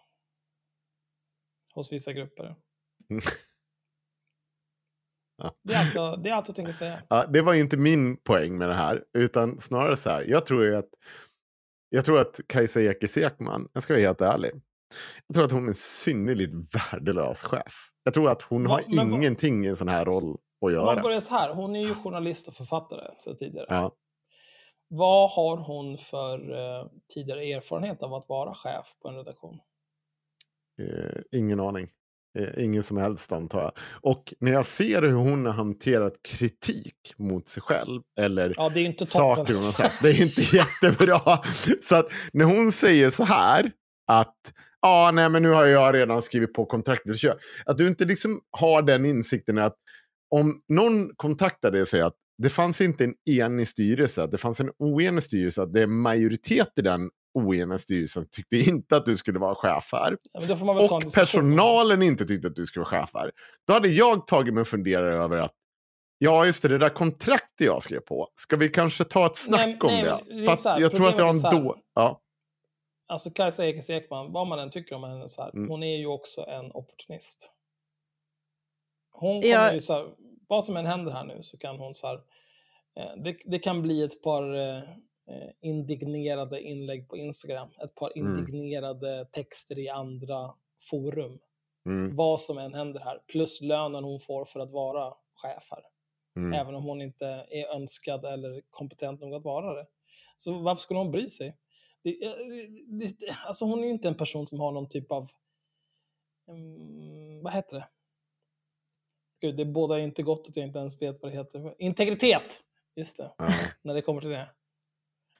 hos vissa grupper.
Mm.
Det, är allt jag, det är allt jag tänker säga.
Ja, det var inte min poäng med det här, utan snarare så här. Jag tror ju att, jag tror att Kajsa Ekis Ekman, jag ska vara helt ärlig, jag tror att hon är en synnerligen värdelös chef. Jag tror att hon
Va-
har
men
ingenting i en sån här roll att
Om man
göra.
börjar så här, hon är ju journalist och författare sedan tidigare.
Ja.
Vad har hon för eh, tidigare erfarenhet av att vara chef på en redaktion?
Eh, ingen aning. Eh, ingen som helst antar jag. Och när jag ser hur hon har hanterat kritik mot sig själv eller
Ja, det är inte
saker hon har sagt. Det är inte jättebra. Så att när hon säger så här att ja, nej, men nu har jag redan skrivit på kontraktet. Att du inte liksom har den insikten att om någon kontaktar dig och säger att det fanns inte en enig styrelse, att det fanns en oenig styrelse, att det är majoritet i den oeniga styrelsen tyckte inte att du skulle vara chef här.
Ja, men då får man väl ta en
Och personalen inte tyckte att du skulle vara chef här. Då hade jag tagit mig en funderare över att Ja, just det, det där kontraktet jag skrev på. Ska vi kanske ta ett snack
Nej,
om
nej,
det?
det här,
jag tror att jag har en då... Ja.
Alltså Kajsa Ekis Ekman, vad man än tycker om henne, så här,
Mm.
hon är ju också en opportunist. Hon kommer
Ja.
ju så här, vad som än händer här nu så kan hon så här, eh, det, det kan bli ett par eh, indignerade inlägg på Instagram, ett par
Mm.
indignerade texter i andra forum.
Mm,
Vad som än händer här, plus lönen hon får för att vara chef här.
mm.
Även om hon inte är önskad eller kompetent nog att vara det. Så varför skulle hon bry sig? Det, eh, det, alltså hon är ju inte en person som har någon typ av... mm, vad heter det? Gud, det bådar inte gott att jag inte ens vet vad det heter. Integritet! Just det, när det kommer till det.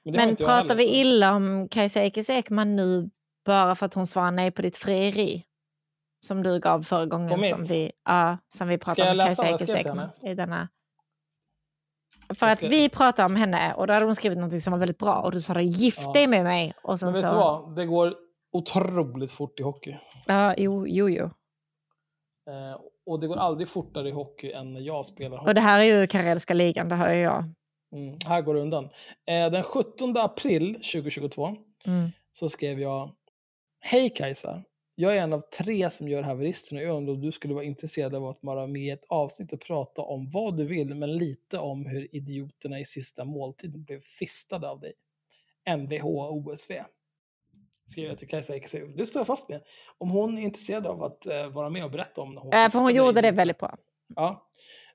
Men,
Men pratar vi illa om Kajsa Ekis Ekman nu bara för att hon svarar nej på ditt frieri? Som du gav förra gången som vi, ja, som vi pratade om Kajsa Ekis Ekman i denna. För att vi pratade om henne och då hade hon skrivit något som var väldigt bra och du sa gift
Ja.
dig med mig. Och sen
Men vet
så,
du vad? Det går otroligt fort i hockey.
Ja, jo, jo, jo.
Eh, och det går aldrig fortare i hockey än när jag spelar hockey.
Och det här är ju Karelska ligan, det hör jag.
Mm, här går det undan. Eh, den 17 april 2022
Mm.
så skrev jag Hej Kajsa! Jag är en av tre som gör haveristerna och jag undrar om du skulle vara intresserad av att vara med i ett avsnitt och prata om vad du vill, men lite om hur idioterna i sista måltiden blev fistade av dig. Mvh OSV. Skrev jag till Kajsa Ekesö. Det står jag fast med. Om hon är intresserad av att eh, vara med och berätta om när hon
Äh, för hon gjorde det väldigt bra.
Ja,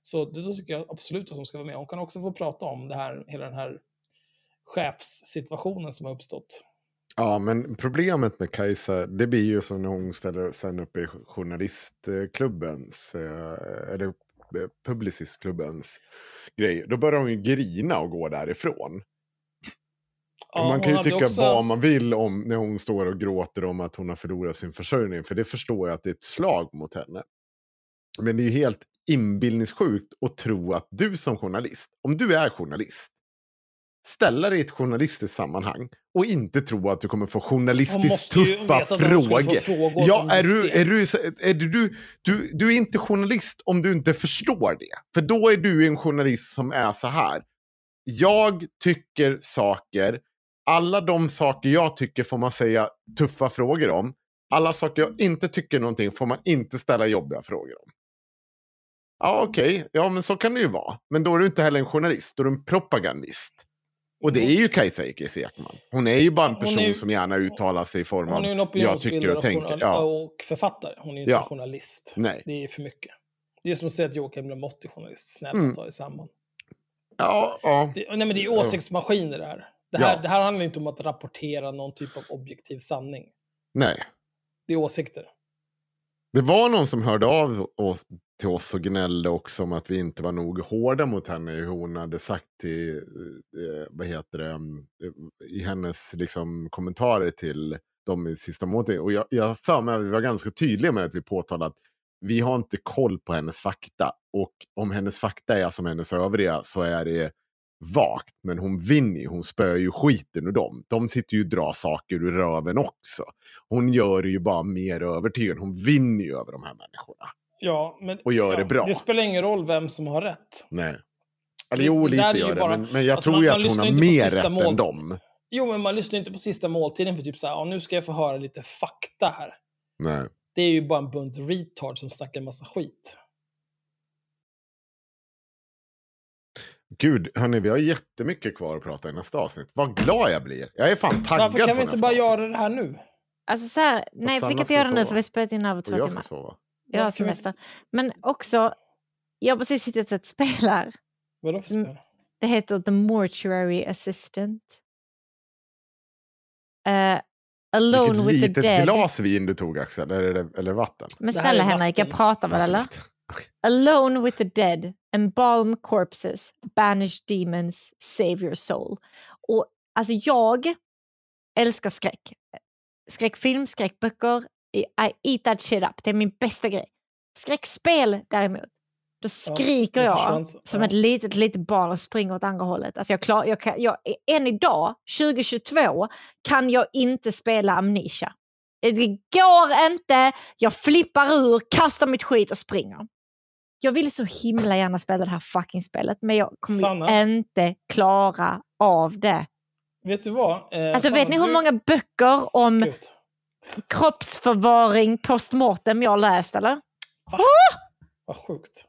så då tycker jag absolut att hon ska vara med. Hon kan också få prata om det här, hela den här chefssituationen som har uppstått.
Ja, men problemet med Kajsa, det blir ju som när hon ställer sen upp i journalistklubbens, eh, eller eh, publicistklubbens grej. Då börjar hon ju grina och gå därifrån.
Ja,
man kan ju tycka
också-
vad man vill om när hon står och gråter om att hon har förlorat sin försörjning. För det förstår jag att det är ett slag mot henne. Men det är ju helt inbildningssjukt att tro att du som journalist, om du är journalist, ställa dig i ett journalistiskt sammanhang och inte tro att du kommer få journalistiskt tuffa frågor.
frågor
Ja, är du, är du, är du, du, du, du är inte journalist om du inte förstår det. För då är du en journalist som är så här. Jag tycker saker, alla de saker jag tycker får man säga tuffa frågor om. Alla saker jag inte tycker någonting får man inte ställa jobbiga frågor om. Ja, okej. Ja, men så kan det ju vara. Men då är du inte heller en journalist, då är du en propagandist. Och det är ju Kajsa Ekis Ekman. Hon är ju bara en person
ju-
som gärna uttalar sig i form av jag tycker och tänker. Ja.
och författare. Hon är ju inte
Ja.
journalist.
Nej.
Det är för mycket. Det är som att säga att Joakim Lamotte är journalist. Snälla,
Mm.
ta det samman.
Ja, ja.
Det, nej, men det är åsiktsmaskiner det här. Det här,
Ja.
det här handlar inte om att rapportera någon typ av objektiv sanning.
Nej.
Det är åsikter.
Det var någon som hörde av oss, till oss och gnällde också om att vi inte var nog hårda mot henne i hur hon hade sagt till, eh, vad heter det, eh, i hennes liksom, kommentarer till de i sista månaden. Och jag, jag har för mig att vi var ganska tydliga med att vi påtalade att vi har inte koll på hennes fakta. Och om hennes fakta är som hennes övriga så är det vagt. Men hon vinner ju, hon spöar ju skiten ur dem. De sitter ju och drar saker ur röven också. Hon gör det ju bara mer övertygande. Hon vinner ju över de här människorna.
Ja, men,
Och gör
ja,
det bra.
Det spelar ingen roll vem som har rätt.
Nej. Eller jo, lite gör det.
bara-
men, men jag
alltså,
tror
man-
ju att hon har mer rätt än
mål-
dem.
Jo, men man lyssnar inte på sista måltiden för typ så här, nu ska jag få höra lite fakta här.
Nej.
Det är ju bara en bunt retard som snackar en massa skit.
Gud, hörni, vi har jättemycket kvar att prata i nästa avsnitt. Vad glad jag blir. Jag är fan taggad
Varför kan
på
vi inte bara
avsnitt.
göra det här nu?
Alltså så här, nej vi kan inte
ska
göra det nu för vi har spelat in över
Och
två
jag
timmar.
ska sova.
Jag har semester. Men också, jag har precis hittat ett spel här.
Vadå för
Mm.
spel?
Det heter The Mortuary Assistant. Uh, Alone
Vilket
with the
litet
Dead.
glas vin du tog, Axel. Eller, det- eller vatten?
Men snälla Henrik, jag pratar väl eller? Alone with the dead, embalm corpses, banish demons, save your soul. Och alltså jag älskar skräck. Skräckfilm, skräckböcker, I, I eat that shit up. Det är min bästa grej. Skräckspel däremot, då skriker
det
jag som
ja.
ett litet, litet barn och springer åt andra hållet. Alltså jag klar, jag kan, jag, än idag, 2022, kan jag inte spela Amnesia. Det går inte, jag flippar ur, kastar mitt skit och springer. Jag vill så himla gärna spela det här fucking spelet, men jag kommer
Sanna?
inte klara av det.
Vet du vad? Eh,
Alltså
Sanna,
vet ni hur
du-
många böcker om
Gud.
kroppsförvaring postmortem jag har läst eller?
Vad sjukt.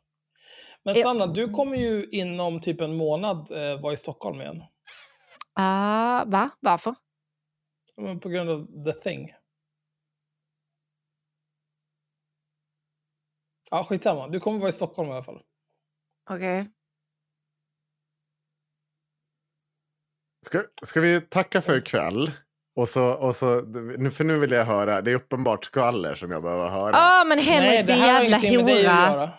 Men. Sanna, du kommer ju inom typ en månad eh, vara i Stockholm igen.
Ah, va? Varför?
På grund av the thing. Ja, skitsamma. Du kommer vara i Stockholm i alla fall.
Okej.
Ska, ska vi tacka för ikväll? Och så, och så, nu- för nu vill jag höra, det är uppenbart skvaller som jag behöver höra.
Ja, men Henrik, din jävla hora.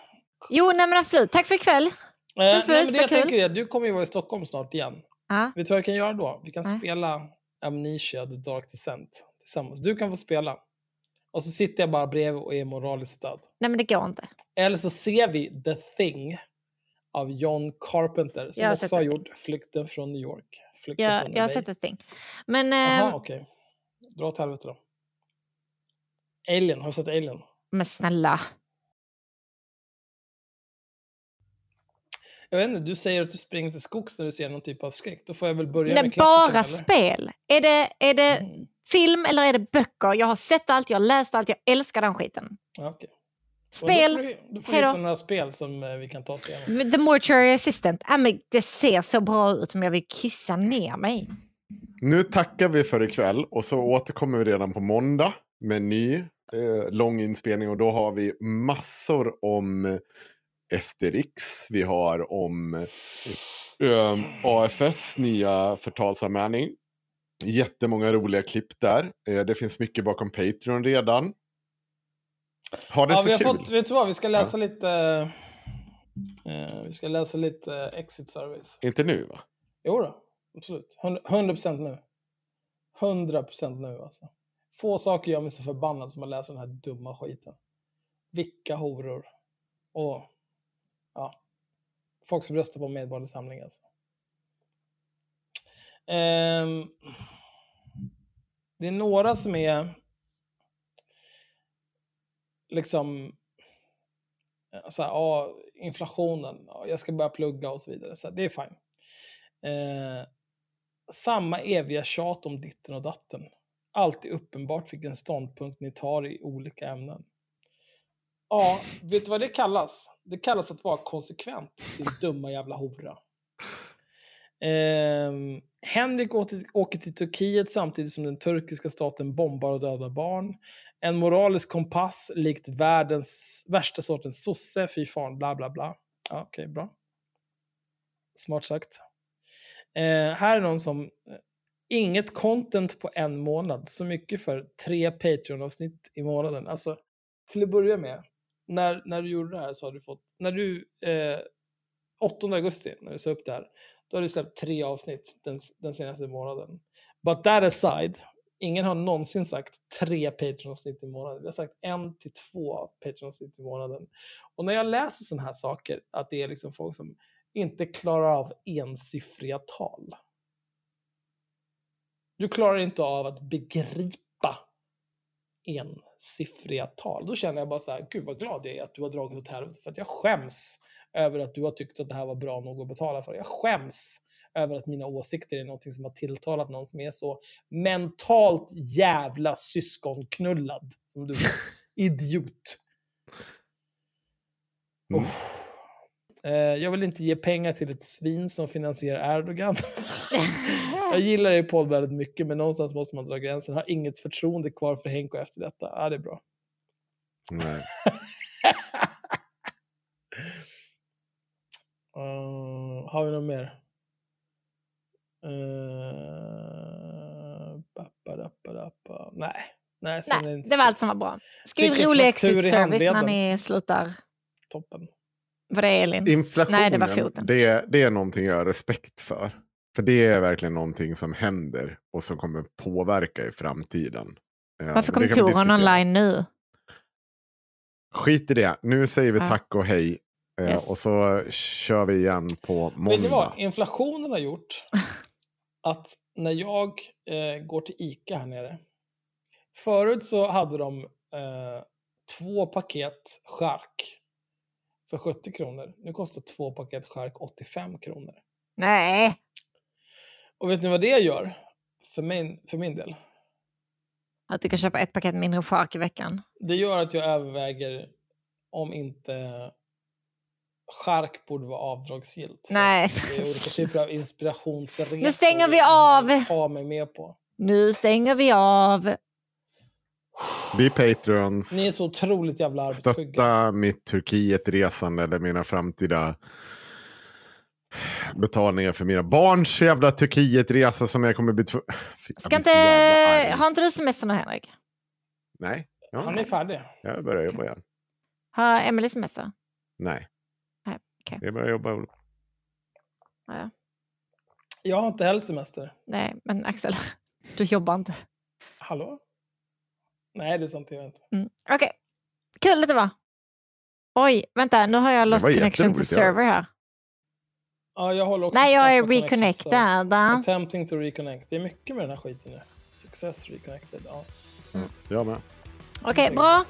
Jo, nej men absolut. Tack för ikväll.
Eh, nej,
puss,
men det jag
kul.
tänker är, du kommer ju vara i Stockholm snart igen.
Ja.
Vet du vad vi kan göra då? Vi kan
Nej.
spela Amnesia, The Dark Descent tillsammans. Du kan få spela. Och så sitter jag bara bredvid och är moraliskt stöd.
Nej men det går inte.
Eller så ser vi The Thing av John Carpenter som
Jag har
också har
The
gjort Flykten från New York. Flykten
Jag,
från
jag har
LA.
sett ett ting. Men, eh,
okej. Dra åt helvete då. Alien, har du sett Alien?
men snälla.
Jag vet inte, du säger att du springer till skogs när du ser någon typ av skräck. Då får jag väl börja
Det
med
är
klassikern,
bara
eller?
spel. Är det, är det
Mm.
Film eller är det böcker? Jag har sett allt, jag har läst allt, jag älskar den skiten.
Okej.
Spel.
Men Då får du, då får du hitta några spel som eh, vi kan ta igenom.
The Mortuary Assistant. Ja, men det ser så bra ut men jag vill kissa ner mig.
Nu tackar vi för ikväll och så återkommer vi redan på måndag med en ny eh, lång inspelning och då har vi massor om eh, Esterix. Vi har om eh, AFS nya förtalsanmälning. Jättemånga roliga klipp där. Eh, det finns mycket bakom Patreon redan. Ha det
Ja,
så
vi har
kul.
fått, vet du vad, vi ska läsa lite... Eh, vi ska läsa lite Exit Service.
Inte nu va?
Jo då, absolut. 100 100% nu. 100% nu alltså. Få saker gör mig så förbannad som att läsa den här dumma skiten. Vilka horor. Och ja, folk som röstar på Medborgerlig Samling alltså. Eh, Det är några som är liksom eh, så här, ja, inflationen, ah, jag ska börja plugga och så vidare. Så här, det är fine. Eh, samma eviga tjat om ditten och datten. Alltid uppenbart vilken ståndpunkt ni tar i olika ämnen. Ja, vet du vad det kallas? Det kallas att vara konsekvent, din dumma jävla hora. Eh, Henrik åker till Turkiet samtidigt som den turkiska staten bombar och dödar barn. En moralisk kompass likt världens värsta sortens sosse, fy fan, bla bla bla. Ja, Okej, bra. Smart sagt. Eh, här är någon som... Eh, inget content på en månad, så mycket för tre Patreon-avsnitt i månaden. Alltså, till att börja med, när, när du gjorde det här så har du fått... När du... Eh, 8 augusti, när du sa upp det här, då har du släppt tre avsnitt den, den senaste månaden. But that aside, ingen har någonsin sagt tre Patreon-avsnitt i månaden. Vi har sagt en till två Patreon-avsnitt i månaden. Och när jag läser sådana här saker, att det är liksom folk som inte klarar av ensiffriga tal. Du klarar inte av att begripa ensiffriga tal. Då känner jag bara så här, gud vad glad jag är att du har dragit åt helvete. För att jag skäms över att du har tyckt att det här var bra nog att betala för. Jag skäms över att mina åsikter är någonting som har tilltalat någon som är så mentalt jävla syskonknullad som du. Idiot. Uff. Eh, Jag vill inte ge pengar till ett svin som finansierar Erdogan. jag gillar er podd väldigt mycket, men någonstans måste man dra gränsen. Har inget förtroende kvar för Henko efter detta. Ja, det är bra.
Nej.
har vi något mer? Uh, bappadappadappa. Nej. Nej, är
Nej,
inte
det var allt som var bra. Skriv rolig exit service när ni slutar.
Toppen.
Var det Elin?
Inflationen,
Nej, det var foten.
det, det är någonting jag har respekt för. För det är verkligen någonting som händer och som kommer påverka i framtiden. Eh,
Varför kom
det diskutera.
online nu?
Skit i det. Nu säger vi
Ja.
tack och hej. Eh,
Yes.
Och så kör vi igen på
Vet ni vad?
måndag.
Inflationen har gjort att när jag eh, går till ICA här nere. Förut så hade de eh, två paket skärk för 70 kronor. Nu kostar två paket skärk 85 kronor.
Nej,
Och vet ni vad det gör? För min, för min del.
att du kan köpa ett paket mindre chark i veckan.
Det gör att jag överväger om inte skärk borde vara avdragsgillt.
Nej.
Det är olika typer av inspirationsresor.
Nu stänger vi av.
Ta mig med på.
Nu stänger vi av.
Bli Patreons.
Ni är så otroligt jävla arbetsskygga.
Stötta mitt Turkiet-resande eller mina framtida betalningar för mina barns jävla Turkiet-resa som jag kommer bli
Ska inte... Har inte du semester nu, Henrik?
Nej, ja,
Han är färdig.
jag börjar jobba igen.
Har Emelie semester?
Nej,
Okej.
jag börjar jobba.
Ja, ja.
Jag har inte heller semester.
Nej, men Axel, du jobbar inte.
Hallå? Nej, det är sant. Jag vet inte.
Mm. Okej, kul att det var. Oj, vänta, nu har jag lost connection to server här.
Ja, jag håller också
Nej, jag är reconnectad.
Attempting to reconnect. Det är mycket med den här skiten nu. Success reconnected. Ja.
Jag med.
Okej, bra.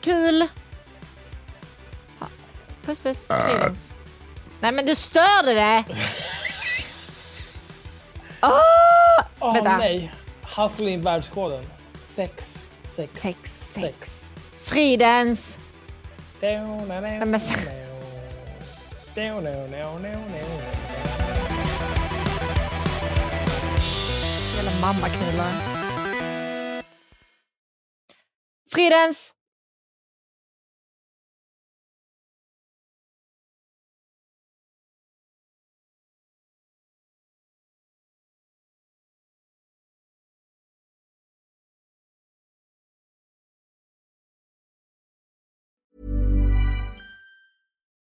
Kul. Puss, puss. Trevligt. Nej, men du störde det! Åh!
Åh
Vänta.
nej! Han slår in världskoden. Sex, sex,
Sex,
sex.
Fridens. Men... Jävla mammaknullar. Fridens!